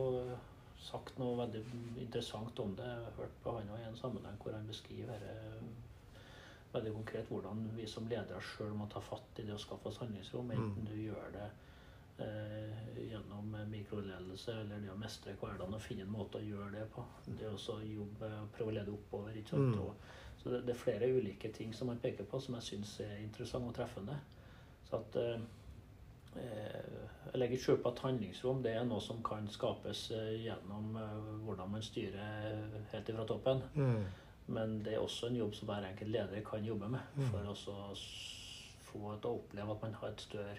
sagt noe veldig interessant om det. Jeg har hørt på han i en sammenheng hvor han beskriver eh, veldig konkret hvordan vi som ledere sjøl må ta fatt i det å skaffe oss handlingsrom. Enten du gjør det eh, gjennom mikroledelse eller det å mestre hverdagen og finne en måte å gjøre det på. Det å også jobbe og prøve å lede oppover. ikke sant? Mm. Og, så det, det er flere ulike ting som man peker på som jeg syns er interessant og treffende. Så at eh, eh, Jeg legger ikke skjul på at handlingsrom det er noe som kan skapes eh, gjennom hvordan man styrer helt ifra toppen. Mm. Men det er også en jobb som hver enkelt leder kan jobbe med. Mm. For å få til å oppleve at man har et større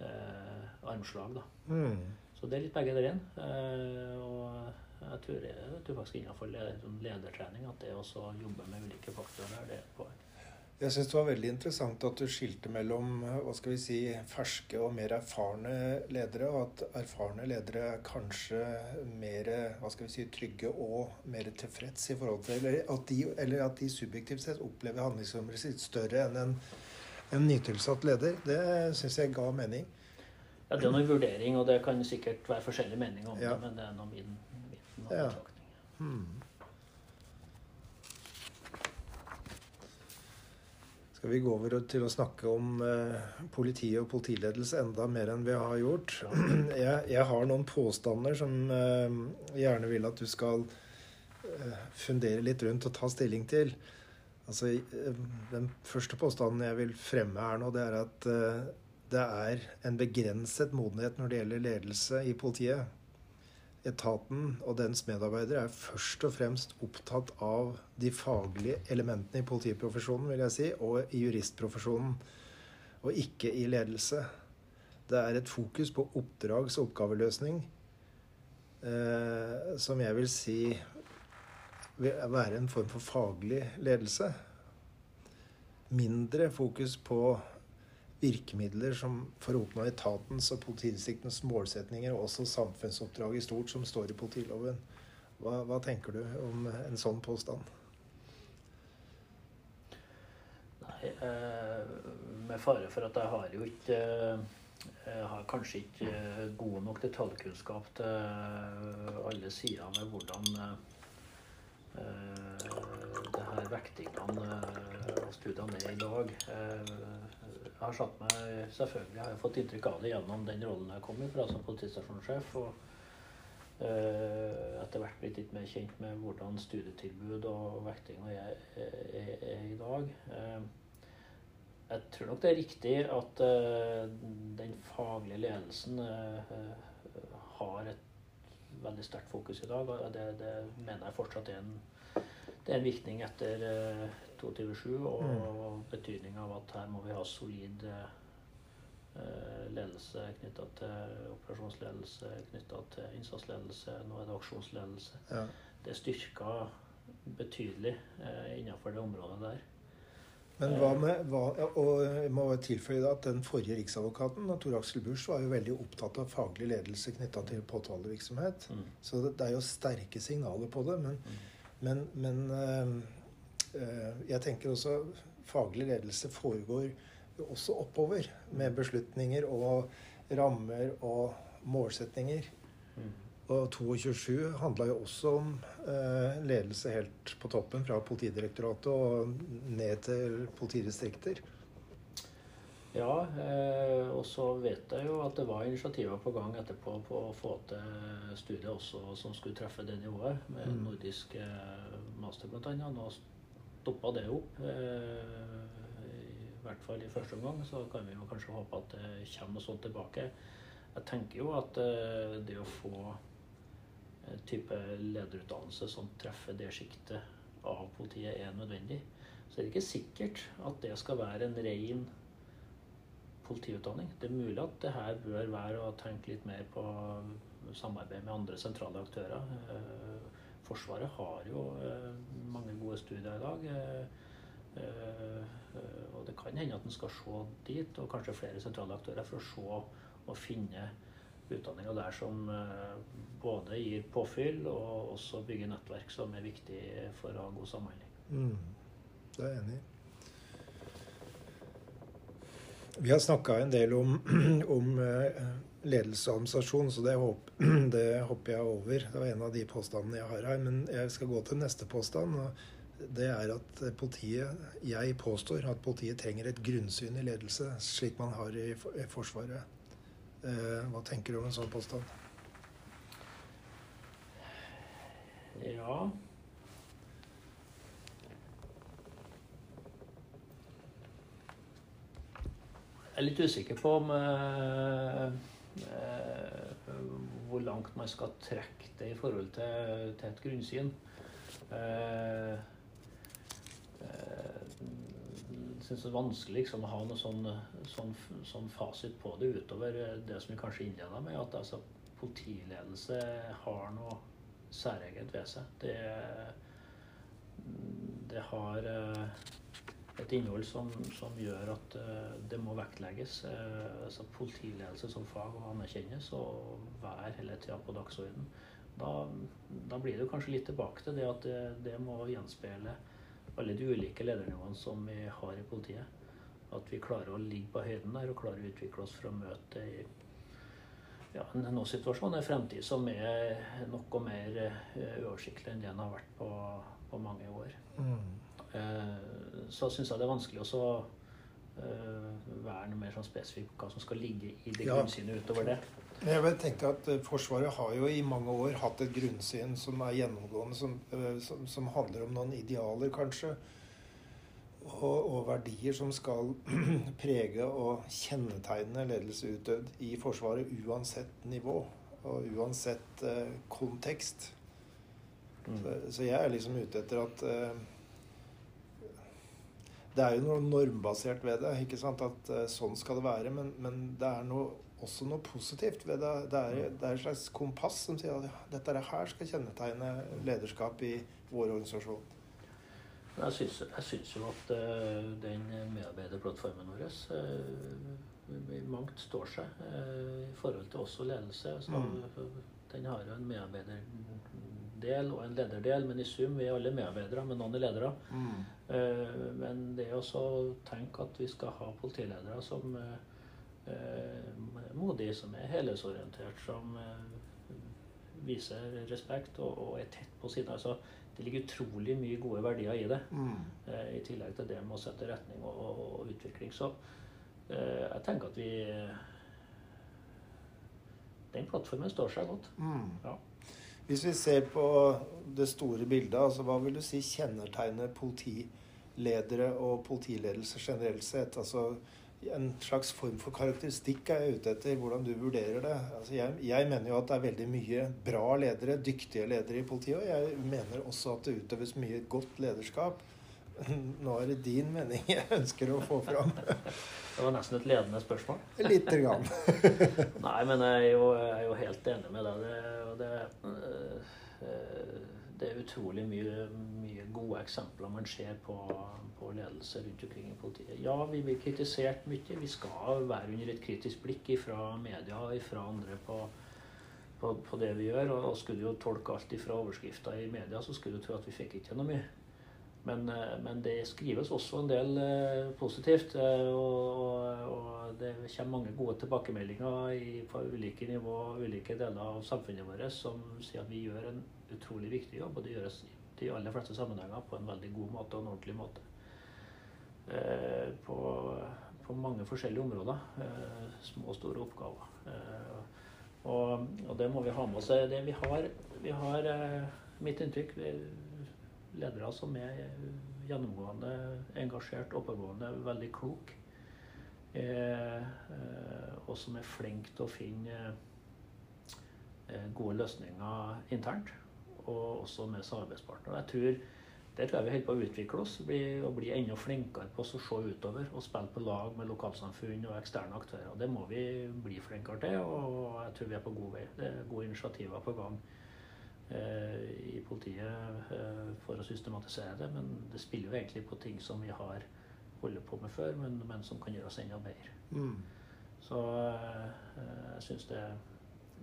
eh, armslag. da. Mm. Så det er litt begge deler. Eh, og jeg tror, jeg tror faktisk innenfor sånn ledertrening at det å jobbe med ulike faktorer der, det er et poeng. Jeg syns det var veldig interessant at du skilte mellom hva skal vi si, ferske og mer erfarne ledere, og at erfarne ledere er kanskje mer hva skal vi si, trygge og mer tilfreds i forhold til Eller at de, eller at de subjektivt sett opplever handlingsrommet sitt større enn en, en nytilsatt leder. Det syns jeg ga mening. Ja, Det er noe vurdering, og det kan sikkert være forskjellige meninger om Ja. det, men det er nå min, min Ja. Hmm. skal vi gå over til å snakke om eh, politi og politiledelse enda mer enn vi har gjort. Jeg, jeg har noen påstander som eh, gjerne vil at du skal eh, fundere litt rundt og ta stilling til. Altså, eh, Den første påstanden jeg vil fremme her nå, det er at eh, det er en begrenset modenhet når det gjelder ledelse i politiet. Etaten og dens medarbeidere er først og fremst opptatt av de faglige elementene i politiprofesjonen, vil jeg si, og i juristprofesjonen, og ikke i ledelse. Det er et fokus på oppdrags- og oppgaveløsning eh, som jeg vil si vil være en form for faglig ledelse. Mindre fokus på virkemidler som for å oppnå etatens og politidistriktenes målsetninger, og også samfunnsoppdrag i stort, som står i politiloven. Hva, hva tenker du om en sånn påstand? Nei, eh, med fare for at jeg har jo ikke eh, Jeg har kanskje ikke eh, god nok detaljkunnskap til alle sider med hvordan det her vektingene og studiene er i dag. Jeg har satt meg, selvfølgelig har jeg fått inntrykk av det gjennom den rollen jeg kom i fra som politistasjonssjef. og etter hvert blitt litt mer kjent med hvordan studietilbud og vekting er, er, er, i dag. Jeg tror nok det er riktig at den faglige ledelsen har et veldig sterkt fokus i dag. og Det, det mener jeg fortsatt er en, det er en virkning etter 22.7 og mm. betydninga av at her må vi ha solid ledelse knytta til operasjonsledelse, knytta til innsatsledelse. Nå er det aksjonsledelse. Ja. Det styrka betydelig innenfor det området der. Men hva med, hva, og jeg må tilføye at Den forrige riksadvokaten, Tor Aksel Busch, var jo veldig opptatt av faglig ledelse knytta til påtalevirksomhet. Mm. Så det, det, er jo sterke signaler på det. Men, mm. men, men øh, jeg tenker også faglig ledelse foregår jo også oppover. Med beslutninger og rammer og målsetninger. Mm. Og 22.7 handla jo også om eh, ledelse helt på toppen, fra Politidirektoratet og ned til politidistrikter. Ja, eh, og så vet jeg jo at det var initiativer på gang etterpå på å få til studier også som skulle treffe det nivået, med mm. nordisk eh, master bl.a. Nå stoppa det opp. Eh, I hvert fall i første omgang. Så kan vi jo kanskje håpe at det kommer noe sånt tilbake. Jeg tenker jo at eh, det å få type lederutdannelse som treffer det sjiktet av politiet, er nødvendig. Så det er det ikke sikkert at det skal være en ren politiutdanning. Det er mulig at det her bør være å tenke litt mer på samarbeid med andre sentrale aktører. Eh, Forsvaret har jo eh, mange gode studier i dag. Eh, og det kan hende at en skal se dit, og kanskje flere sentrale aktører, for å se og finne utdanninga der som eh, både gir påfyll og også bygger nettverk som er viktig for å ha god samhandling. Mm, det er jeg enig i. Vi har snakka en del om, om eh, ledelse og administrasjon, så det, håp, det, hopper jeg over. Det var en av de påstandene jeg har her. Men jeg skal gå til neste påstand. og Det er at politiet Jeg påstår at politiet trenger et grunnsyn i ledelse, slik man har i Forsvaret. Eh, hva tenker du om en sånn påstand? Ja er litt usikker på om eh, eh, hvor langt man skal trekke det i forhold til, til et grunnsyn. Eh, eh syns det er vanskelig liksom, å ha noe sånn, sånn, sånn, fasit på det utover det som vi kanskje innleda med, at altså, politiledelse har noe særegent ved seg. Det, det har eh, et innhold som, som gjør at uh, det må vektlegges. Uh, altså Politiledelse som fag må anerkjennes og være hele tida på dagsordenen. Da, da, blir det kanskje litt tilbake til det at det, det må gjenspeile alle de ulike ledernivåene som vi har i politiet. At vi klarer å ligge på høyden der og klarer å utvikle oss for å møte i ja, en nå-situasjonen en fremtid som er noe mer eh, uoversiktlig enn det den har vært på, på mange år. Mm. Eh, så syns jeg det er vanskelig å eh, være noe mer sånn spesifikk på hva som skal ligge i det Ja. grunnsynet utover det. Jeg vil tenke at eh, Forsvaret har jo i mange år hatt et grunnsyn som er gjennomgående, som, som, som handler om noen idealer, kanskje. Og, og verdier som skal prege og kjennetegne ledelse utøvd i Forsvaret uansett nivå og uansett eh, kontekst. Så, så jeg er liksom ute etter at eh, Det er jo noe normbasert ved det. ikke sant? At uh, sånn skal det være. Men, men det er noe, også noe positivt ved det. Det er, det er et slags kompass som sier at ja, dette her skal kjennetegne lederskap i vår organisasjon. Jeg syns, jeg syns jo at uh, den medarbeiderplattformen vår uh, i mangt står seg uh, i forhold til også ledelse. Så, Mm. Den har jo en medarbeiderdel og en lederdel, men i sum vi er alle medarbeidere, men noen er ledere. Eh, Men det er også å tenke at vi skal ha politiledere som eh, eh, er modige, som er helhetsorientert, som eh, viser respekt og, og er tett på sine. Altså, det ligger utrolig mye gode verdier i det, Mm. i tillegg til det med å sette retning og, og, og utvikling. Så eh, jeg tenker at vi Den plattformen står seg godt. Ja. Hvis vi ser på det store bildet, altså hva vil du si kjennetegner politiledere og politiledelse generelt sett? Altså en slags form for karakteristikk er jeg ute etter, hvordan du vurderer det. Altså jeg, jeg mener jo at det er veldig mye bra ledere, dyktige ledere i politiet, og jeg mener også at det utøves mye godt lederskap. Nå er det din mening jeg ønsker å få fram. Det var nesten et ledende spørsmål. Lite grann. Nei, men jeg er jo, jeg er jo helt enig med deg. Det, og det, øh, det er utrolig mye, mye gode eksempler man ser på, på ledelse rundt omkring i politiet. Ja, vi blir kritisert mye. Vi skal være under et kritisk blikk fra media og fra andre på, på, på det vi gjør. Og, og skulle jo tolke alt fra overskrifter i media, så skulle du tro at vi fikk ikke noe mye. Men, eh, men det skrives også en del eh, positivt. eh, Og, og, det kommer mange gode tilbakemeldinger i, på ulike nivå ulike deler av samfunnet vårt som sier at vi gjør en utrolig viktig jobb. Og det gjøres i de aller fleste sammenhenger på en veldig god måte og en ordentlig måte. På, på mange forskjellige områder. Små og store oppgaver. Og, og det må vi ha med oss. Det vi har, vi har mitt inntrykk ledere som er gjennomgående engasjert, oppegående, veldig klok. Eh, eh, og som er flink til å finne eh, gode løsninger internt. Og også med samarbeidspartnere. Jeg tror, der tror jeg vi holder på å utvikle oss bli, og bli enda flinkere på å se utover og spille på lag med lokalsamfunn og eksterne aktører. Det må vi bli flinkere til, og jeg tror vi er på god vei. Det er gode initiativer på gang i politiet eh, for å systematisere det, men det spiller jo egentlig på ting som vi har holdt på med før, men, men som kan gjøres enda bedre. Mm. Så eh, jeg syns det,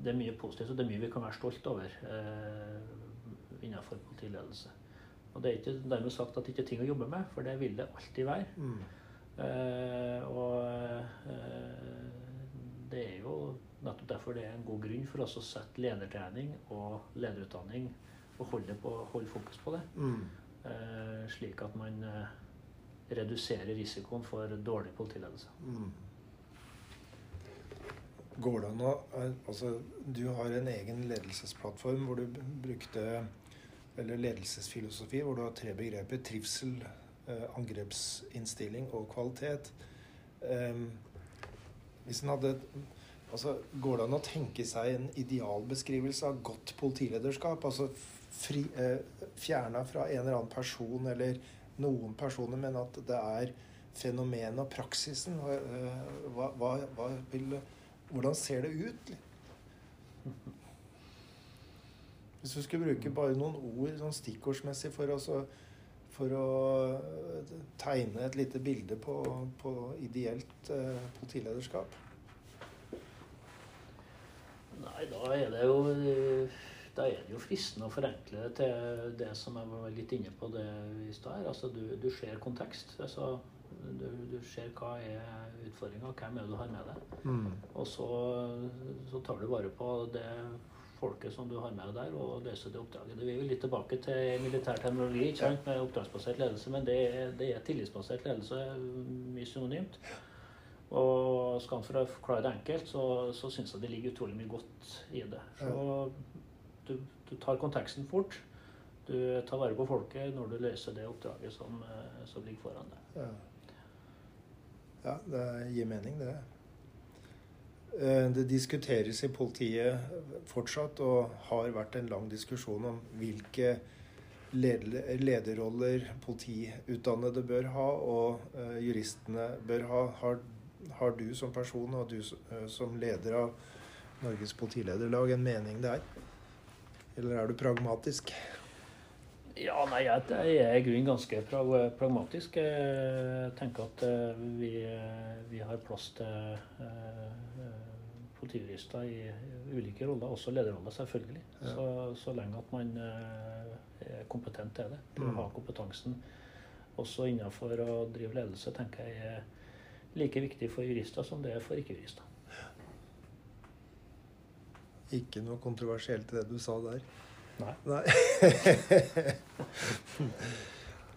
det er mye positivt, og det er mye vi kan være stolt over eh, innenfor politiledelse. Og det er ikke dermed sagt at det ikke er ting å jobbe med, for det vil det alltid være. Mm. Eh, og eh, det er jo nettopp derfor det er en god grunn for oss å sette ledertrening og lederutdanning og holde, på, holde fokus på det. Mm. Eh, slik at man eh, reduserer risikoen for dårlig politiledelse. Mm. Går det an å Altså, du har en egen ledelsesplattform hvor du brukte Eller ledelsesfilosofi, hvor du har tre begreper. Trivsel, eh, angrepsinnstilling og kvalitet. Em, hvis en hadde Altså, går det an å tenke seg en idealbeskrivelse av godt politilederskap? Altså fri, eh, fjerna fra en eller annen person eller noen personer, men at det er fenomenet og praksisen. Eh, hva, hva, hva vil, hvordan ser det ut? Hvis du skulle bruke bare noen ord sånn stikkordsmessig for å, for å eh, tegne et lite bilde på, på ideelt eh, politilederskap. Nei, da er det jo da er det jo fristende å forenkle det til det som jeg var litt inne på det i stad. Altså, du, du ser kontekst. Altså, du, du ser hva er utfordringa, hvem er det du har med deg. Og så, så tar du vare på det folket som du har med deg der, og løser det oppdraget. Vi er jo litt tilbake til militær teknologi ikke sant, med oppdragsbasert ledelse, men det, det er tillitsbasert ledelse mye synonymt. Og skal for å forklare det enkelt, så, så syns jeg det ligger utrolig mye godt i det. Så du, du tar konteksten fort. Du tar vare på folket når du løser det oppdraget som, eh, som ligger foran deg. Ja. ja, det gir mening, det. Eh, det diskuteres i politiet fortsatt, og har vært en lang diskusjon om hvilke lederroller politiutdannede bør ha, og eh, juristene bør ha. Har, har du som person og du som leder av Norges politilederlag en mening der? Eller er du pragmatisk? Ja, nei, jeg, er i grunnen ganske pragmatisk. Jeg tenker at eh, vi, eh, vi har plass til politijurister i ulike roller, også lederroller, selvfølgelig. Ja. Så, så, lenge at man er kompetent til det. Til å ha mm. kompetansen også innenfor å drive ledelse, tenker jeg like viktig for jurister som det er for ikke-jurister. Ikke noe kontroversielt i det du sa der. Nei. Nei.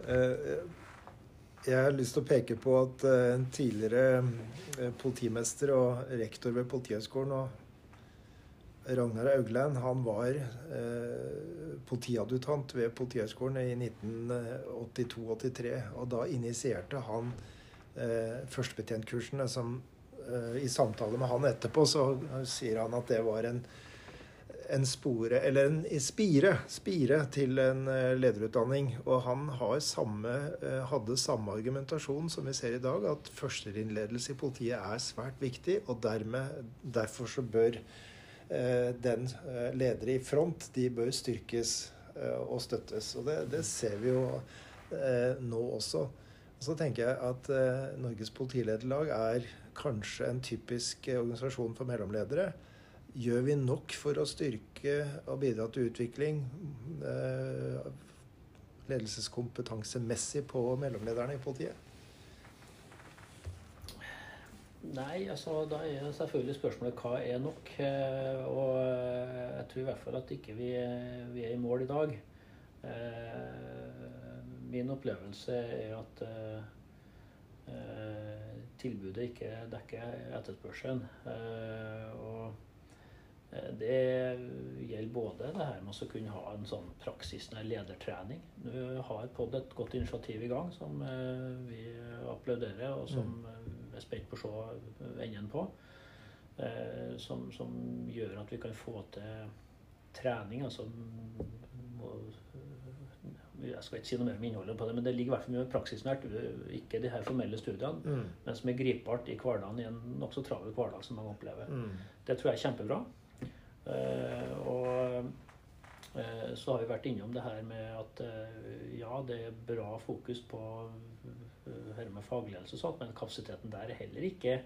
Eh, jeg har lyst til å peke på at eh, en tidligere eh, politimester og rektor ved Politihøgskolen, Ragnar Augland, han var politiadjutant ved Politihøgskolen i 1982-83. Og da initierte han eh, førstebetjentkursene som eh, I samtale med han etterpå så sier han at det var en en spore, eller en spire, spire til en eh, lederutdanning. Og han samme, eh, hadde samme argumentasjon som vi ser i dag, at førsteinnledelse i politiet er svært viktig. Og dermed, derfor så bør eh, den ledere i front, de bør styrkes og støttes. Og det, det ser vi jo nå også. Så tenker jeg at Norges politilederlag er kanskje en typisk organisasjon for mellomledere Gjør vi nok for å styrke og bidra til utvikling eh, ledelseskompetansemessig på mellomlederne i politiet? Nei, altså da er selvfølgelig spørsmålet hva er nok? Eh, og jeg tror i hvert fall at ikke vi, vi er i mål i dag. Eh, min opplevelse er at tilbudet ikke dekker etterspørselen. Og Eh, det gjelder både det her med å kunne ha en sånn praksisnær ledertrening. Nå har POD et godt initiativ i gang som eh, vi applauderer, og som vi er spent på å se enden på. Eh, som, som, gjør at vi kan få til trening. altså jeg skal ikke si noe mer om innholdet på det, men det ligger i hvert fall mye praksisnært. Ikke de her formelle studiene, mm. men som er gripbart i hverdagen i en nokså travel hverdag som mange opplever. Mm. Det tror jeg er kjempebra. Uh, og uh, så har vi vært innom det her med at uh, ja, det er bra fokus på dette med fagledelse og sånt, men kapasiteten der er heller ikke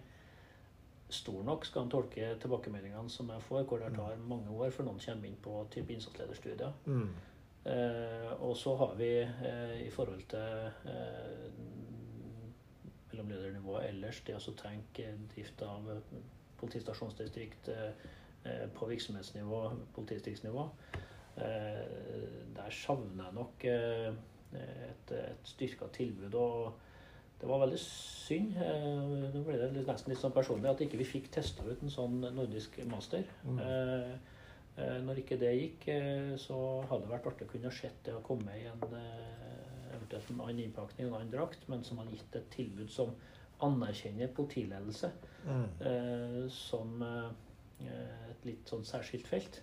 stor nok, skal en tolke tilbakemeldingene som jeg får, hvor det mm. tar mange år før noen kommer inn på type innsatslederstudier. Mm. Eh, og så har vi eh, i forhold til eh, mellomledernivået ellers, det å tenke drift av politistasjonsdistrikt, på virksomhetsnivå, politidistriktsnivå. Eh, der savner jeg nok et, et styrka tilbud. og det var veldig synd. Nå ble det nesten litt sånn personlig at ikke vi fikk testa ut en sånn nordisk master. Mm. Når ikke det gikk, så hadde det vært artig å kunne sett det å komme i en eventuelt en annen innpakning, en annen drakt, men som har gitt et tilbud som anerkjenner politiledelse mm. som Eh, et litt sånn særskilt felt.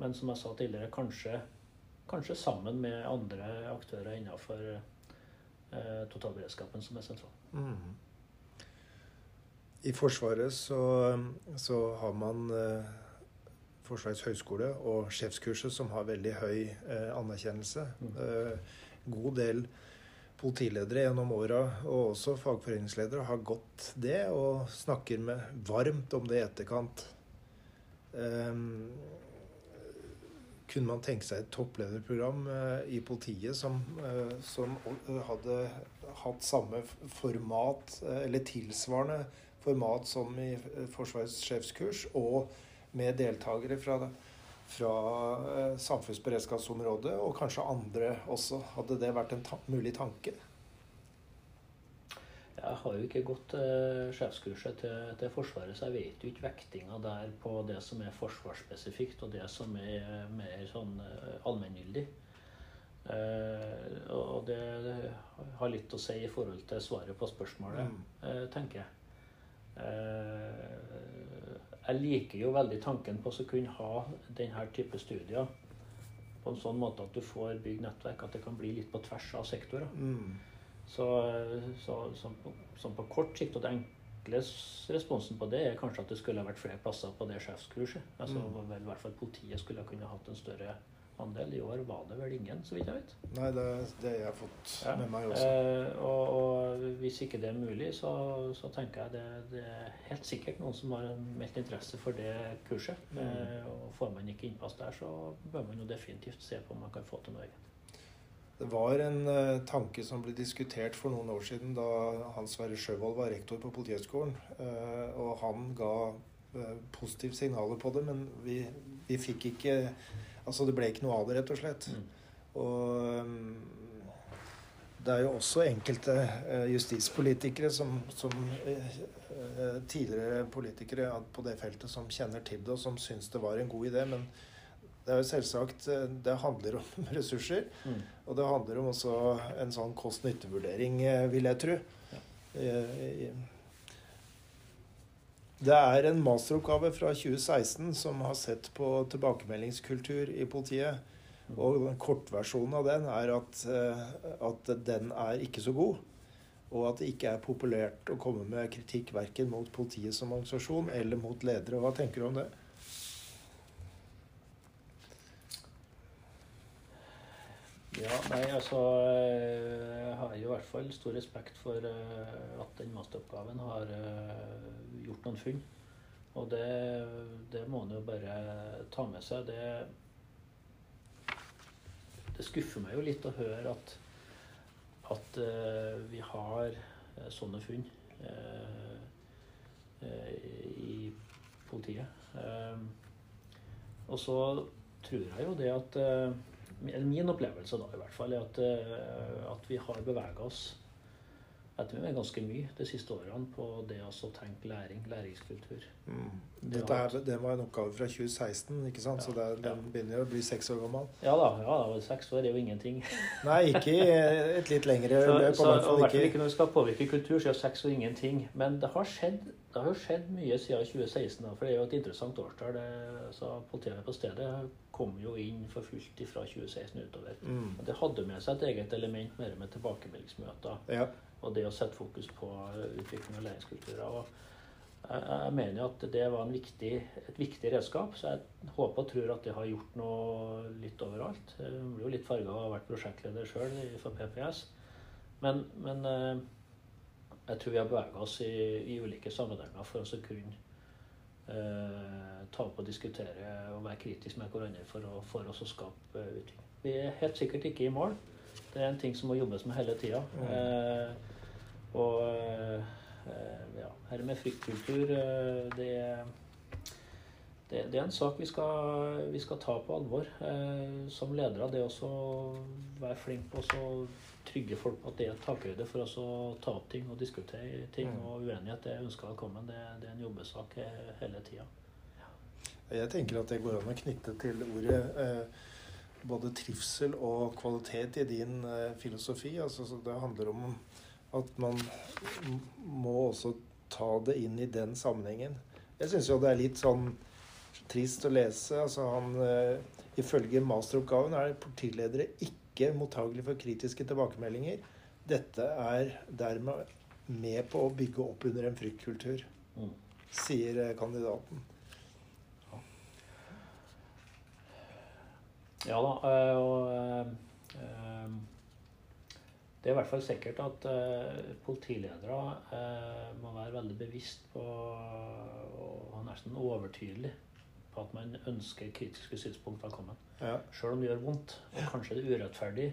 Men som jeg sa tidligere, kanskje, kanskje sammen med andre aktører innenfor eh, totalberedskapen som er sentral. Mm. I Forsvaret så, så har man eh, Forsvarets høgskole og sjefskurset som har veldig høy eh, anerkjennelse. Mm. Eh, god del politiledere gjennom åra, og også fagforeningsledere, har gått det og snakker med varmt om det i etterkant. Um, kunne man tenke seg et topplederprogram uh, i politiet som, uh, som uh, hadde hatt samme format, eller tilsvarende format som i Forsvarets sjefskurs, og med deltakere fra, fra eh, samfunnsberedskapsområdet, og kanskje andre også. Hadde det vært en ta mulig tanke? Jeg har jo ikke gått eh, sjefskurset til, til, Forsvaret, så jeg vet jo ikke vektinga der på det som er forsvarsspesifikt, og det som er mer sånn uh, allmenngyldig. Eh, og det, det, har litt å si i forhold til svaret på spørsmålet, mm. eh, tenker jeg. Jeg liker jo veldig tanken på å kunne ha denne type studier på en sånn måte at du får bygd nettverk, at det kan bli litt på tvers av sektorer. Mm. Så, så, så, så, på kort sikt, og den enkle responsen på det er kanskje at det skulle ha vært flere plasser på det sjefskurset. Altså mm. vel, i hvert fall Politiet skulle kunne hatt en større andel. I år var det vel ingen, så vidt jeg vet. Nei, det, det har jeg fått ja. med meg også. Eh, og, og, hvis ikke det er mulig, så, så tenker jeg det, det, er helt sikkert noen som har meldt interesse for det kurset. Mm. Eh, og får man ikke innpass der, så bør man jo definitivt se på om man kan få til noe eget. Det var en uh, tanke som ble diskutert for noen år siden da Hans Sverre Sjøvold var rektor på Politihøgskolen. Uh, og han ga uh, positive signaler på det, men vi, vi, fikk ikke Altså det ble ikke noe av det, rett og slett. Mm. Og um, det er jo også enkelte justispolitikere som, som tidligere politikere på det feltet som kjenner til det, og som syns det var en god idé. men det er jo selvsagt eh, Det handler om ressurser. Mm. Og det handler om også en sånn kost-nytte-vurdering, eh, vil jeg tro. Ja. Eh, det er en masteroppgave fra 2016 som har sett på tilbakemeldingskultur i politiet. Og kortversjonen av den er at, at den er ikke så god. Og at det ikke er populært å komme med kritikk verken mot politiet som organisasjon eller mot ledere. Hva tenker du om det? Ja, nei, altså Jeg har i hvert fall stor respekt for uh, at den masteroppgaven har uh, gjort noen funn. Og det, det må en jo bare ta med seg. Det, det skuffer meg jo litt å høre at, at vi har sånne funn i politiet. og så tror jeg jo det at Min opplevelse da i hvert fall er at, eh, at vi har bevega oss etter meg ganske mye de siste årene på det å tenke læring, læringskultur. Mm. Dette her, det var en oppgave fra 2016, ikke sant? Ja, så det, den ja. begynner å bli seks år gammel? Ja da. ja da, Seks år er jo ingenting. Nei, ikke et litt lengre løp. Så, hvert fall ikke når vi skal påvirke kultur, så er seks år ingenting. Men det har skjedd det har jo skjedd mye siden 2016, for det er jo et interessant årstall. Politiet på stedet kom jo inn for fullt fra 2016 utover. Mm. Det hadde med seg et eget element mer med tilbakemeldingsmøter ja. og det å sette fokus på utvikling av læringskulturer. Og jeg, jeg mener at det var viktig, et viktig redskap, så jeg håper og tror at det har gjort noe litt overalt. Jeg blir jo litt farga av å ha vært prosjektleder sjøl for PPS. Men, men eh, jeg tror vi har bevega oss i, i, ulike sammenhenger for å kunne eh, ta opp og diskutere og være kritisk med hverandre for, å, for oss å skape uh, utvikling. Vi er helt sikkert ikke i mål. Det er en ting som må jobbes med hele tida. Mm. Eh, og eh, ja, her med fryktkultur eh, det, det, det, er en sak vi skal, vi skal ta på alvor eh, som ledere. Det å være flink på å trygge folk på at det er takhøyde for oss å ta opp ting og diskutere ting. Mm. Og uenighet er ønska velkommen. Det, det, er en jobbesak hele tida. Ja. Jeg tenker at det går an å knytte til ordet eh, både trivsel og kvalitet i din eh, filosofi. Altså, det handler om at man må også ta det inn i den sammenhengen. Jeg syns jo det er litt sånn trist å lese. Altså han, eh, ifølge masteroppgaven er partiledere ikke ikke mottagelig for kritiske tilbakemeldinger. Dette er dermed med på å bygge opp under en fryktkultur, mm. sier eh, kandidaten. Ja da. Eh, og øh, det er i hvert fall sikkert at politiledere må være veldig bevisst på og nesten overtydelig på at man ønsker kritiske synspunkt velkommen. Ja. Selv om det gjør vondt, og kanskje det er urettferdig,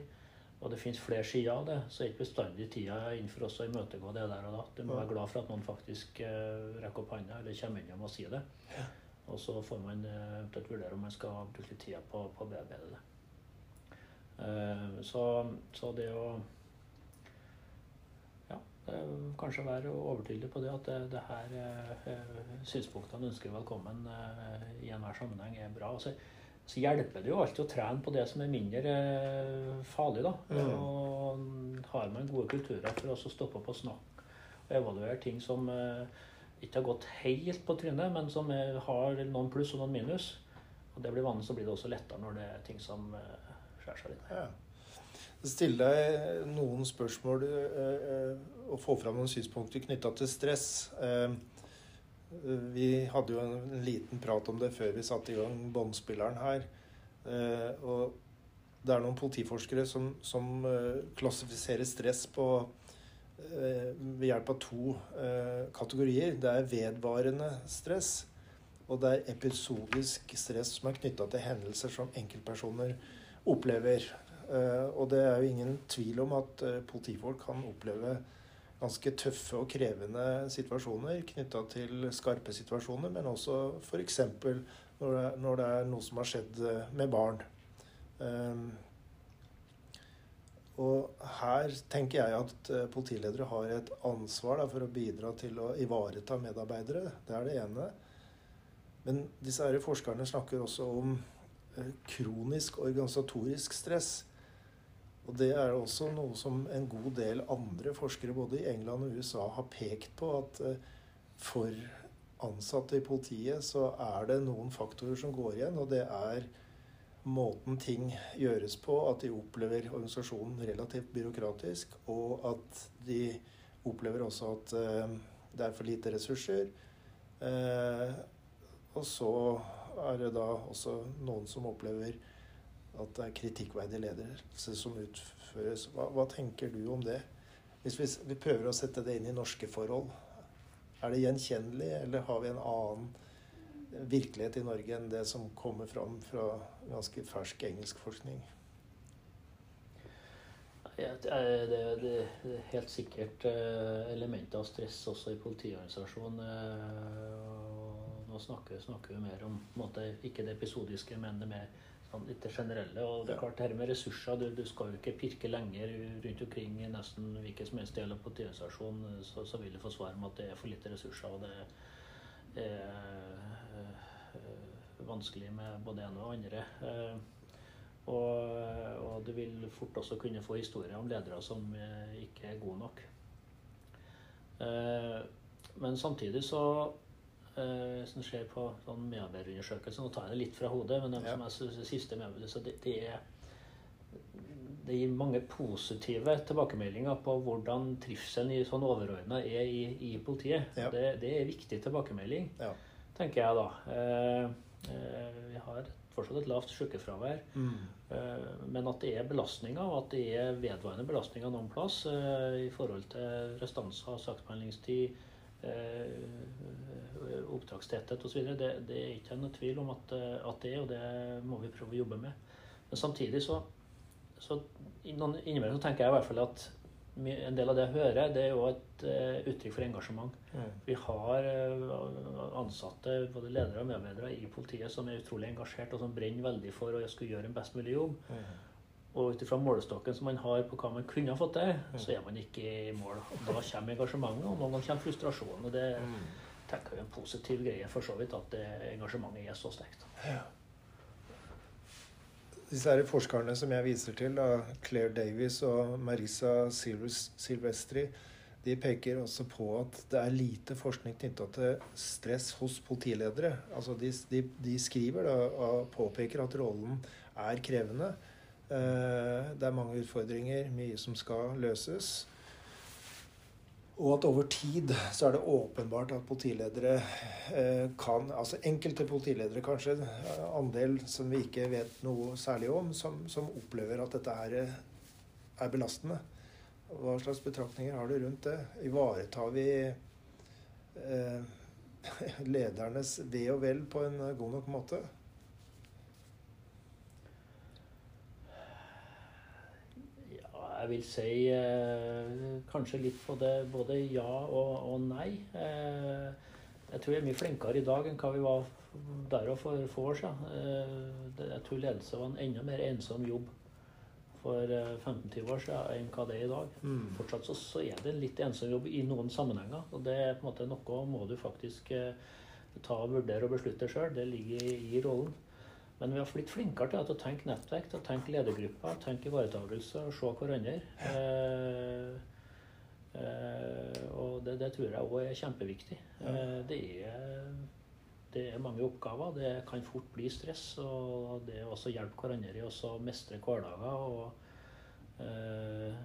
og det finnes flere sider av det, så er ikke bestandig tida innenfor oss å imøtegå det der og da. Du må være glad for at noen faktisk uh, rekker opp hånda eller kommer innom og sier det. Ja. Og så får man eh, eventuelt vurdere om man skal bruke litt tid på, på å bearbeide det. Eh, så, så det å kanskje være overtydelig på det at det, det her eh, synspunktene ønsker velkommen eh, i enhver sammenheng, er bra. Så, så hjelper det jo alltid å trene på det som er mindre eh, farlig. da. Mm. Og har man gode kulturer for å stoppe opp og snakke og evaluere ting som eh, ikke har gått helt på trynet, men som er, har noen pluss og noen minus. Og det blir vanlig, så blir det også lettere når det er ting som eh, skjærer seg litt. Ja. Stille deg noen spørsmål eh, eh, og få fram noen synspunkter knytta til stress. Eh, vi hadde jo en liten prat om det før vi satte i gang båndspilleren her. Eh, og det er noen politiforskere som, som eh, klassifiserer stress på eh, ved hjelp av to eh, kategorier. Det er vedvarende stress, og det er episodisk stress som er knytta til hendelser som enkeltpersoner opplever. Eh, og det er jo ingen tvil om at eh, politifolk kan oppleve ganske tøffe og krevende situasjoner knytta til skarpe situasjoner, men også f.eks. Når, når det er noe som har skjedd eh, med barn. Og her tenker jeg at politiledere har et ansvar da, for å bidra til å ivareta medarbeidere. Det er det ene. Men disse her forskerne snakker også om kronisk organisatorisk stress. Og det er også noe som en god del andre forskere både i England og USA har pekt på, at eh, for ansatte i politiet så er det noen faktorer som går igjen, og det er måten ting gjøres på, at de opplever organisasjonen relativt byråkratisk, og at de opplever også at eh, det er for lite ressurser. Eh, og så er det da også noen som opplever at det er kritikkverdig ledelse som utføres. Hva, hva tenker du om det? Hvis vi, vi prøver å sette det inn i norske forhold, er det gjenkjennelig, eller har vi en annen virkelighet i Norge enn det som kommer fram fra ganske fersk engelsk forskning? Ja, Det er, helt sikkert eh, elementer av stress også i politiorganisasjonen. eh, Nå snakker, snakker vi mer om måte, ikke det episodiske, men det mer sånn, litt generelle. Og det er klart, her med ressurser Du, du skal jo ikke pirke lenger rundt omkring i nesten hvilken som helst del av politistasjonen, så, så vil du få svar med at det er for lite ressurser. og det er eh, vanskelig med både ene og andre. Eh, og, og du vil fort også kunne få historier om ledere som eh, ikke er gode nok. Eh, men samtidig så eh, som skjer på sånn medarbeiderundersøkelser Nå tar jeg det litt fra hodet, men de Ja. som er siste medarbeider, det, det er det gir mange positive tilbakemeldinger på hvordan trivselen i sånn overordna er i, i politiet. Ja. Det, det er viktig tilbakemelding, Ja. tenker jeg da. Eh, eh, vi har fortsatt et lavt sykefravær. Eh, Men at det er belastninger, og at det er vedvarende belastninger noen plass eh, i forhold til restanser, saksbehandlingstid, eh, opptakstetthet osv., det, det er ikke noe tvil om at, eh, at det er, og det må vi prøve å jobbe med. Men samtidig så, så innimellom så tenker jeg i hvert fall at en del av det jeg hører, det er jo et eh, uttrykk for engasjement. Mm. Vi har eh, ansatte, både ledere og medarbeidere i politiet, som er utrolig engasjert og som brenner veldig for å skulle gjøre en best mulig jobb. Mm. Og ut ifra målestokken som man har på hva man kunne ha fått til, så er man ikke i mål. Og Da kommer engasjementet, og noen ganger kommer frustrasjonen. Og det tenker jeg er en positiv greie for så vidt, at det engasjementet er så sterkt. Disse her forskerne som jeg viser til, da, Claire Davies og Marisa Silvestri, de peker også på at det er lite forskning knytta til stress hos politiledere. Altså de, de, de skriver da, og påpeker at rollen er krevende. Eh, Det er mange utfordringer, mye som skal løses. Og at over tid så er det åpenbart at politiledere eh, kan Altså enkelte politiledere kanskje, eh, andel som vi ikke vet noe særlig om, som, som opplever at dette er, er belastende. Hva slags betraktninger har du rundt det? Ivaretar vi eh, ledernes ve og vel på en god nok måte? Ja, jeg vil si eh, kanskje litt på det både ja og, og nei. Eh, jeg tror vi er mye flinkere i dag enn hva vi var der og for få år siden. Eh, jeg tror ledelse var en enda mer ensom jobb for 15-20 år siden enn hva det er i dag. Mm. Fortsatt så, så, er det en litt ensom jobb i noen sammenhenger. Og det er på en måte noe må du faktisk ta og vurdere og beslutte sjøl. Det ligger i, i rollen. Men vi har blitt flinkere til å tenke nettverk, til å tenke ledergrupper, tenke ivaretakelse og se hverandre. Eh, eh, og det, det, tror jeg òg er kjempeviktig. Eh, det, er, det, er, mange oppgaver. Det kan fort bli stress. Og det å hjelpe hverandre i å mestre hverdager. og eh,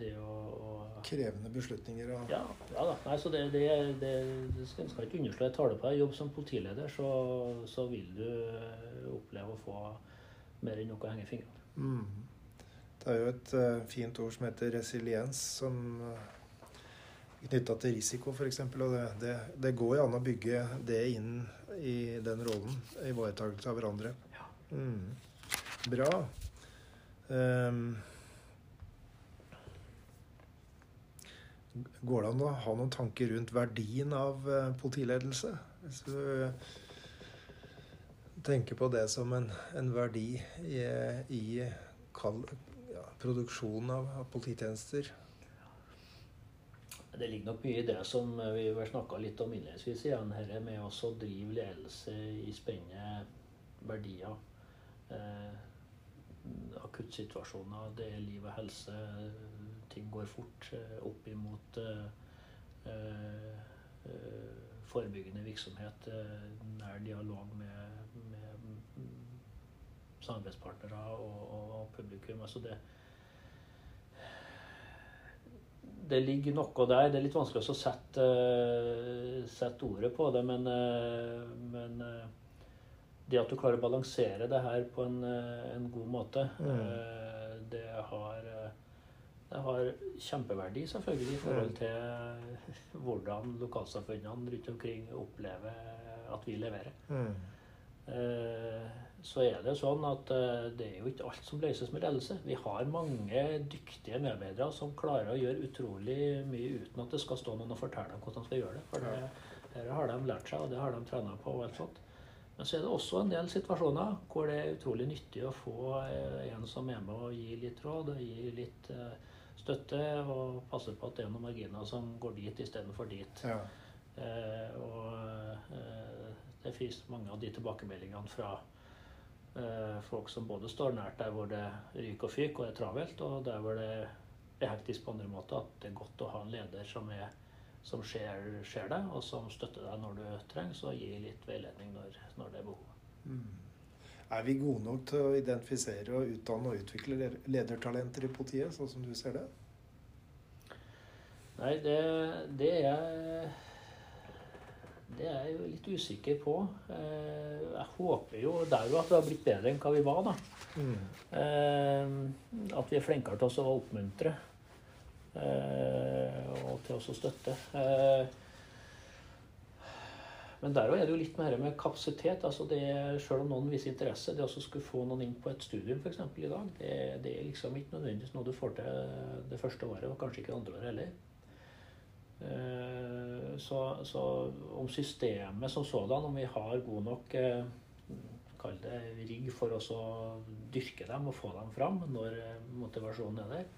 det å, å Krevende beslutninger og Ja, ja da. Nei, så det, det, det, det skal, skal ikke underslå Jeg tar det på deg. Jobb som politileder, så, så, vil du eh, oppleve å få mer enn noe å henge i fingrene. Mm. Det er jo et uh, fint ord som heter resiliens, som eh, knytta til risiko, f.eks. Og det, det, det, går jo an å bygge det inn i den rollen. Ivaretakelse av hverandre. Ja. Mm. Bra. Um, Går det an å ha noen tanker rundt verdien av eh, politiledelse? Hvis du tenker på det som en, en verdi i, i kall, ja, produksjonen av, av, polititjenester? Det ligger nok mye i det som vi snakka litt om innledningsvis igjen. Dette med å drive ledelse i spennende verdier. Eh, akuttsituasjoner, det er liv og helse ting går fort eh, opp imot eh, eh, forebyggende virksomhet, nær dialog med, med samarbeidspartnere og, og, publikum. Altså det, det ligger noe der. Det er litt vanskelig å sette, sette ordet på det, men, men, det at du klarer å balansere det her på en, en god måte, mm. det har det har kjempeverdi selvfølgelig i forhold til hvordan lokalsamfunnene rundt omkring opplever at vi leverer. Mm. Så er det sånn at eh, det er jo ikke alt som løses med ledelse. Vi har mange dyktige medarbeidere som klarer å gjøre utrolig mye uten at det skal stå noen og fortelle dem hvordan de skal gjøre det. For det, det har de lært seg, og det har de trena på. og alt sånt. Men så er det også en del situasjoner hvor det er utrolig nyttig å få eh, en som er med og gir litt råd og gir litt støtte og passe på at det er noen marginer som går dit istedenfor dit. Ja. Eh, og eh, det fins mange av de tilbakemeldingene fra eh, folk som både står nært der hvor det ryker og fyker og er travelt, og der hvor det er hektisk på andre måter. At det er godt å ha en leder som, er, som ser, ser deg, og som støtter deg når du trengs, og gir litt veiledning når, når det er behov. Mm. Er vi gode nok til å identifisere og utdanne og utvikle ledertalenter i politiet, sånn som du ser det? Nei, det, det er Det er jeg litt usikker på. Eh, jeg håper jo der jo at vi har blitt bedre enn hva vi var, da. Mm. At vi er flinkere til å oppmuntre eh, og til å støtte. Men der er det jo litt mer med kapasitet. altså det, Selv om noen viser interesse, det å skulle få noen inn på et studium eksempel, i dag, det, det, er liksom ikke nødvendigvis noe du får til det første året, og kanskje ikke det andre året heller. Eh, så, så, om systemet som sådan, om vi har god nok eh, kall det rigg for oss å dyrke dem og få dem fram når motivasjonen er der,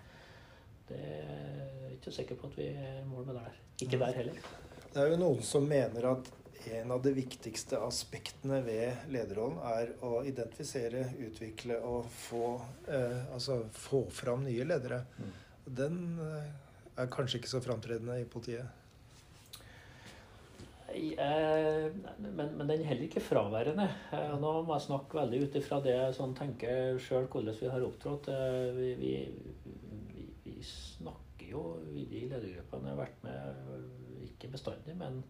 det er jeg ikke sikker på at vi er i mål med det der. Ikke der heller. Det er jo noen som mener at en av de viktigste aspektene ved lederrollen er å identifisere, utvikle og få, eh, altså få fram nye ledere. Mm. Den eh, er kanskje ikke så framtredende i politiet? Eh, men, men, den er heller ikke fraværende. Eh, nå må jeg snakke veldig ut ifra det jeg sånn tenker sjøl hvordan vi har opptrådt. Eh, vi, vi, vi, vi, snakker jo i ledergruppene har vært med, ikke bestandig, men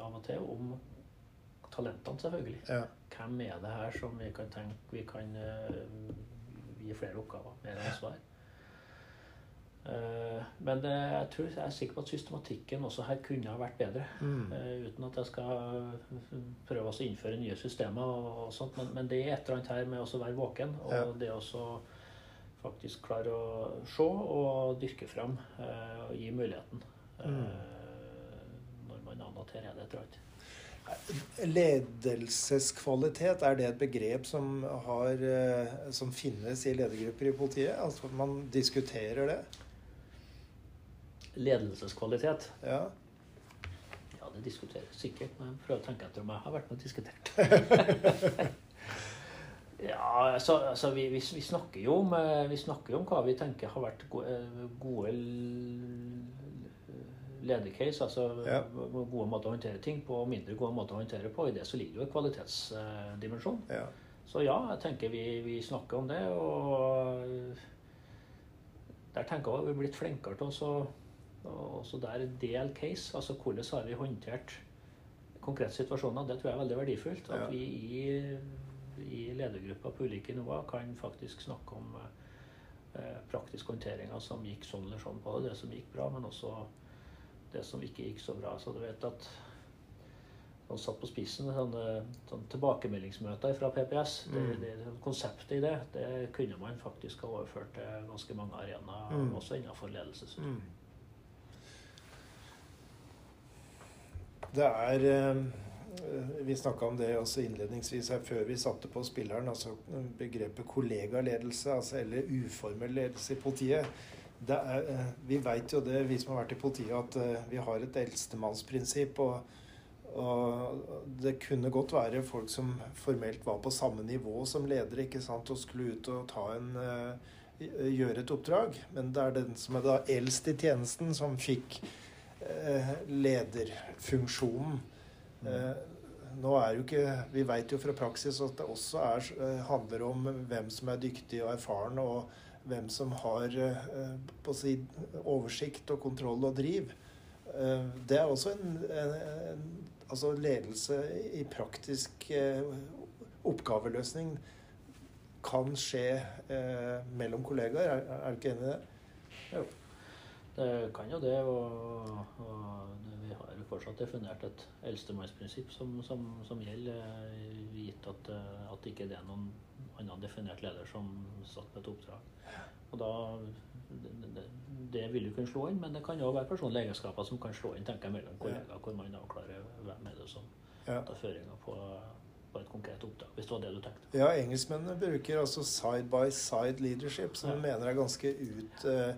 av og til om talentene, selvfølgelig. Ja. Hvem er det her som vi kan tenke vi kan uh, gi flere oppgaver, mer ansvar? Men det, jeg, tror, jeg er sikker på at systematikken også her kunne ha vært bedre. Mm. Uten at jeg skal prøve å innføre nye systemer, og, sånt, men, men, det er et eller annet her med å være våken. Og ja. det å faktisk klare å se og dyrke fram og gi muligheten. Mm at her er det et eller annet. Ledelseskvalitet, er det et begrep som, har, eh, som finnes i ledergrupper i politiet? Altså man diskuterer det? Ledelseskvalitet. Ja. Ja, det diskuteres sikkert, men jeg prøver å tenke etter om jeg har vært med og diskutert. ja, altså, altså vi, vi, vi, snakker jo om, eh, vi snakker jo om hva vi tenker har vært gode, gode ledercase, altså Ja. gode måter å håndtere ting på og mindre gode måter å håndtere på. I det så ligger jo en kvalitetsdimensjon. ja. Så ja, jeg tenker vi, vi snakker om det, og der tenker jeg at vi er blitt flinkere til å også der del case, altså hvordan har vi håndtert konkrete situasjoner. Det tror jeg er veldig verdifullt. At Ja. vi i, i ledergrupper på ulike nivåer kan faktisk snakke om eh, praktisk håndtering som gikk sånn eller sånn. Både det som gikk bra, men også det som ikke gikk så bra. Så du vet at han satt på spissen sånne, sånne tilbakemeldingsmøter fra PPS. Det, Mm. det, konseptet i det det kunne man faktisk ha overført til ganske mange arenaer, Mm. også innenfor ledelse. Mm. Det er eh, Vi snakka om det også innledningsvis her før vi satte på spilleren. altså Begrepet kollegaledelse, altså, eller uformell ledelse i politiet. Er, eh, vi veit jo det, vi som har vært i politiet, at eh, vi har et eldstemannsprinsipp. Og, og det kunne godt være folk som formelt var på samme nivå som ledere ikke sant, og skulle ut og ta en eh, gjøre et oppdrag. Men det er den som er da eldst i tjenesten, som fikk eh, lederfunksjonen. Eh, nå er jo ikke Vi vet jo fra praksis at det også er, handler om hvem som er dyktig og erfaren, og hvem som har eh, på å si, oversikt og kontroll og driv. Eh, det er også en, en, en altså ledelse i praktisk eh, oppgaveløsning kan skje mellom kollegaer. Er, er du ikke enig i det? Jo, det kan jo det. Og, og vi har jo fortsatt definert et eldstemannsprinsipp som, som, som gjelder, gitt at, at ikke det er noen annen definert leder som satt på et oppdrag. Og da, det, det, det vil jo kunne slå inn, men det kan jo være personlige egenskaper som kan slå inn tenker jeg, mellom kollegaer, hvor man avklarer hvem er det som Ja. tar føringa på, på et konkret oppdrag. Hvis det var det du tenkte. Ja, engelskmennene bruker altså side by side leadership, som Ja. de mener er ganske ut, uh,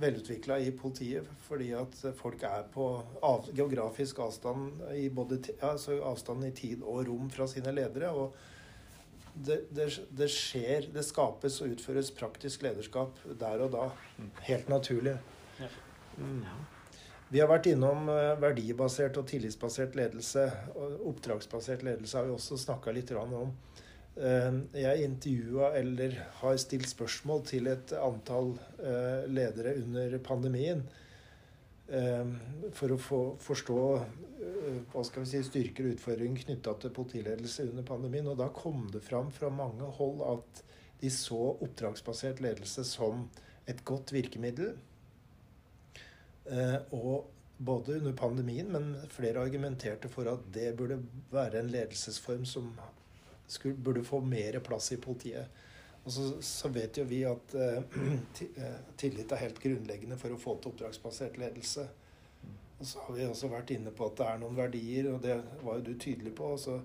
velutvikla i politiet. Fordi at folk er på av, geografisk avstand i, både, altså avstand i tid og rom fra sine ledere. og det, det, det skjer, det skapes og utføres praktisk lederskap der og da. Helt naturlig. Mm. Vi har vært innom eh, verdibasert og tillitsbasert ledelse. og Oppdragsbasert ledelse har vi også snakka litt om. Eh, Jeg intervjua eller har stilt spørsmål til et antall eh, ledere under pandemien. For å få forstå hva skal vi si, styrker og utfordringer knytta til politiledelse under pandemien. Og da kom det fram fra mange hold at de så oppdragsbasert ledelse som et godt virkemiddel. Eh, og både under pandemien, men flere argumenterte for at det burde være en ledelsesform som skulle, burde få mer plass i politiet. Og så, så vet jo vi at eh, eh, tillit er helt grunnleggende for å få til oppdragsbasert ledelse. Og så har vi også vært inne på at det er noen verdier, og det var jo du tydelig på. altså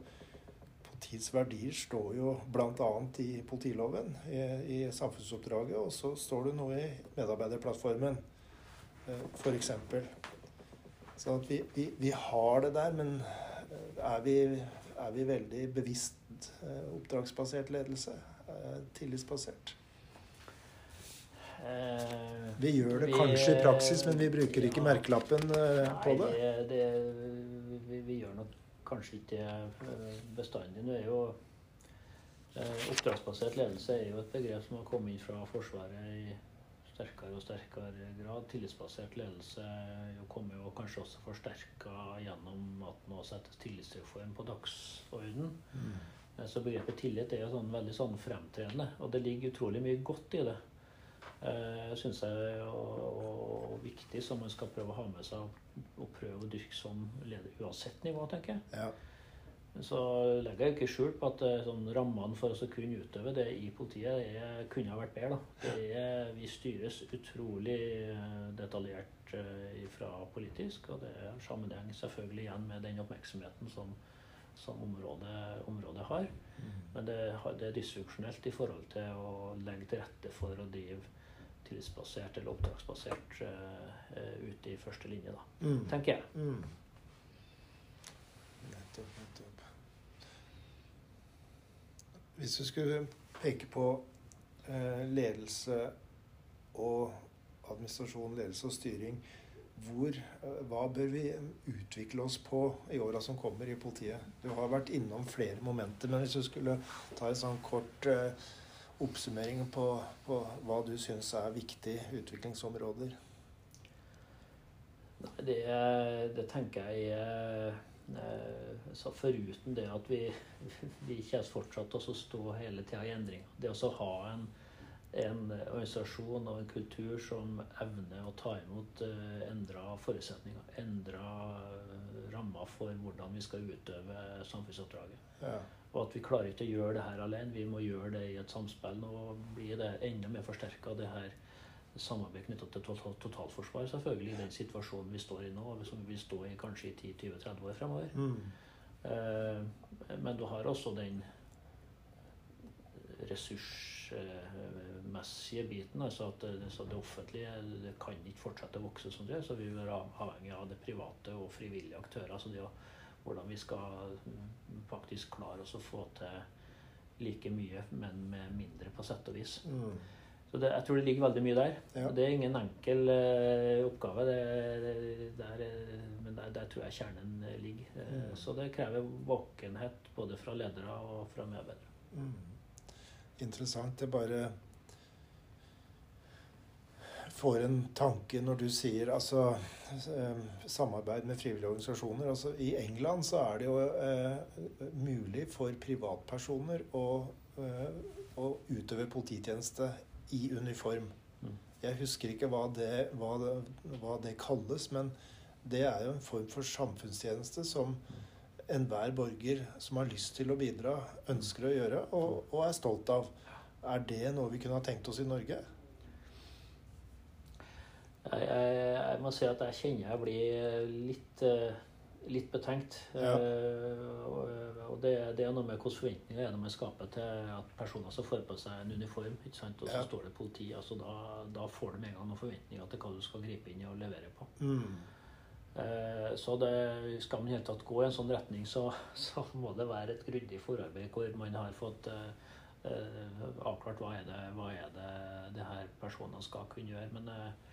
Politiets verdier står jo bl.a. i politiloven, i, i samfunnsoppdraget, og så står det noe i medarbeiderplattformen, eh, f.eks. Så vi, vi, vi har det der, men eh, er vi, er vi veldig bevisst eh, oppdragsbasert ledelse? Tillitsbasert? Eh, Vi gjør det vi- kanskje i praksis, men vi bruker ikke Ja. merkelappen eh, på det. Nei, det, det vi, vi gjør nok kanskje ikke det eh, bestandig. Nå er jo Oppdragsbasert ledelse er jo et begrep som har kommet inn fra Forsvaret i sterkere og sterkere grad. Tillitsbasert ledelse jo kommer jo kanskje også forsterka gjennom at nå settes tillitsreform på dagsorden. Mm. Så begrepet tillit er jo sånn veldig sånn fremtredende, og det ligger utrolig mye godt i det. Eh, syns jeg er og, og viktig, som man skal prøve å ha med seg og prøve å dyrke som leder uansett nivå, tenker jeg. Ja. Så legger jeg ikke skjul på at eh, sånn, rammene for oss å kunne utøve det i politiet er, kunne ha vært bedre. Da. Det er, vi styres utrolig eh, detaljert fra fra politisk. Og det er sammenheng selvfølgelig igjen med den oppmerksomheten som, som området, området, har. Mm. Men det, det, er dysfunksjonelt i forhold til å legge til rette for å drive tillitsbasert eller oppdragsbasert uh, ute i første linje, da, mm. tenker jeg. Mm. Nettopp, nettopp. Hvis du skulle peke på uh, ledelse og administrasjon, ledelse og styring, hvor, eh, hva bør vi utvikle oss på i åra som kommer i politiet? Du har vært innom flere momenter, men hvis du skulle ta en sånn kort eh, oppsummering på, på, hva du syns er viktige utviklingsområder? Det, det tenker jeg eh, så Foruten det at vi, vi kommer fortsatt til å stå hele tida i endring. Det å ha en en organisasjon og en kultur som evner å ta imot uh, endra forutsetninger. Endra rammer for hvordan vi skal utøve samfunnsoppdraget. Ja. Og at vi klarer ikke å gjøre det her alene. Vi må gjøre det i et samspill. Nå blir det enda mer forsterka, det her samarbeidet knytta til totalforsvar, selvfølgelig, i den situasjonen vi står i nå, og som vi vil stå i kanskje i 10-20-30 år fremover. Mm. Uh, men du har også den ressursmessige biten. altså at det, det offentlige det kan ikke fortsette å vokse som det så vi vil være avhengig av det private og frivillige aktører. altså det Hvordan vi skal faktisk klare oss å få til like mye, men med mindre, på sett og vis. Mm. Så det, Jeg tror det ligger veldig mye der. Ja. Det er ingen enkel uh, oppgave, det, det, der, men der, der, tror jeg kjernen ligger. Mm. Så det krever våkenhet både fra ledere og fra medarbeidere. Mm interessant. Det bare får en tanke når du sier altså eh, samarbeid med frivillige organisasjoner. Altså, I England så er det jo eh, mulig for privatpersoner å, eh, å, utøve polititjeneste i uniform. Mm. Jeg husker ikke hva det, hva, det, hva det, kalles, men det er jo en form for samfunnstjeneste som enhver borger som har lyst til å bidra, ønsker å gjøre og, og, er stolt av. Er det noe vi kunne ha tenkt oss i Norge? Jeg, jeg, jeg må si at jeg kjenner jeg blir litt, eh, litt betenkt. Ja. Uh, og det, det, er noe med hvilke forventninger er det man skaper til at personer som får på seg en uniform, og så ja. står det politi. altså da, da, får med en gang noen forventninger til hva du skal gripe inn og levere på. Mm. Eh, så det, skal man i hele tatt gå i en sånn retning, så, så må det være et grundig forarbeid hvor man har fått eh, eh, avklart hva er det, hva er det det her personene skal kunne gjøre. Men eh,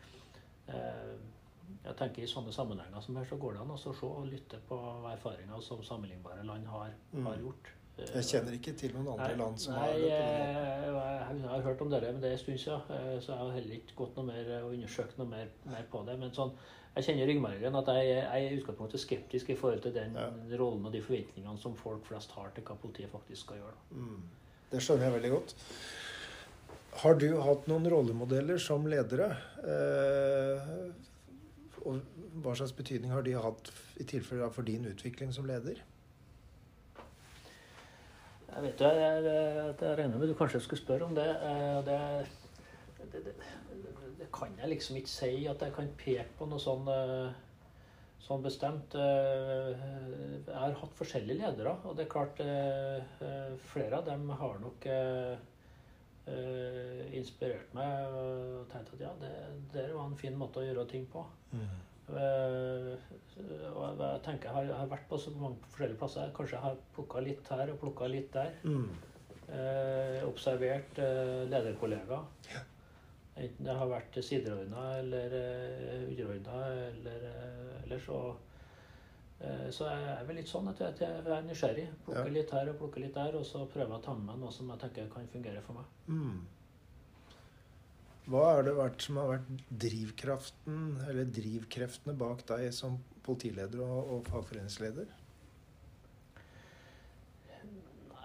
jeg tenker i sånne sammenhenger som her, så går det an å se og lytte på erfaringer som sammenlignbare land har, mm. har gjort. Jeg kjenner ikke til noen andre nei, land som nei, har det. Jeg, jeg, har hørt om dere, men det er en stund siden. Så jeg har heller ikke gått noe mer og undersøkt noe mer, mer på det. Men sånn, jeg kjenner ryggmargen at jeg, jeg er i utgangspunktet skeptisk i forhold til den ja. rollen og de forventningene som folk flest har til hva politiet faktisk skal gjøre. Mm. Det skjønner jeg veldig godt. Har du hatt noen rollemodeller som ledere? Eh, og hva slags betydning har de hatt i tilfelle for din utvikling som leder? Jeg vet jo, jeg, jeg, jeg regner med du kanskje skulle spørre om det. Eh, det, det, det det kan jeg liksom ikke si at jeg kan peke på noe sånn, eh, sånn bestemt. Eh, jeg har hatt forskjellige ledere, og det er klart flere av dem har nok inspirert meg og tenkt at ja, det, det var en fin måte å gjøre ting på. Mm. og jeg tenker jeg har, jeg har vært på så mange forskjellige plasser. Kanskje jeg har plukka litt her og plukka litt der. Mm. Uh, observert lederkollegaer. Ja. Enten det har vært sideordna eller uh, underordna eller uh, ellers. Uh, så jeg er vel litt sånn at jeg, at jeg er nysgjerrig. Plukker ja. litt her og plukker litt der, og så prøver jeg å ta med meg noe som jeg tenker kan fungere for meg. Mm. Hva har det vært som har vært drivkraften, eller drivkreftene bak deg som politileder og, og fagforeningsleder?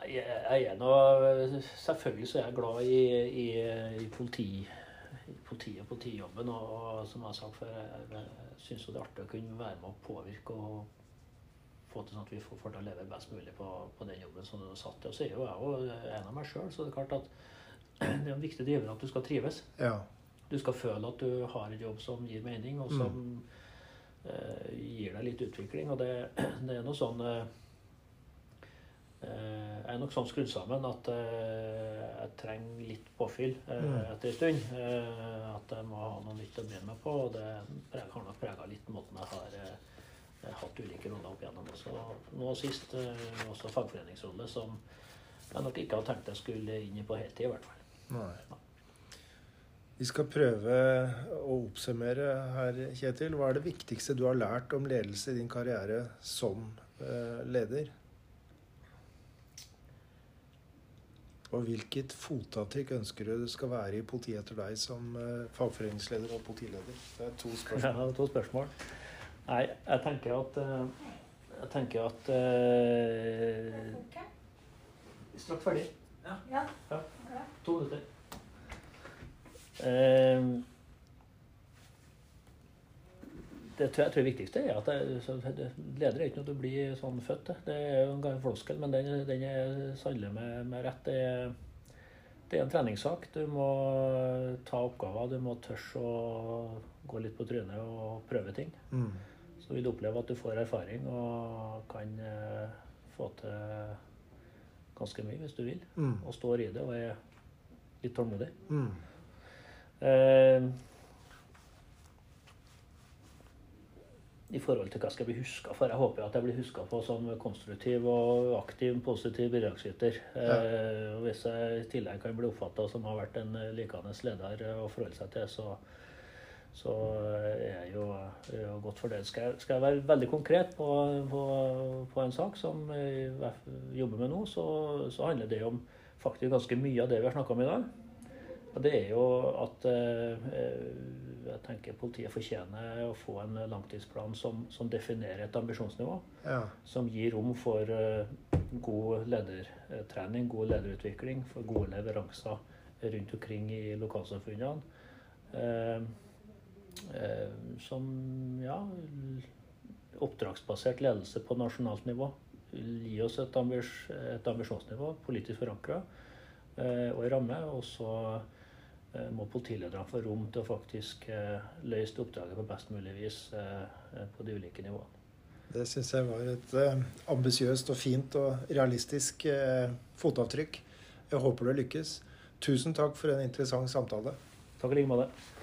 Jeg, jeg er nå Selvfølgelig så er jeg glad i, i, i politi politiet og politijobben. Og, og, som jeg har sagt før, jeg, jeg syns det er artig å kunne være med å påvirke og få til sånn at vi får, får til å leve best mulig på, på den jobben som du har satt til. Og så er jo jeg jo en av meg sjøl, så det er klart at det er en viktig driver at du skal trives. Ja. Du skal føle at du har en jobb som gir mening, og som, mm. eh, gir deg litt utvikling. Og det, det er noe sånn eh, eh, Jeg er nok sånn skrudd sammen at eh, jeg trenger litt påfyll eh, Mm. etter en stund. At jeg må ha noe nytt å begynne med på. Og det har nok prega litt måten jeg har hatt ulike roller opp igjennom. Også. Nå sist eh, også fagforeningsrolle, som jeg nok ikke hadde tenkt jeg skulle inn i på heltid, i hvert fall. Nei. Vi skal prøve å oppsummere her, Kjetil. Hva er det viktigste du har lært om ledelse i din karriere som eh, leder? Og hvilket fotavtrykk ønsker du det skal være i politiet etter deg som eh, fagforeningsleder og politileder? Det er to spørsmål. er to spørsmål. Nei, jeg tenker at eh, Jeg tenker at uh, Straks ferdig. Ja. To minutter. Uh, det tror jeg, tror jeg viktigste er at det, leder er ikke noe du blir sånn født til. Det er jo en gammel floskel, men den, den er sannelig med, med rett. Det er, det er en treningssak. Du må ta oppgaver. Du må tørre å gå litt på trynet og prøve ting. Mm. Så vil du oppleve at du får erfaring og kan eh, få til ganske mye hvis du vil. Mm. Og står i det og er litt tålmodig. Mm. Eh, I forhold til hva jeg skal bli huska for. Jeg håper at jeg blir huska på som konstruktiv og aktiv, positiv bidragsyter. Eh, og hvis jeg i tillegg kan bli oppfatta som har vært en likende leder å forholde seg til, så, så er jeg jo, er jo godt fornøyd. Skal, jeg- skal jeg være veldig konkret på, på, på en sak som jeg jobber med nå, så, så handler det om faktisk ganske mye av det vi har snakka om i dag. Og det er jo at eh, jeg tenker politiet fortjener å få en langtidsplan som, som definerer et ambisjonsnivå. Ja. Som gir rom for eh, god ledertrening, god lederutvikling, for gode leveranser rundt omkring i lokalsamfunnene. Eh, som ja oppdragsbasert ledelse på nasjonalt nivå. Gi oss et, ambis et ambisjonsnivå, politisk forankra eh, og i ramme. Og så eh, må politilederne få rom til å faktisk eh, løse oppdraget på best mulig vis på de ulike nivåene. Det syns jeg var et ambisiøst og fint og realistisk fotavtrykk. Jeg håper det lykkes. Tusen takk for en interessant samtale. Takk i like måte.